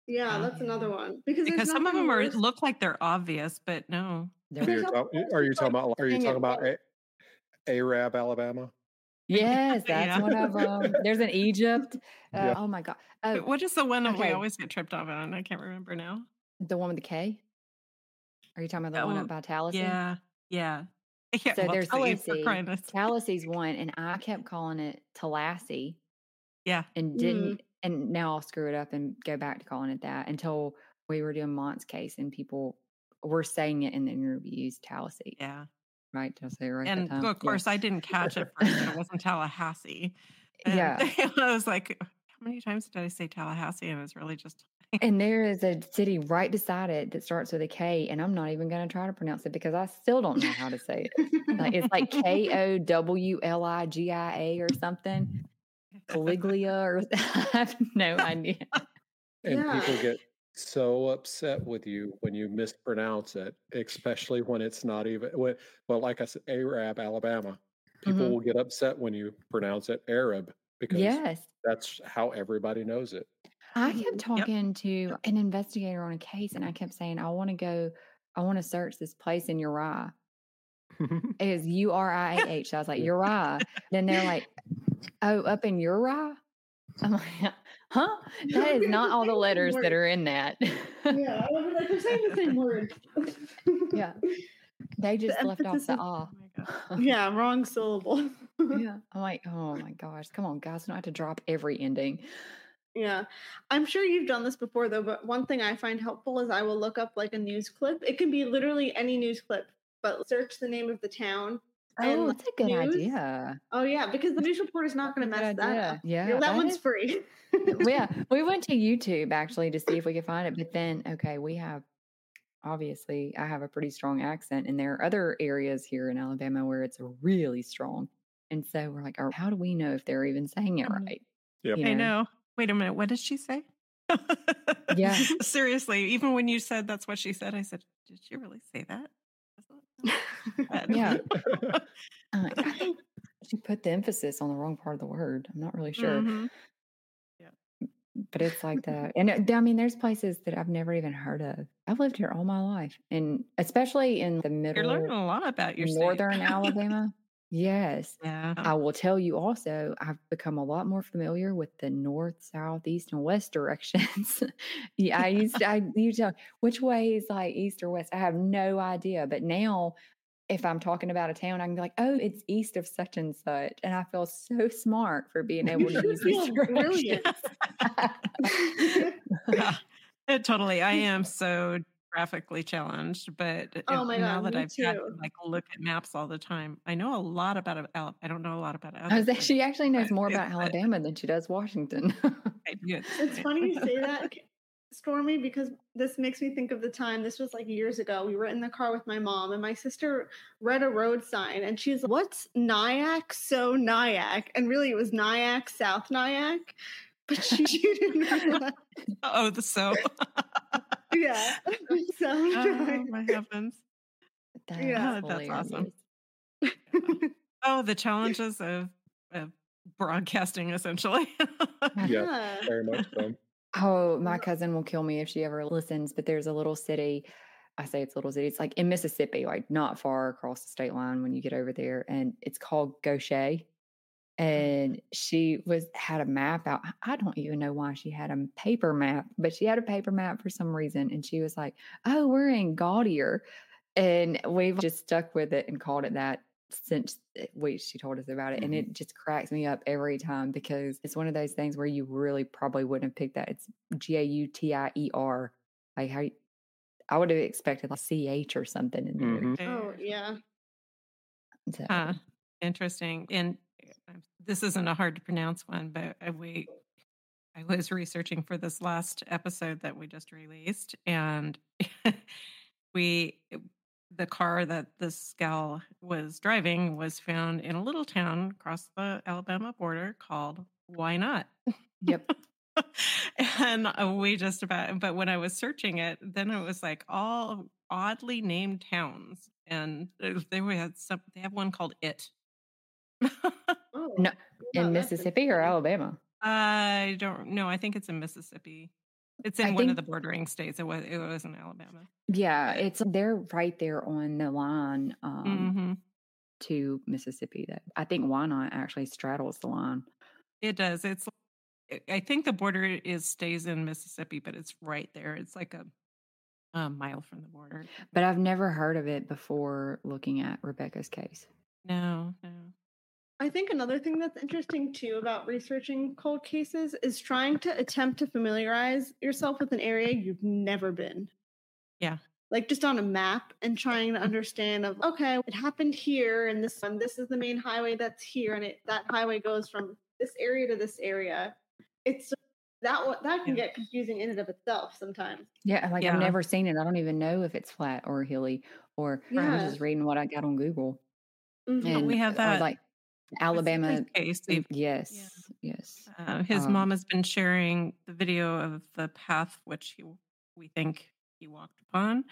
[SPEAKER 2] yeah
[SPEAKER 4] Yeah.
[SPEAKER 2] that's another one because,
[SPEAKER 4] Because some of them are
[SPEAKER 2] worse-
[SPEAKER 4] look like they're obvious, but no.
[SPEAKER 3] There
[SPEAKER 2] There's
[SPEAKER 1] You're
[SPEAKER 3] we
[SPEAKER 2] no-
[SPEAKER 1] talk-
[SPEAKER 2] there's
[SPEAKER 1] are you talking about are you talking about arab alabama
[SPEAKER 3] Yes, that's
[SPEAKER 4] Yeah.
[SPEAKER 3] one of them. There's an Egypt. Uh,
[SPEAKER 1] Yeah.
[SPEAKER 3] Oh my god. Oh,
[SPEAKER 4] what is the one that we always get tripped up on? I can't remember now.
[SPEAKER 3] the one with the K. Are you talking about the one
[SPEAKER 4] Oh,
[SPEAKER 3] up by Tallahassee?
[SPEAKER 4] Yeah, yeah. Yeah,
[SPEAKER 3] So
[SPEAKER 4] well,
[SPEAKER 3] there's Tallahassee. Tallahassee's one, and I kept calling it Tallahassee
[SPEAKER 4] Yeah,
[SPEAKER 3] and didn't. And now I'll screw it up and go back to calling it that until we were doing Mont's case and people were saying it in the interviews, Tallahassee.
[SPEAKER 4] yeah.
[SPEAKER 3] Right? Did I say it right? that
[SPEAKER 4] And
[SPEAKER 3] time?
[SPEAKER 4] of
[SPEAKER 3] Yeah.
[SPEAKER 4] course, I didn't catch it first. It wasn't Tallahassee. And
[SPEAKER 3] Yeah.
[SPEAKER 4] I was like, how many times did I say Tallahassee? And it was really just
[SPEAKER 3] And there is a city right beside it that starts with a K, and I'm not even going to try to pronounce it because I still don't know how to say it. Like it's like K O W L I G I A or something, Caliglia, or I have no idea.
[SPEAKER 1] and
[SPEAKER 2] Yeah.
[SPEAKER 1] people get so upset with you when you mispronounce it especially when it's not even when, well like i said arab alabama people
[SPEAKER 3] Mhm.
[SPEAKER 1] will get upset when you pronounce it arab because
[SPEAKER 3] Yes,
[SPEAKER 1] that's how everybody knows it
[SPEAKER 3] I
[SPEAKER 2] Mhm.
[SPEAKER 3] kept talking to an investigator on a case, and I kept saying, "I want to go. I want to search this place in Uriah." It is U R I A H. I was like, Uriah. Then they're like, oh, up in Uriah? I'm like, huh? That is not all the letters that are in that.
[SPEAKER 2] yeah i was like they're saying the same word
[SPEAKER 3] yeah. They just left off the ah.
[SPEAKER 4] oh
[SPEAKER 2] yeah wrong syllable
[SPEAKER 3] yeah. I'm like, oh my gosh. Come on, guys. Don't have to drop every ending.
[SPEAKER 2] Yeah. I'm sure you've done this before though, but one thing I find helpful is I will look up like a news clip. It can be literally any news clip, but search the name of the town. And,
[SPEAKER 3] Oh,
[SPEAKER 2] like,
[SPEAKER 3] that's a good
[SPEAKER 2] news.
[SPEAKER 3] idea.
[SPEAKER 2] Oh yeah, because the news report is not going to
[SPEAKER 3] Good
[SPEAKER 2] mess that up.
[SPEAKER 3] Yeah.
[SPEAKER 2] that,
[SPEAKER 3] that
[SPEAKER 2] one's
[SPEAKER 3] is-
[SPEAKER 2] free.
[SPEAKER 3] Yeah, we went to YouTube actually to see if we could find it, but then okay, we have obviously I have a pretty strong accent, and there are other areas here in Alabama where it's really strong, and so we're like, "Oh, how do we know if they're even saying it
[SPEAKER 4] Mhm.
[SPEAKER 3] right?
[SPEAKER 1] Yep.
[SPEAKER 3] You
[SPEAKER 4] I know. Wait a minute. What did she say?
[SPEAKER 3] Yeah.
[SPEAKER 4] Seriously, even when you said that's what she said, I said, did she really say that?
[SPEAKER 3] Yeah. like, I think she put the emphasis on the wrong part of the word. I'm not really sure.
[SPEAKER 4] Mhm.
[SPEAKER 3] but it's like that. And I mean, there's places that I've never even heard of. I've lived here all my life, and especially in the middle.
[SPEAKER 4] You're learning a lot about your
[SPEAKER 3] northern Alabama. Yes.
[SPEAKER 4] Yeah.
[SPEAKER 3] I will tell you also, I've become a lot more familiar with the north, south, east, and west directions. yeah, I used to, I used to, which way is like east or west? I have no idea. But now, if I'm talking about a town, I can be like, oh, it's east of such and such. And I feel so smart for being able to use these directions.
[SPEAKER 4] Uh, totally. I am so graphically challenged, but uh,
[SPEAKER 2] Oh my
[SPEAKER 4] now
[SPEAKER 2] God,
[SPEAKER 4] that I've had to like look at maps all the time, I know a lot about Al- Al- I don't know a lot about
[SPEAKER 3] I was
[SPEAKER 4] other
[SPEAKER 3] like, she actually knows more about Alabama than she does Washington.
[SPEAKER 2] It's funny you say that, Stormy, because this makes me think of the time. This was like years ago. We were in the car with my mom, and my sister read a road sign, and she's like, "What's Nyack? So Nyack?" And really, it was Nyack, South Nyack. But she, she didn't.
[SPEAKER 4] Oh, the so.
[SPEAKER 2] Yeah. So
[SPEAKER 4] oh
[SPEAKER 2] Nyack.
[SPEAKER 4] my heavens.
[SPEAKER 3] That's
[SPEAKER 2] Yeah.
[SPEAKER 4] Oh, that's awesome.
[SPEAKER 3] hilarious.
[SPEAKER 4] Oh, the challenges of, of broadcasting essentially.
[SPEAKER 1] Yeah,
[SPEAKER 2] Yeah.
[SPEAKER 1] very much so.
[SPEAKER 3] Oh, my cousin will kill me if she ever listens, but there's a little city. I say it's a little city. It's like in Mississippi, like not far across the state line when you get over there, and it's called Gautier. And she was had a map out. I- I don't even know why she had a paper map, but she had a paper map for some reason. And she was like, "Oh, we're in Gaudier," and we've just stuck with it and called it that since eh, we she told us about it. And it just cracks me up every time because it's one of those things where you really probably wouldn't have picked that. It's G A U T I E R. Like how you- I would have expected like C H or something in there.
[SPEAKER 1] Mhm.
[SPEAKER 2] Oh yeah.
[SPEAKER 3] So,
[SPEAKER 4] Huh. Interesting. And uh, this isn't a hard to pronounce one, but we, I was researching for this last episode that we just released, and we, the car that this gal was driving was found in a little town across the Alabama border called Why Not?
[SPEAKER 3] Yep.
[SPEAKER 4] and uh, we just about, but when I was searching it, then it was like all oddly named towns, and uh, they had some. They have one called It.
[SPEAKER 3] No, in Mississippi or. Alabama?
[SPEAKER 4] I don't know. I think it's in Mississippi. It's in
[SPEAKER 3] I
[SPEAKER 4] one of the bordering states. It was. It was in Alabama.
[SPEAKER 3] Yeah, it's they're right there on the line um,
[SPEAKER 4] hmm
[SPEAKER 3] to Mississippi. That I think Why Not actually straddles the line.
[SPEAKER 4] It does. It's. I- I think the border is stays in Mississippi, but it's right there. It's like a, a mile from the border.
[SPEAKER 3] But I've never heard of it before looking at Rebecca's case.
[SPEAKER 4] No, no.
[SPEAKER 2] I think another thing that's interesting too about researching cold cases is trying to attempt to familiarize yourself with an area you've never been.
[SPEAKER 4] Yeah.
[SPEAKER 2] Like just on a map and trying to understand of okay, it happened here and this one this is the main highway that's here and it that highway goes from this area to this area. It's that one that can
[SPEAKER 4] Yeah.
[SPEAKER 2] get confusing in and of itself sometimes.
[SPEAKER 3] Yeah, like
[SPEAKER 4] Yeah.
[SPEAKER 3] I've never seen it. I don't even know if it's flat or hilly, or I'm just reading what I got on Google.
[SPEAKER 2] Mhm.
[SPEAKER 3] And
[SPEAKER 4] we have
[SPEAKER 3] or
[SPEAKER 4] that
[SPEAKER 3] like
[SPEAKER 4] This
[SPEAKER 3] Alabama.
[SPEAKER 4] case.
[SPEAKER 3] mm,
[SPEAKER 4] they've-
[SPEAKER 3] Yes, yes.
[SPEAKER 4] Uh, his
[SPEAKER 3] Um,
[SPEAKER 4] mom has been sharing the video of the path which he, we think he walked upon,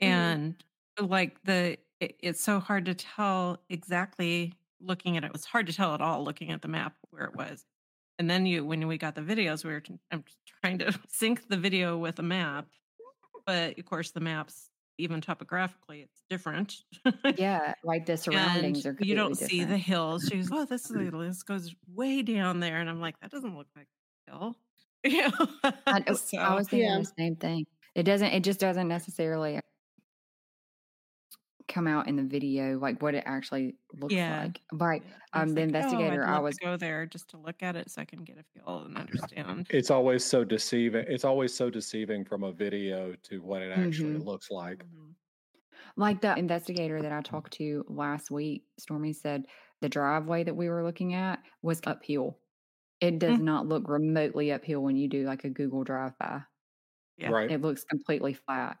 [SPEAKER 4] and like the it, it's so hard to tell exactly looking at it. It was hard to tell at all looking at the map where it was. And then you, when we got the videos, we were t- I'm trying to sync the video with a map, but of course the maps, even topographically, it's different.
[SPEAKER 3] Yeah, like the surroundings
[SPEAKER 4] and
[SPEAKER 3] are.
[SPEAKER 4] you don't
[SPEAKER 3] completely
[SPEAKER 4] see the hills. She goes, "Oh, this is mm-hmm. this goes way down there," and I'm like, "That doesn't look like a hill." You know?
[SPEAKER 3] I, know- I was thinking
[SPEAKER 2] Yeah.
[SPEAKER 3] the same thing. It doesn't. It just doesn't necessarily come out in the video like what it actually looks
[SPEAKER 4] Yeah.
[SPEAKER 3] like. Right.
[SPEAKER 4] I
[SPEAKER 3] Um,
[SPEAKER 4] was
[SPEAKER 3] the
[SPEAKER 4] like, "Oh, I'd
[SPEAKER 3] investigator, I
[SPEAKER 4] love to
[SPEAKER 3] was.
[SPEAKER 4] go there just to look at it so I can get a feel and understand.
[SPEAKER 1] It's always so deceiving. It's always so deceiving from a video to what it actually
[SPEAKER 3] Mhm.
[SPEAKER 1] looks like.
[SPEAKER 4] Mhm.
[SPEAKER 3] Like the investigator that I talked to last week, Stormy said the driveway that we were looking at was uphill. It does
[SPEAKER 4] Mm.
[SPEAKER 3] not look remotely uphill when you do like a Google drive by.
[SPEAKER 4] Yeah.
[SPEAKER 1] Right.
[SPEAKER 3] It looks completely flat.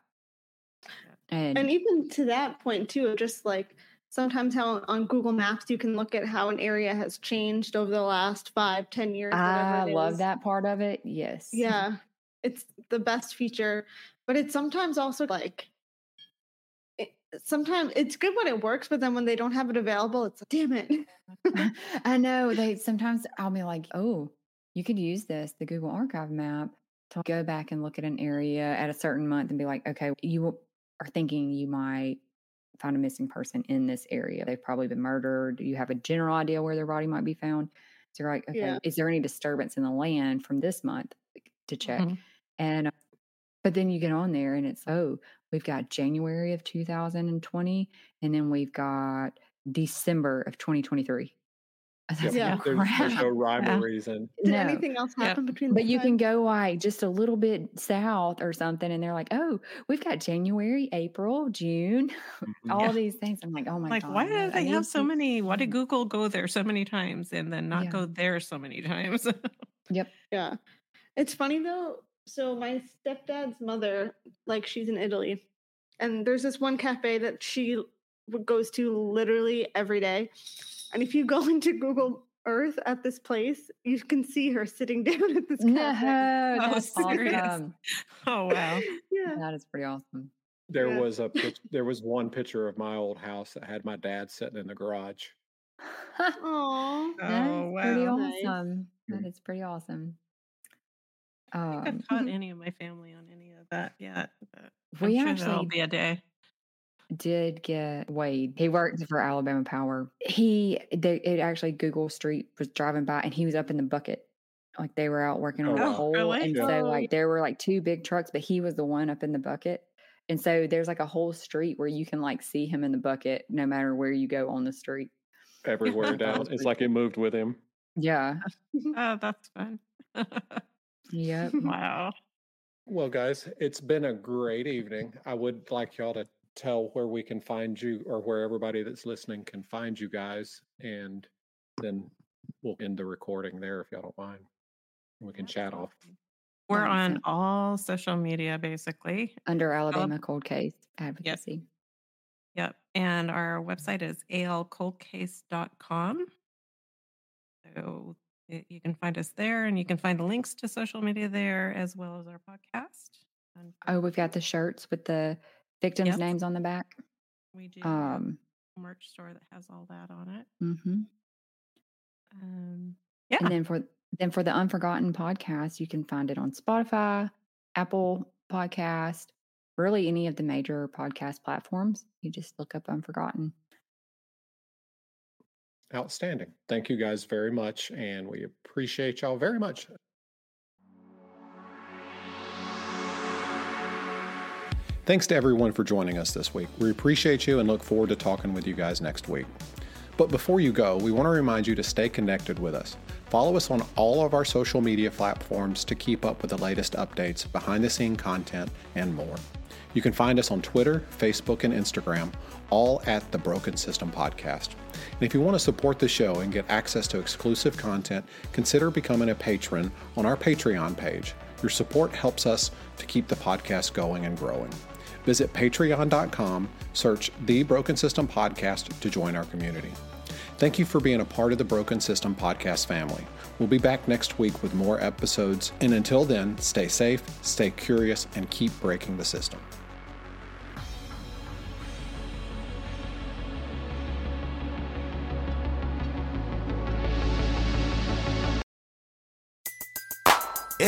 [SPEAKER 3] And,
[SPEAKER 2] And even to that point too, just like sometimes how on Google Maps you can look at how an area has changed over the last five, ten years. Ah,
[SPEAKER 3] I love
[SPEAKER 2] is.
[SPEAKER 3] that part of it. Yes.
[SPEAKER 2] Yeah, it's the best feature, but it's sometimes also like. It, sometimes it's good when it works, but then when they don't have it available, it's like, damn it.
[SPEAKER 3] I know they sometimes I'll be like, oh, you could use this, the Google Archive map, to go back and look at an area at a certain month and be like, okay, you are thinking you might find a missing person in this area. They've probably been murdered. You have a general idea where their body might be found. So you're like, okay,
[SPEAKER 2] Yeah.
[SPEAKER 3] is there any disturbance in the land from this month to check?
[SPEAKER 4] Mhm.
[SPEAKER 3] And uh, but then you get on there and it's oh, we've got January of 2020, and then we've got December of 2023. I was
[SPEAKER 1] Yep.
[SPEAKER 2] Yeah.
[SPEAKER 1] There's, there's no rhyme
[SPEAKER 4] Yeah.
[SPEAKER 1] or reason.
[SPEAKER 2] Did
[SPEAKER 3] No.
[SPEAKER 2] anything else
[SPEAKER 4] Yeah.
[SPEAKER 2] happen between?
[SPEAKER 3] But
[SPEAKER 2] the
[SPEAKER 3] you can go like just a little bit south or something, and they're like, "Oh, we've got January, April, June,
[SPEAKER 1] Mhm.
[SPEAKER 3] all
[SPEAKER 4] Yeah.
[SPEAKER 3] these things." I'm like, "Oh my
[SPEAKER 4] like,
[SPEAKER 3] god!"
[SPEAKER 4] Like, why
[SPEAKER 3] no,
[SPEAKER 4] do
[SPEAKER 3] I
[SPEAKER 4] they
[SPEAKER 3] need
[SPEAKER 4] have so
[SPEAKER 3] to-
[SPEAKER 4] many? Why did
[SPEAKER 3] Mm.
[SPEAKER 4] Google go there so many times and then not
[SPEAKER 3] Yeah.
[SPEAKER 4] go there so many times?
[SPEAKER 3] Yep.
[SPEAKER 2] Yeah. It's funny though. So my stepdad's mother, like she's in Italy, and there's this one cafe that she goes to literally every day. And if you go into Google Earth at this place, you can see her sitting down at this
[SPEAKER 3] No,
[SPEAKER 2] cafe.
[SPEAKER 4] Oh,
[SPEAKER 3] that's awesome.
[SPEAKER 4] oh wow!
[SPEAKER 2] Yeah.
[SPEAKER 3] That is pretty awesome.
[SPEAKER 1] There
[SPEAKER 2] Yeah.
[SPEAKER 1] was a pic- there was one picture of my old house that had my dad sitting in the garage.
[SPEAKER 2] Aww.
[SPEAKER 3] That's
[SPEAKER 4] Oh
[SPEAKER 3] pretty
[SPEAKER 4] wow!
[SPEAKER 2] Nice.
[SPEAKER 3] awesome. That
[SPEAKER 1] Mm.
[SPEAKER 3] is pretty awesome.
[SPEAKER 4] I don't think
[SPEAKER 3] Um,
[SPEAKER 4] I've caught any of my family on any of that yet. But
[SPEAKER 3] we
[SPEAKER 4] I'm sure there'll
[SPEAKER 3] actually
[SPEAKER 4] be a day.
[SPEAKER 3] Did get Wade. He worked for Alabama Power. He, they, it actually Google Street was driving by, and he was up in the bucket. Like they were out working
[SPEAKER 1] Oh,
[SPEAKER 3] on a oh,
[SPEAKER 1] wow.
[SPEAKER 3] hole,
[SPEAKER 4] really?
[SPEAKER 3] and
[SPEAKER 1] Yeah.
[SPEAKER 3] so
[SPEAKER 2] Oh,
[SPEAKER 3] like there were like two big trucks, but he was the one up in the bucket. And so there's like a whole street where you can like see him in the bucket, no matter where you go on the street.
[SPEAKER 1] Everywhere down. It's like it moved with him.
[SPEAKER 3] Yeah.
[SPEAKER 4] Oh, that's fun.
[SPEAKER 3] Yep.
[SPEAKER 4] wow.
[SPEAKER 1] Well, guys, it's been a great evening. I would like y'all to tell where we can find you or where everybody that's listening can find you guys. And then we'll end the recording there if y'all don't mind. We can chat off.
[SPEAKER 4] We're on all social media basically.
[SPEAKER 3] Under Alabama Cold Case Advocacy.
[SPEAKER 4] Yep. And our website is alcoldcase.com. So y- you can find us there and you can find the links to social media there as well as our podcast.
[SPEAKER 3] Oh, we've got the shirts with the victims'
[SPEAKER 4] Yep.
[SPEAKER 3] names on the back.
[SPEAKER 4] we do
[SPEAKER 3] Um,
[SPEAKER 4] a merch store that has all that on it.
[SPEAKER 3] Mm-hmm.
[SPEAKER 4] Um, yeah.
[SPEAKER 3] And then for then for the Unforgotten podcast, you can find it on Spotify, Apple Podcast, really any of the major podcast platforms. You just look up Unforgotten.
[SPEAKER 1] Outstanding. Thank you guys very much. And we appreciate y'all very much. Thanks to everyone for joining us this week. We appreciate you and look forward to talking with you guys next week. But before you go, we want to remind you to stay connected with us. Follow us on all of our social media platforms to keep up with the latest updates, behind the scene content, and more. You can find us on Twitter, Facebook, and Instagram, all at the Broken System Podcast. And if you want to support the show and get access to exclusive content, consider becoming a patron on our Patreon page. Your support helps us to keep the podcast going and growing. Visit patreon.com, search The Broken System Podcast to join our community. Thank you for being a part of the Broken System Podcast family. We'll be back next week with more episodes, and until then, stay safe, stay curious, and keep breaking the system.